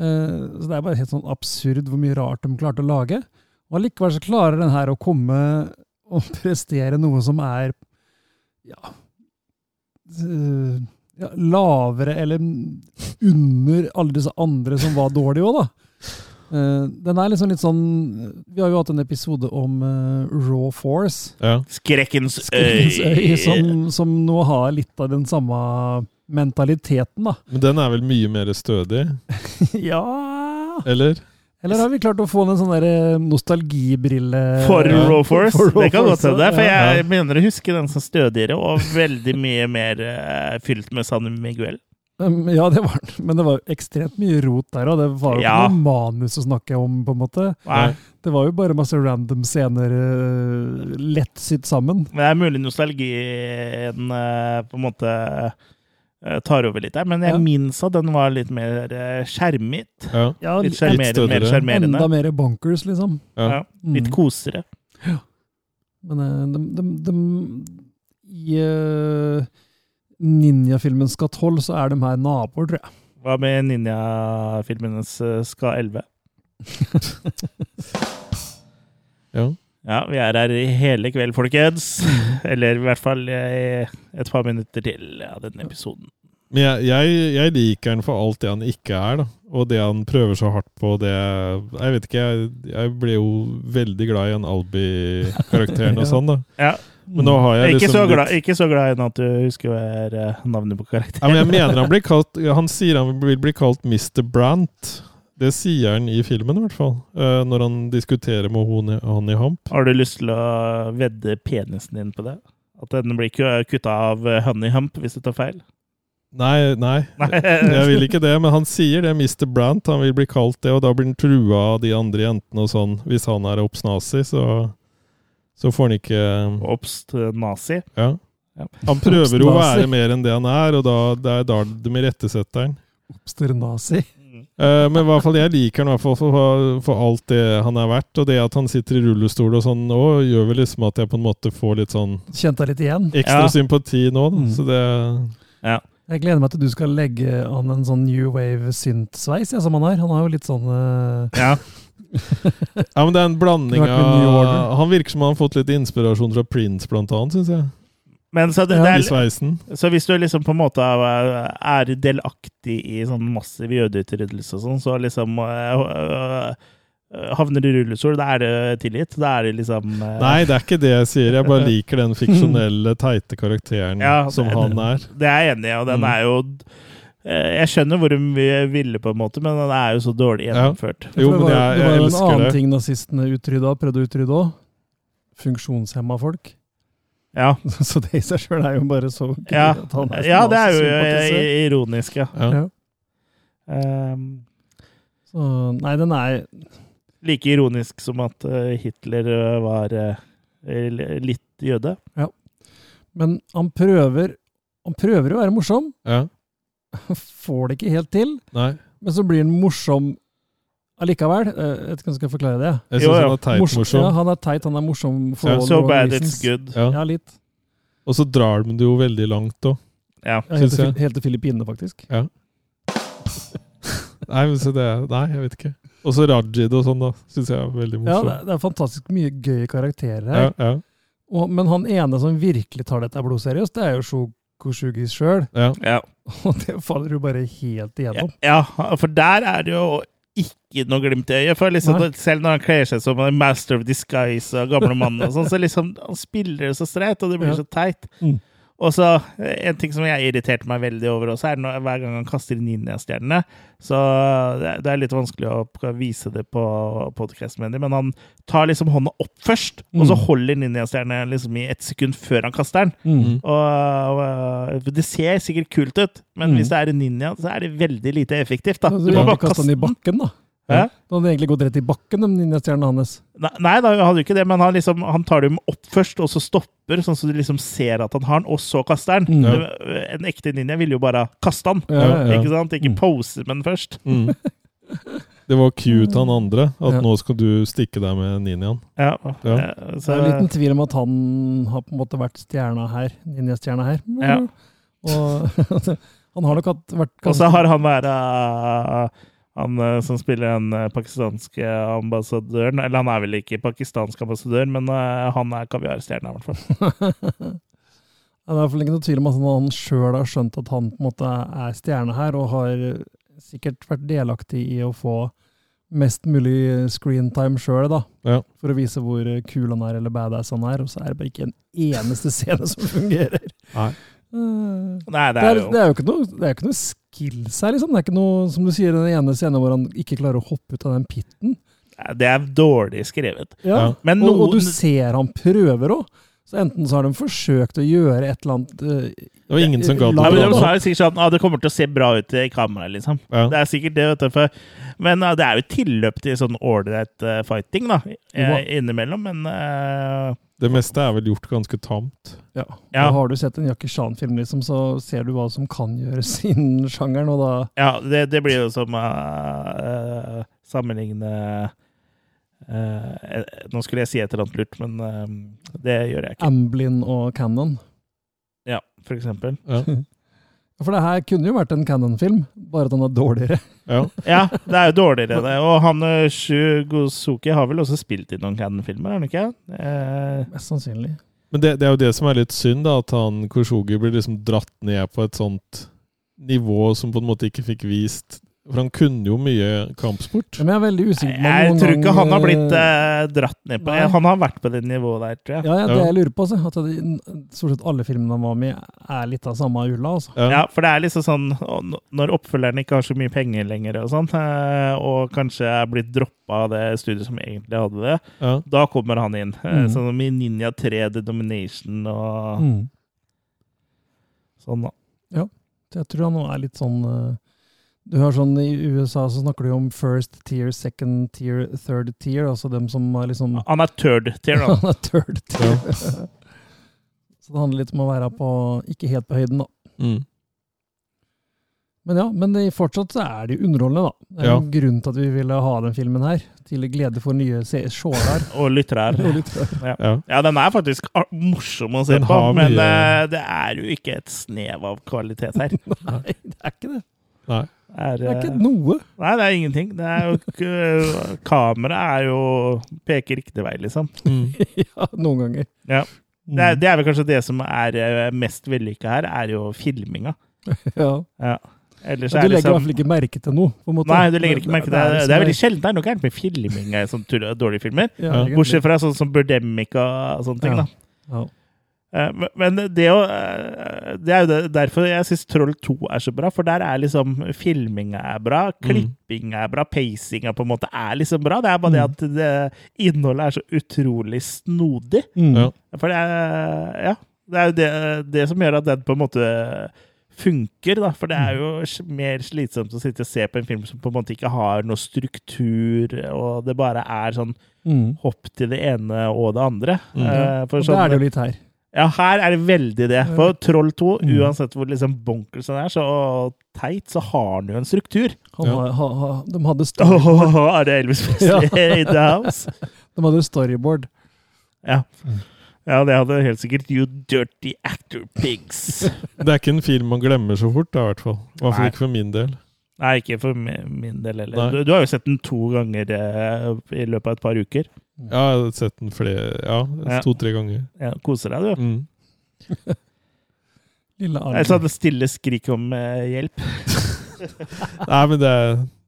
Eh, så det er bare helt sånn absurd hvor mye rart de klarte å lage. Og allikevel så klarer den her å komme og prestere noe som er ja, eh, ja lavere eller under alle disse andre som var dårlige òg, da. Eh, den er liksom litt sånn Vi har jo hatt en episode om eh, Raw Force. Ja. Skrekkens Skrekkens øy, øy. som, som nå har litt av den samme mentaliteten, da. Men den er vel mye mer stødig, ja eller? Eller har vi klart å få en sånn eh, nostalgibrille For Ja. Raw Force. For Raw det kan godt hende. For ja. jeg mener å huske den som stødigere og veldig mye mer uh, fylt med San Miguel. Um, Ja, det var den. Men det var ekstremt mye rot der, og det var jo Ja. ikke noe manus å snakke om, på en måte. Nei. Det var jo bare masse random scener uh, lett sydd sammen. Men det er mulig nostalgien uh, på en måte tar over litt der. Men jeg Ja. minnes at den var litt mer eh, skjermet. Ja. Litt, Litt litt. Mer sjarmerende. enda mer bunkers, liksom. Ja. Ja. Litt Mm. kosere. Men uh, de, de, de, i uh, ninjafilmen skal 12 så er de her naboer, tror jeg. Hva med ninjafilmenes uh, Ska 11? ja. Ja, vi er her i hele kveld, folkens. Eller i hvert fall i et par minutter til av denne episoden. Men jeg, jeg, jeg liker han for alt det han ikke er, da. Og det han prøver så hardt på, det Jeg vet ikke, jeg, jeg ble jo veldig glad i han Albi-karakteren og sånn, da. Ja. Men nå har jeg ikke, liksom så litt- ikke så glad i at du husker hva er eh, navnet på Ja, karakteren. men jeg mener han blir kalt Han sier han vil bli kalt Mr. Brant. Det sier han i filmen, i hvert fall. eh, når han diskuterer med Honey, i Hump. Har du lyst til å vedde penisen din på det? At den blir ikke kutta av eh, honey hump hvis du tar feil? Nei, nei. Nei. Jeg vil ikke det, men han sier det, Mr. Brant. Han vil bli kalt det, og da blir han trua av de andre jentene og sånn. Hvis han er oppsnasi, så, så får han ikke Obst nazi. Ja. Ja. Han prøver jo å være mer enn det han er, og da, det er da de irettesetter han. Oppstørre nazi. Eh, men i hvert fall, jeg liker han for, for alt det han er verdt. Og det at han sitter i rullestol og sånn òg, gjør vel liksom at jeg på en måte får litt sånn Kjente litt igjen. ekstra Ja. sympati nå. Da. Mm. Så det Ja. Jeg gleder meg til du skal legge an en sånn new wave synth-sveis ja, som han har. Han har jo litt sånn uh... ja. Ja, men det er en blanding av Han virker som han har fått litt inspirasjon fra Prince, blant annet, syns jeg. Men så, det, Ja. det er, så hvis du liksom på en måte er, delaktig i sånn massiv jødeutryddelse og sånn, så liksom øh, øh, havner du i rullestol, da er det tilgitt. Da er det liksom uh... Nei, det er ikke det jeg sier. Jeg bare liker den fiksjonelle, teite karakteren Ja, som det- han er. Det er jeg enig i, og den Mm. er jo uh, Jeg skjønner hvor vi ville, på en måte, men den er jo så dårlig Ja. gjennomført. Jo, For det men var, jeg, det var jo en annen det. ting nazistene utrydda, prøvde å utrydde òg. Funksjonshemma folk. Ja. Så det i seg sjøl er jo bare så gøy Ja. at han er ja, det er jo øh, ironisk, ja. Ja. Ja. Um, Så, nei, den er like ironisk som at øh, Hitler øh, var litt jøde. Men han prøver Han prøver å være morsom. Ja. Får det ikke helt til. Nei, Men så blir han morsom allikevel. Eh, Jeg vet ikke om jeg skal forklare det. jeg Jo, ja. han er teit Morsom- morsom. Ja, han er teit, han er morsom for Ja. all So bad reasons. it's good. Ja. Ja, litt. Og så drar de det jo veldig langt òg. Ja. Ja, helt, til, helt til Filippinene, faktisk. Ja. Nei, men se det nei, jeg vet ikke. Og så Rajid og sånn, da. Syns jeg er veldig Ja, morsom. det, det er fantastisk mye gøye karakterer her. Ja, ja, Og, men han ene som virkelig tar dette blodseriøst, det er jo Shokoshugis sjøl. ja. Ja. Og det faller jo bare helt igjennom. ja, for der er det jo ikke noe glimt i øyet. For liksom, selv når han kler seg som en master of disguise og gamle mann, og sånn, så liksom, han spiller det så streit, og det blir så teit. Mm. Og så eh, En ting som jeg irriterte meg veldig over også, er når, hver gang han kaster ninjastjernene. Så det Så det er litt vanskelig å vise det på podkastmedier, men han tar liksom hånda opp først, og så Mm. holder ninjastjernene liksom i ett sekund før han kaster den. Mm. Og, og Det ser sikkert kult ut, men Mm. hvis det er en ninja, så er det veldig lite effektivt. da. Du Du må bare kaste den i bakken, da. Det hadde egentlig gått rett i bakken, de ninjastjernene hans. Nei, nei, da hadde jo ikke det, men han, liksom, han tar dem opp først, og så stopper, sånn så du liksom ser at han har den, og så kaster han. Mm. En ekte ninja ville jo bare kaste han, Ja, ja, ikke sant? Ikke Mm. pose med den først. Mm. Det var cute han andre, at Ja. nå skal du stikke deg med ninjaen. Ja, Ja. eh, Så det er en liten tvil om at han har på en måte vært stjerna her, ninjastjerna her. Ja. Og han har nok hatt, vært og så har han vært eh, han eh, som spiller den eh, pakistanske ambassadøren Eller han er vel ikke pakistansk ambassadør, men eh, han er kaviarstjerne, i hvert fall. Det er i hvert fall ikke noe tvil om at han, han sjøl har skjønt at han på en måte er stjerne her, og har sikkert vært delaktig i å få mest mulig screentime sjøl, da. Ja. For å vise hvor kul han er, eller badass han er. Og så er det bare ikke en eneste scene som fungerer. Nei. Eh, Nei, det Det er er, jo det er jo ikke noe, det er ikke noe skills her, liksom. Det er ikke noe, som du sier, den ene scenen hvor han ikke klarer å hoppe ut av den pitten. Det er dårlig skrevet. Ja. Men og, og du ser han prøver òg. Så enten så har de forsøkt å gjøre et eller annet eh, Det var ingen som ga men det. De sa jo sikkert sånn at ah, det kommer til å se bra ut i kamera, liksom. Ja. Det er sikkert det, vet du. For, men ah, det er jo tilløp til sånn ålreit uh, fighting, da. Eh, innimellom, men Det meste er vel gjort ganske tamt. Ja. Ja. Og Har du sett en Jackie Chan-film, liksom, så ser du hva som kan gjøres innen sjangeren, og da Ja, det, det blir jo som å uh, sammenligne uh, Nå skulle jeg si et eller annet lurt, men uh, det gjør jeg ikke. Amblin og Cannon. Ja, for eksempel. Ja. For det her kunne jo vært en Cannon-film, bare at den er dårligere. Ja. Ja, det er jo dårligere, det. Og han eh, Shu Gosuki har vel også spilt i noen Cannon-filmer, er han ikke? Eh, Mest sannsynlig. Men det, det er jo det som er litt synd, da, at han Koshogi blir liksom dratt ned på et sånt nivå som på en måte ikke fikk vist For han kunne jo mye kampsport. Men jeg er veldig usikker på jeg tror ikke gang, han har blitt eh, eh, dratt ned på nei. Han har vært på det nivået der, tror jeg. Ja, ja, det Ja. jeg lurer på, altså, at det, stort sett alle filmene han var med i, er litt av samme ulla. Altså. Ja. Ja, for det er liksom sånn n- Når oppfølgeren ikke har så mye penger lenger, og sånn, eh, og kanskje er blitt droppa av det studiet som egentlig hadde det, Ja. da kommer han inn. Eh, Mm. Sånn som i Ninja 3, The Domination og Mm. sånn, da. Ja, Jeg tror han nå er litt sånn eh, Du har sånn I USA så snakker du om first tier, second tier, third tier. Altså dem som er liksom Han er third tier, da. Han er third tier. så det handler litt om å være på ikke helt på høyden, da. Mm. Men ja, men det, fortsatt så er det jo underholdende, da. Det er Ja. en grunn til at vi ville ha den filmen her. Til glede for nye se- seere. Og lyttere her. Ja. Ja, den er faktisk morsom å se Den på, men mye- eh, det er jo ikke et snev av kvalitet her. Nei, det er ikke det. Nei. Det er, Det er eh, ikke noe. Nei, det er ingenting. Det er jo ikke Kameraet er jo peker riktig vei, liksom. Mm. ja, noen ganger. Ja. Mm. Det er, det er vel kanskje det som er eh, mest vellykka her, er jo filminga. Ja. Ja. Ellers Ja, du det legger i hvert liksom fall ikke merke til noe. på en måte. Nei, du legger ikke merke til det. Er, Det er veldig bare- sjelden det er noe gærent med filming i dårlige filmer. Ja, Ja. Bortsett fra sånn som Birdemic og sånne ting. Ja. da. Eh, men- Men det, å, eh, det er jo derfor jeg syns Troll 2 er så bra, for der er liksom filminga er bra, klippinga er bra, pacinga på en måte er liksom bra. Det er bare det Mm. at det, innholdet er så utrolig snodig. Mm. For det er, ja, det er jo det, det som gjør at den på en måte funker, da. For det er jo mer slitsomt å sitte og se på en film som på en måte ikke har noe struktur, og det bare er sånn Mm. hopp til det ene og det andre. Mm. Eh, for Og det sånn- er det jo litt her. Ja, her er det veldig det. For Troll 2, Mm. uansett hvor liksom bonkers den er, så teit, så har han jo en struktur. Han Ja. ha, ha, de hadde storyboard. Åh, er det Elvis Presley in the house? De hadde storyboard. Ja. Mm. ja, det hadde helt sikkert You dirty actor pigs. Det er ikke en film man glemmer så fort, da, i hvert fall. I hvert fall ikke for min del. Nei, ikke for min del heller. Du, du har jo sett den to ganger eh, i løpet av et par uker. Ja, jeg har sett den flere Ja, Ja. to-tre ganger. Ja, koser deg, du. Mm. Lille så Arne. hadde stille skrik om eh, hjelp. Nei, men det,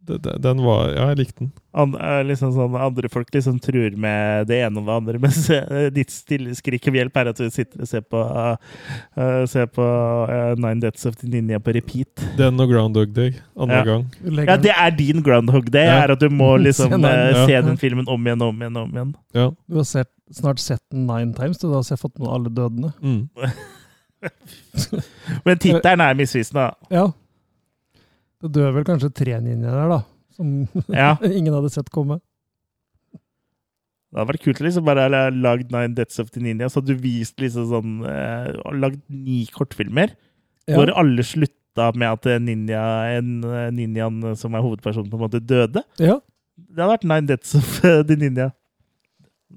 det, det Den var Ja, jeg likte den. An, eh, liksom sånn, andre folk liksom truer med det ene og det andre, mens eh, ditt stille skrik om hjelp er at du sitter og ser på, uh, ser på uh, Nine Deaths of the Ninja på repeat. Den og Groundhog Day. Andre Ja. gang. Legger Ja, det er din groundhog day, Ja. er at du må liksom Se den, ja. se den filmen om igjen om igjen. om igjen. Ja. Du har sett, snart sett den nine times. Du har sett fått med alle dødene. Mm. Men tittelen er misvisende. da. Ja. Det dør vel kanskje tre ninjaer der, da. Som Ja. ingen hadde sett komme. Det hadde vært kult å liksom bare lagd Nine Deaths of the Ninja, så hadde du vist liksom sånn eh, Lagd ni kortfilmer Ja. hvor alle slutta med at ninja, en, eh, ninjaen som er hovedpersonen, på en måte døde. Ja. Det hadde vært Nine Deaths of eh, the Ninja.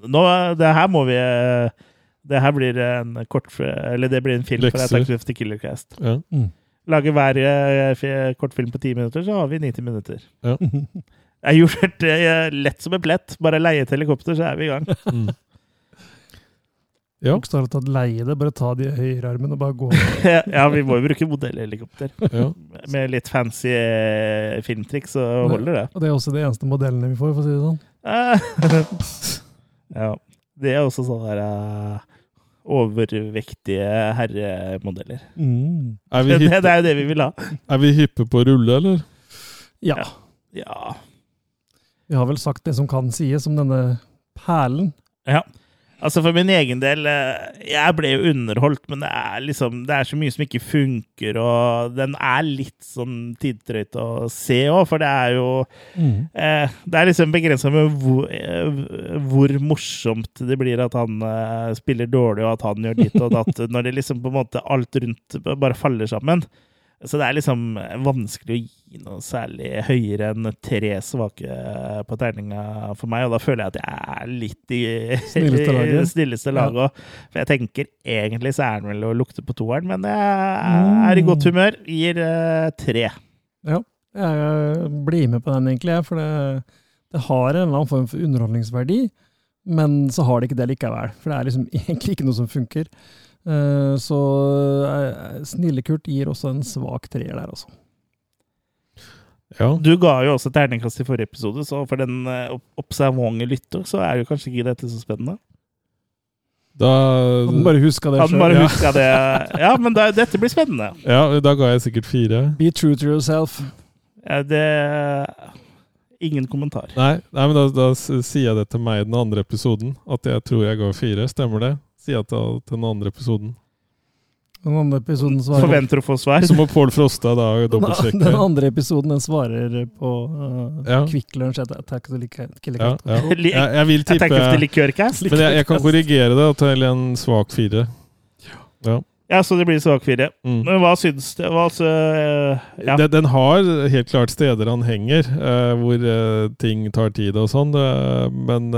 Nå, det her må vi eh, Det her blir en kort Eller det blir en film for Lekser. Attack of the Killer Cast. Ja. Mm. Lage hver eh, fi- kortfilm på ti minutter, så har vi 90 minutter. Ja. Jeg gjorde det eh, lett som en plett. Bare leie et helikopter, så er vi i gang. Mm. Ja. Bokstavelig talt leie det. Bare ta de høyrearmene og bare gå. ja, vi må jo bruke modellhelikopter. ja. Med litt fancy eh, filmtriks, så holder det. Og det er også de eneste modellene vi får, for å si det sånn. Ja. Det er også sånn der eh, overvektige herremodeller. Mm. Er, Det, det er jo det vi vil ha. er vi hyppe på å rulle, eller? Ja. Ja. Vi har vel sagt det som kan sies om denne perlen. ja. Altså For min egen del, eh, jeg ble jo underholdt, men det er liksom Det er så mye som ikke funker, og den er litt sånn tidtrøyt å se òg, for det er jo Mm. Eh, det er liksom begrensa med hvor, eh, hvor morsomt det blir at han eh, spiller dårlig, og at han gjør ditt og datt, når det liksom på en måte alt rundt bare faller sammen. Så det er liksom vanskelig å gi noe særlig høyere enn tre svake på terninga for meg, og da føler jeg at jeg er litt i Snilleste laget. snilleste laget ja. For jeg tenker egentlig så er den vel å lukte på toeren, men jeg er i godt humør. Gir uh, tre. Ja, jeg blir med på den egentlig, for det, det har en eller annen form for underholdningsverdi, men så har det ikke det likevel, for det er liksom egentlig ikke noe som funker. Eh, Så snillekurt Snille-Kurt gir også en svak treer der, altså. Ja. Du ga jo også terningkast i forrige episode, så for den eh, observante lytter, så er jo kanskje ikke dette så spennende. Da, Han bare huska det sjøl. Ja. det. Ja, men da, dette blir spennende. ja, da ga jeg sikkert fire. Be true to yourself. Ja, det Ingen kommentar. Nei, nei men da, da sier jeg det til meg i den andre episoden. At jeg tror jeg ga fire. Stemmer det? Sier jeg til, til den andre episoden. Den andre episoden svarer Forventer å få svar. Så må Pål Frosta da Den andre episoden den svarer på uh, Ja. Kvikk Lunsj Attack of the Killer Ja, ja. Jeg, jeg vil tippe Men jeg, jeg kan korrigere det til en svak fire. Ja, så det blir svak fire. Mm. Men hva syns du? Hva, altså, eh, ja. Den, den har helt klart steder han henger, uh, hvor uh, ting tar tid og sånn, men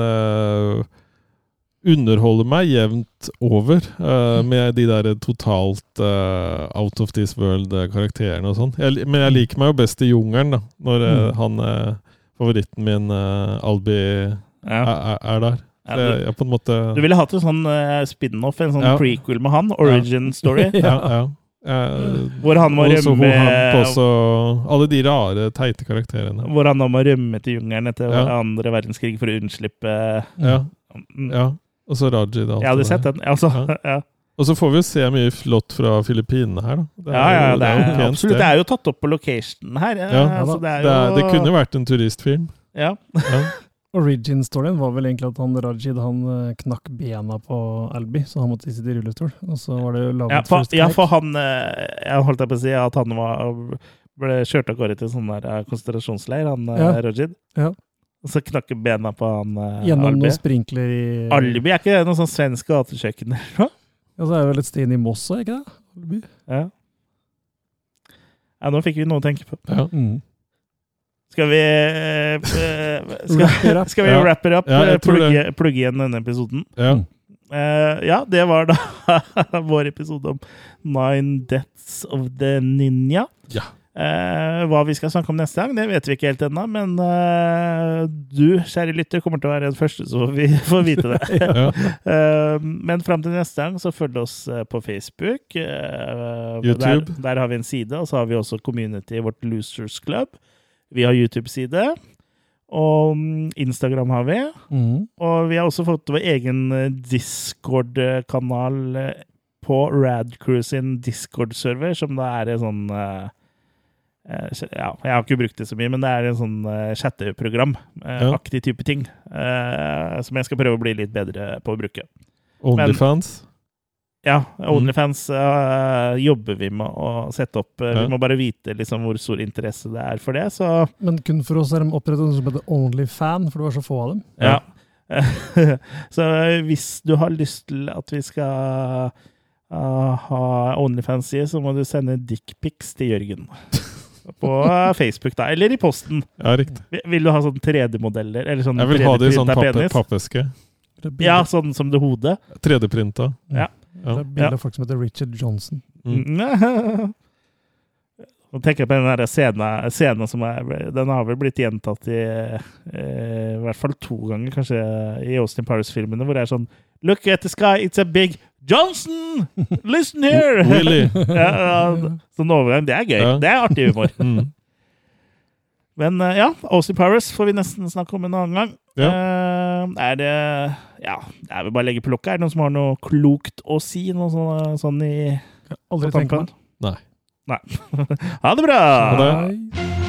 underholder meg jevnt over uh, med de der totalt uh, out of this world-karakterene og sånn. Men jeg liker meg jo best i jungelen, da, når eh, Mm. han eh, favoritten min, eh, Albi, ja. er, er- er der. Ja, du, jeg på en måte du ville hatt en sånn eh, spin-off, en sånn Ja. prequel med han? Origin story? Ja, ja. Eh, Hvor han må rømme også, Alle de rare, teite karakterene. Hvor han da må rømme til jungelen etter Ja. andre verdenskrig for å unnslippe Ja, Mm. ja. Og så Rajid og alt Jeg hadde det sett den. Altså, Ja. ja. Og så får vi jo se mye flott fra Filippinene her, da. Ja, ja, jo- det er, jo pent absolutt. sted. Det er jo tatt opp på location her. Ja, Ja. altså, det, er Det, jo, er, det kunne vært en turistfilm. ja. Ja. Origin-storyen var vel egentlig at han Rajid han eh, knakk bena på Albi, så han måtte sitte i rullestol. Og så var det jo laget Ja, for, first ja, for han eh, Jeg holdt på å si at han var, ble kjørt av gårde til sånn der eh, konsentrasjonsleir, han Ja. Rajid. Ja. Og så knakke bena på han eh, Gjennom Albi. noen sprinkler i Alibi er ikke det noe sånn svensk gatekjøkken eller noe? Ja, så er det vel et sted inne i Moss òg, ikke det? Albi. Ja. ja, nå fikk vi noe å tenke på. Ja. Mm. Skal vi eh, eh, skal, up. skal vi Ja. wrap it up? Ja, jeg Eh, tror det. plugge, plugge igjen denne episoden? Ja. Eh, ja, det var da vår episode om Nine Deaths of the Ninja. Ja. Eh, hva vi skal snakke om neste gang, det vet vi ikke helt ennå, men eh, du, kjære lytter, kommer til å være den første så vi får vite det. Ja. Eh, men fram til neste gang, så følg oss på Facebook. eh, YouTube. Der, der har vi en side, og så har vi også community i vårt Losers Club. Vi har YouTube-side. Og mm, Instagram har vi. Mm. Og vi har også fått vår egen Discord-kanal på Radcrew sin Discord-server, som da er en sånn ja, Jeg har ikke brukt det så mye, men det er en sånn uh, chatteprogram. eh, Ja. Aktig type ting. eh, som jeg skal prøve å bli litt bedre på å bruke. Onlyfans. Ja, Onlyfans uh, jobber vi med å sette opp. Uh, Ja. Vi må bare vite liksom hvor stor interesse det er for det, så Men kun for oss er de opprettet noe som heter Onlyfan, for det var så få av dem. ja. så eh, hvis du har lyst til at vi skal uh, ha Onlyfans-side, så må du sende dickpics til Jørgen. På eh, Facebook, da. Eller i posten. Ja, riktig. Vil du ha sånn 3D-modeller? Eller sånn Jeg vil ha det i sånn 3D-printa pappe, penis? pappeske. Ja, sånn som det hodet. 3D-printa. Ja. det er bilde av folk som heter Richard Johnson. Mm. Nå tenker jeg på den der scenen, scenen som er Den har vel blitt gjentatt i, eh, i hvert fall to ganger, kanskje, i Austin Powers-filmene, hvor det er sånn Look at the sky, it's a big Johnson! Listen here! really? ja, ja, sånn overgang. Det er gøy. Ja. Det er artig humor. Mm. Men eh, ja, Austin Powers får vi nesten snakke om en annen gang. Ja. Uh, er det Ja, jeg vel bare legge på lokket. Er det noen som har noe klokt å si? Noe sånn, sånn i Aldri tenkt på det. Nei. Nei. ha det bra! Ha det.